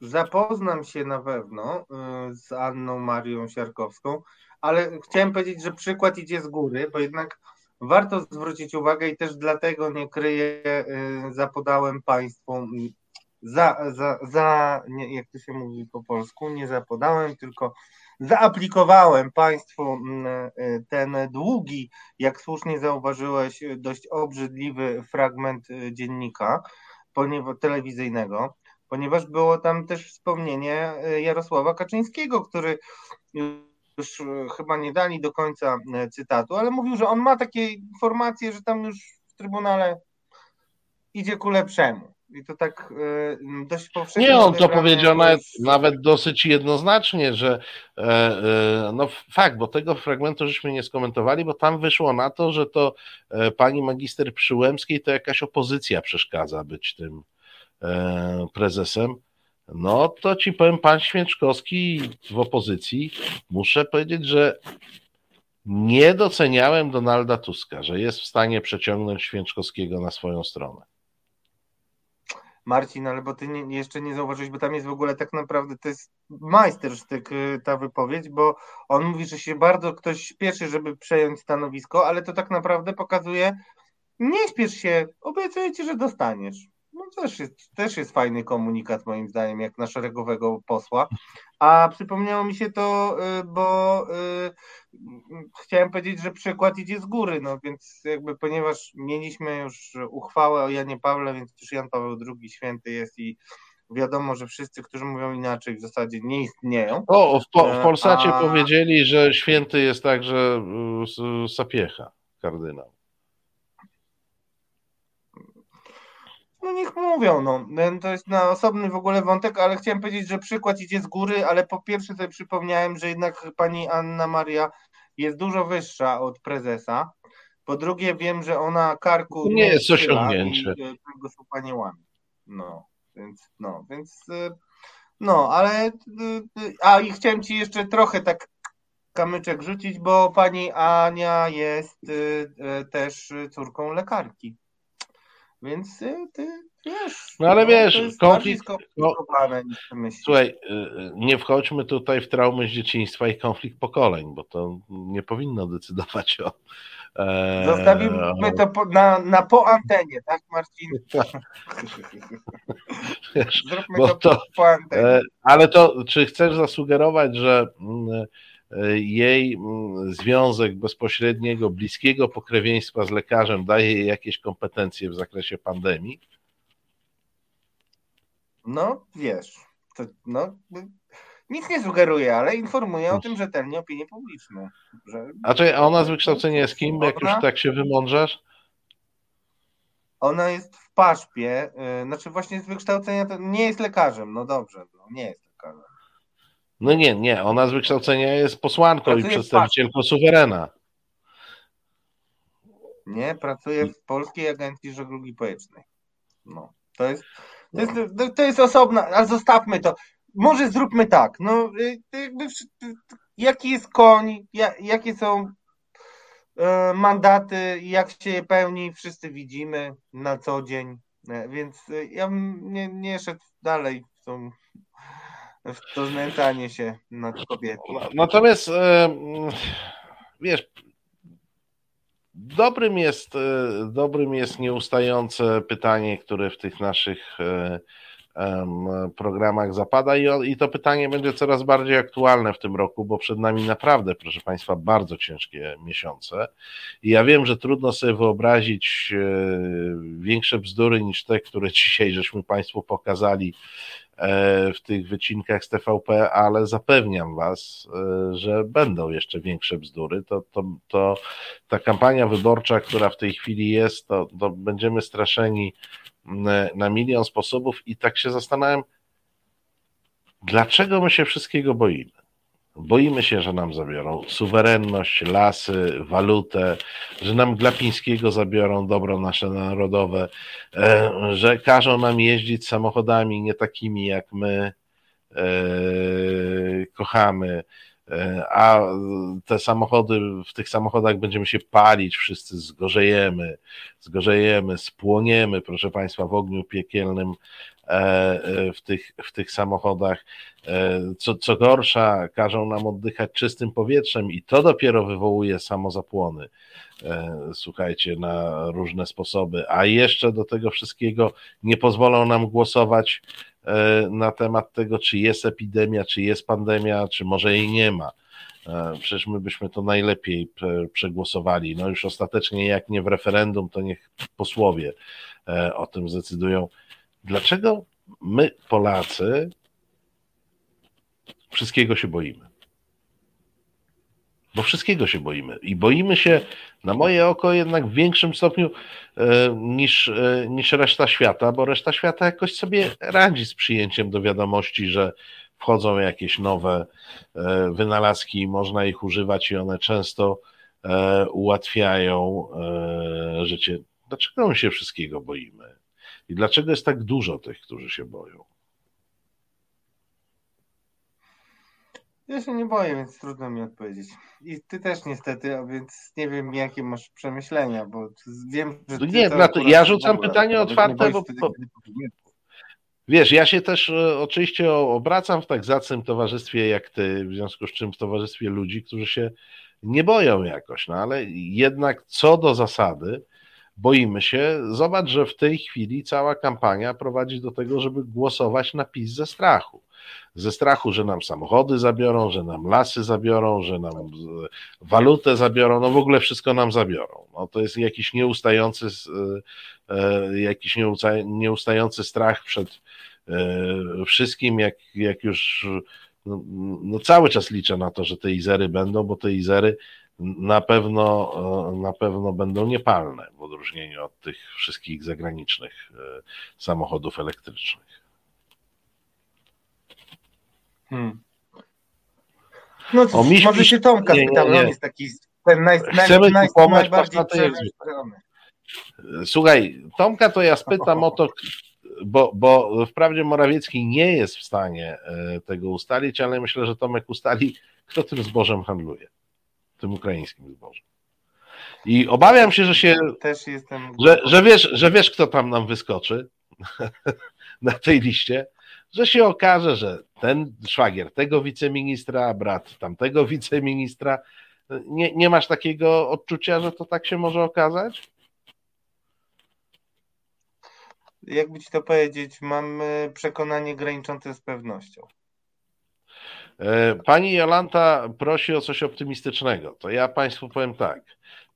Speaker 1: zapoznam się na pewno y, z Anną Marią Siarkowską, ale chciałem powiedzieć, że przykład idzie z góry, bo jednak warto zwrócić uwagę i też dlatego nie kryję, y, zapodałem Państwu, za, za, za nie, jak to się mówi po polsku, nie zapodałem, tylko zaaplikowałem Państwu y, ten długi, jak słusznie zauważyłeś, dość obrzydliwy fragment dziennika telewizyjnego, ponieważ było tam też wspomnienie e, Jarosława Kaczyńskiego, który już e, chyba nie dali do końca e, cytatu, ale mówił, że on ma takie informacje, że tam już w Trybunale idzie ku lepszemu. I to tak dość powszechnie.
Speaker 5: Nie, on to powiedział nawet, nawet dosyć jednoznacznie, że no fakt, bo tego fragmentu żeśmy nie skomentowali, bo tam wyszło na to, że to pani magister Przyłębskiej to jakaś opozycja przeszkadza być tym E, prezesem, no to ci powiem, pan Święczkowski w opozycji, muszę powiedzieć, że nie doceniałem Donalda Tuska, że jest w stanie przeciągnąć Święczkowskiego na swoją stronę.
Speaker 1: Marcin, ale bo ty nie, jeszcze nie zauważyłeś, bo tam jest w ogóle tak naprawdę, to jest majstersztyk y, ta wypowiedź, bo on mówi, że się bardzo ktoś śpieszy, żeby przejąć stanowisko, ale to tak naprawdę pokazuje, nie śpiesz się, obiecuję ci, że dostaniesz. No też jest, też jest fajny komunikat moim zdaniem, jak na szeregowego posła. A przypomniało mi się to, y, bo y, chciałem powiedzieć, że przykład idzie z góry, no więc jakby ponieważ mieliśmy już uchwałę o Janie Pawle, więc też Jan Paweł II święty jest i wiadomo, że wszyscy, którzy mówią inaczej w zasadzie nie istnieją.
Speaker 5: O, w, po, w Polsacie A... powiedzieli, że święty jest także y, Sapiecha, kardynał.
Speaker 1: No niech mówią, no. To jest na osobny w ogóle wątek, ale chciałem powiedzieć, że przykład idzie z góry, ale po pierwsze sobie przypomniałem, że jednak pani Anna Maria jest dużo wyższa od prezesa. Po drugie wiem, że ona karku
Speaker 5: nie, nie jest osiągnięcie.
Speaker 1: Tego są panie łamie. No, więc no, więc y, no, ale a i chciałem ci jeszcze trochę tak kamyczek rzucić, bo pani Ania jest też córką lekarki. Więc y, ty wiesz.
Speaker 5: No ale no, wiesz, konflikt. No, słuchaj, y, nie wchodźmy tutaj w traumy z dzieciństwa i konflikt pokoleń, bo to nie powinno decydować o.
Speaker 1: E, Zostawimy to po, na, na po antenie, tak, Marcin?
Speaker 5: Zróbmy to, to, po antenie. E, ale to, czy chcesz zasugerować, że mm, jej mm, związek bezpośredniego, bliskiego pokrewieństwa z lekarzem daje jej jakieś kompetencje w zakresie pandemii?
Speaker 1: No, wiesz, to, no, nic nie sugeruje, ale informuje o tym rzetelnie opinię publiczną. Że...
Speaker 5: A czy ona z wykształcenia jest kim, jak już tak się wymądrzasz?
Speaker 1: Ona jest w paszpie, yy, znaczy właśnie z wykształcenia to nie jest lekarzem, no dobrze, no, nie jest lekarzem.
Speaker 5: No nie, nie, ona z wykształcenia jest posłanką pracuje i przedstawicielką suwerena.
Speaker 1: Nie, pracuje w Polskiej Agencji Żeglugi Powietrznej. No, to jest, to jest, to jest osobna, ale zostawmy to. Może zróbmy tak, no, y, jakby, jaki jest koń, jakie są e, mandaty, jak się je pełni, wszyscy widzimy na co dzień, e, więc e, ja bym nie, nie szedł dalej w tą w to znęcanie się nad kobietą.
Speaker 5: Natomiast wiesz, dobrym jest, dobrym jest nieustające pytanie, które w tych naszych programach zapada i, to pytanie będzie coraz bardziej aktualne w tym roku, bo przed nami naprawdę, proszę Państwa, bardzo ciężkie miesiące. I ja wiem, że trudno sobie wyobrazić e, większe bzdury niż te, które dzisiaj żeśmy Państwu pokazali e, w tych wycinkach z TVP, ale zapewniam Was, e, że będą jeszcze większe bzdury. To, to, to ta kampania wyborcza, która w tej chwili jest, to, to będziemy straszeni na milion sposobów i tak się zastanawiam, dlaczego my się wszystkiego boimy? Boimy się, że nam zabiorą suwerenność, lasy, walutę, że nam Glapińskiego zabiorą dobro nasze narodowe, e, że każą nam jeździć samochodami nie takimi, jak my e, kochamy, a te samochody, w tych samochodach będziemy się palić, wszyscy zgorzejemy, zgorzejemy, spłoniemy, proszę Państwa, w ogniu piekielnym w tych, w tych samochodach. Co, co gorsza, każą nam oddychać czystym powietrzem i to dopiero wywołuje samozapłony. Słuchajcie, na różne sposoby, a jeszcze do tego wszystkiego nie pozwolą nam głosować na temat tego, czy jest epidemia, czy jest pandemia, czy może jej nie ma. Przecież my byśmy to najlepiej przegłosowali. No już ostatecznie, jak nie w referendum, to niech posłowie o tym zdecydują. Dlaczego my, Polacy, wszystkiego się boimy? Bo wszystkiego się boimy. I boimy się, na moje oko, jednak w większym stopniu e, niż, e, niż reszta świata, bo reszta świata jakoś sobie radzi z przyjęciem do wiadomości, że wchodzą jakieś nowe e, wynalazki i można ich używać, i one często ułatwiają życie. Dlaczego my się wszystkiego boimy? I dlaczego jest tak dużo tych, którzy się boją?
Speaker 1: Ja się nie boję, więc trudno mi odpowiedzieć. I ty też niestety, a więc nie wiem, jakie masz przemyślenia, bo wiem, że.
Speaker 5: No nie, to ja rzucam pytanie otwarte, bo. Wtedy, Wiesz, ja się też e, oczywiście obracam w tak zacnym towarzystwie jak ty, w związku z czym w towarzystwie ludzi, którzy się nie boją jakoś, no ale jednak co do zasady, boimy się. Zobacz, że w tej chwili cała kampania prowadzi do tego, żeby głosować na PiS ze strachu. Ze strachu, że nam samochody zabiorą, że nam lasy zabiorą, że nam walutę zabiorą, no w ogóle wszystko nam zabiorą. No to jest jakiś nieustający, e, e, jakiś nieustający strach przed e, wszystkim, jak, jak już no, no cały czas liczę na to, że te izery będą, bo te izery na pewno, e, na pewno będą niepalne w odróżnieniu od tych wszystkich zagranicznych e, samochodów elektrycznych.
Speaker 1: Hmm. No cóż, Miś, może się Tomka nie, nie, nie. on jest taki ten naj,
Speaker 5: Chcemy naj, naj, najbardziej Słuchaj, Tomka to ja spytam o to, bo, bo wprawdzie Morawiecki nie jest w stanie e, tego ustalić, ale myślę, że Tomek ustali, kto tym zbożem handluje tym ukraińskim zbożem. I obawiam się, że się.
Speaker 1: Też jestem.
Speaker 5: Że, że, wiesz, że wiesz, kto tam nam wyskoczy na tej liście, że się okaże, że ten szwagier tego wiceministra, brat tamtego wiceministra. Nie, nie masz takiego odczucia, że to tak się może okazać?
Speaker 1: Jakby ci to powiedzieć, mam przekonanie graniczące z pewnością.
Speaker 5: E, pani Jolanta prosi o coś optymistycznego. To ja Państwu powiem tak.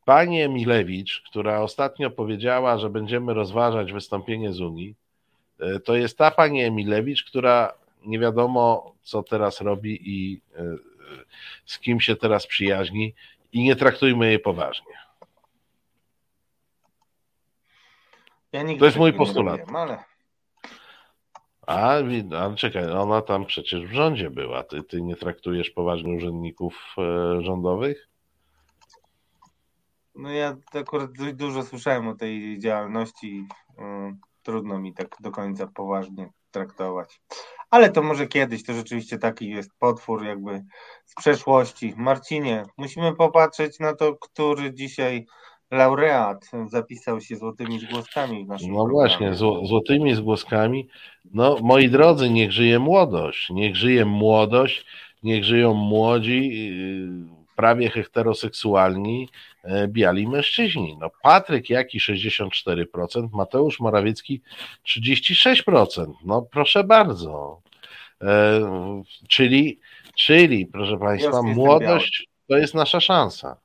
Speaker 5: Pani Emilewicz, która ostatnio powiedziała, że będziemy rozważać wystąpienie z Unii, e, to jest ta pani Emilewicz, która nie wiadomo, co teraz robi i e, z kim się teraz przyjaźni, i nie traktujmy jej poważnie.
Speaker 1: Ja
Speaker 5: to jest mój postulat.
Speaker 1: robiłem, ale...
Speaker 5: A, ale czekaj, ona tam przecież w rządzie była. Ty, ty nie traktujesz poważnie urzędników e, rządowych?
Speaker 1: No ja akurat dość dużo słyszałem o tej działalności. y, Trudno mi tak do końca poważnie traktować. Ale to może kiedyś, to rzeczywiście taki jest potwór jakby z przeszłości. Marcinie, musimy popatrzeć na to, który dzisiaj laureat zapisał się złotymi zgłoskami w naszym
Speaker 5: No
Speaker 1: programie.
Speaker 5: właśnie, zło, złotymi zgłoskami. No, moi drodzy, niech żyje młodość. Niech żyje młodość, niech żyją młodzi, yy, prawie heteroseksualni, e, biali mężczyźni. No, Patryk Jaki 64%, Mateusz Morawiecki 36%. No proszę bardzo. E, czyli, czyli, proszę Państwa, młodość to jest nasza szansa.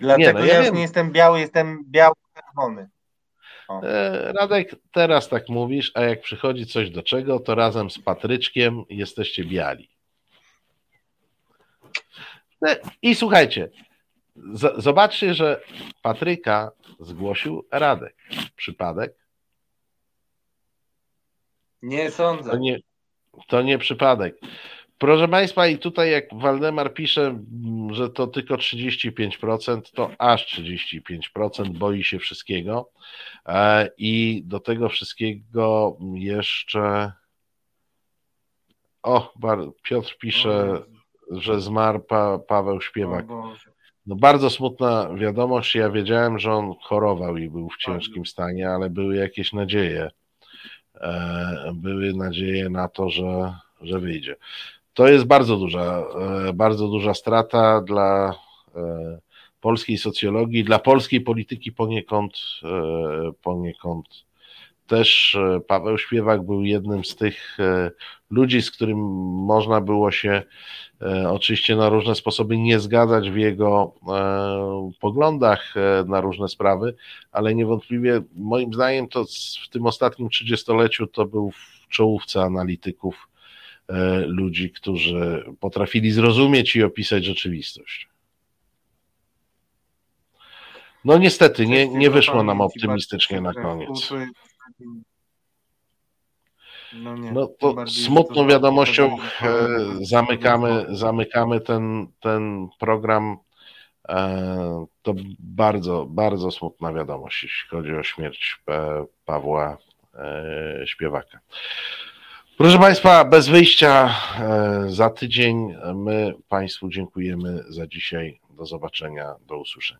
Speaker 1: Dlatego
Speaker 5: no
Speaker 1: ja,
Speaker 5: ja wiem.
Speaker 1: nie jestem biały, jestem biały-czerwony.
Speaker 5: E, Radek, teraz tak mówisz, a jak przychodzi coś do czego, to razem z Patryczkiem jesteście biali. E, I słuchajcie, z- zobaczcie, że Patryka zgłosił Radek. Przypadek?
Speaker 1: Nie sądzę.
Speaker 5: To nie, to nie przypadek. Proszę Państwa, i tutaj jak Waldemar pisze, mm, że to tylko 35%, to aż 35% boi się wszystkiego. E, I do tego wszystkiego jeszcze. O, Piotr pisze, że zmarł pa- Paweł Śpiewak. No bardzo smutna wiadomość. Ja wiedziałem, że on chorował i był w ciężkim stanie, ale były jakieś nadzieje. E, Były nadzieje na to, że, że wyjdzie. To jest bardzo duża, e, bardzo duża strata dla e, polskiej socjologii, dla polskiej polityki poniekąd, e, poniekąd. Też Paweł Śpiewak był jednym z tych ludzi, z którym można było się oczywiście na różne sposoby nie zgadzać w jego poglądach na różne sprawy, ale niewątpliwie moim zdaniem to w tym ostatnim trzydziestoleciu to był w czołówce analityków ludzi, którzy potrafili zrozumieć i opisać rzeczywistość. No niestety, nie, nie wyszło nam optymistycznie na koniec.
Speaker 1: No, nie,
Speaker 5: No to smutną wiadomością e, zamykamy, zamykamy ten, ten program. E, To bardzo, bardzo smutna wiadomość, jeśli chodzi o śmierć e, Pawła e, Śpiewaka. Proszę Państwa, bez wyjścia e, za tydzień my Państwu dziękujemy za dzisiaj. Do zobaczenia, do usłyszenia.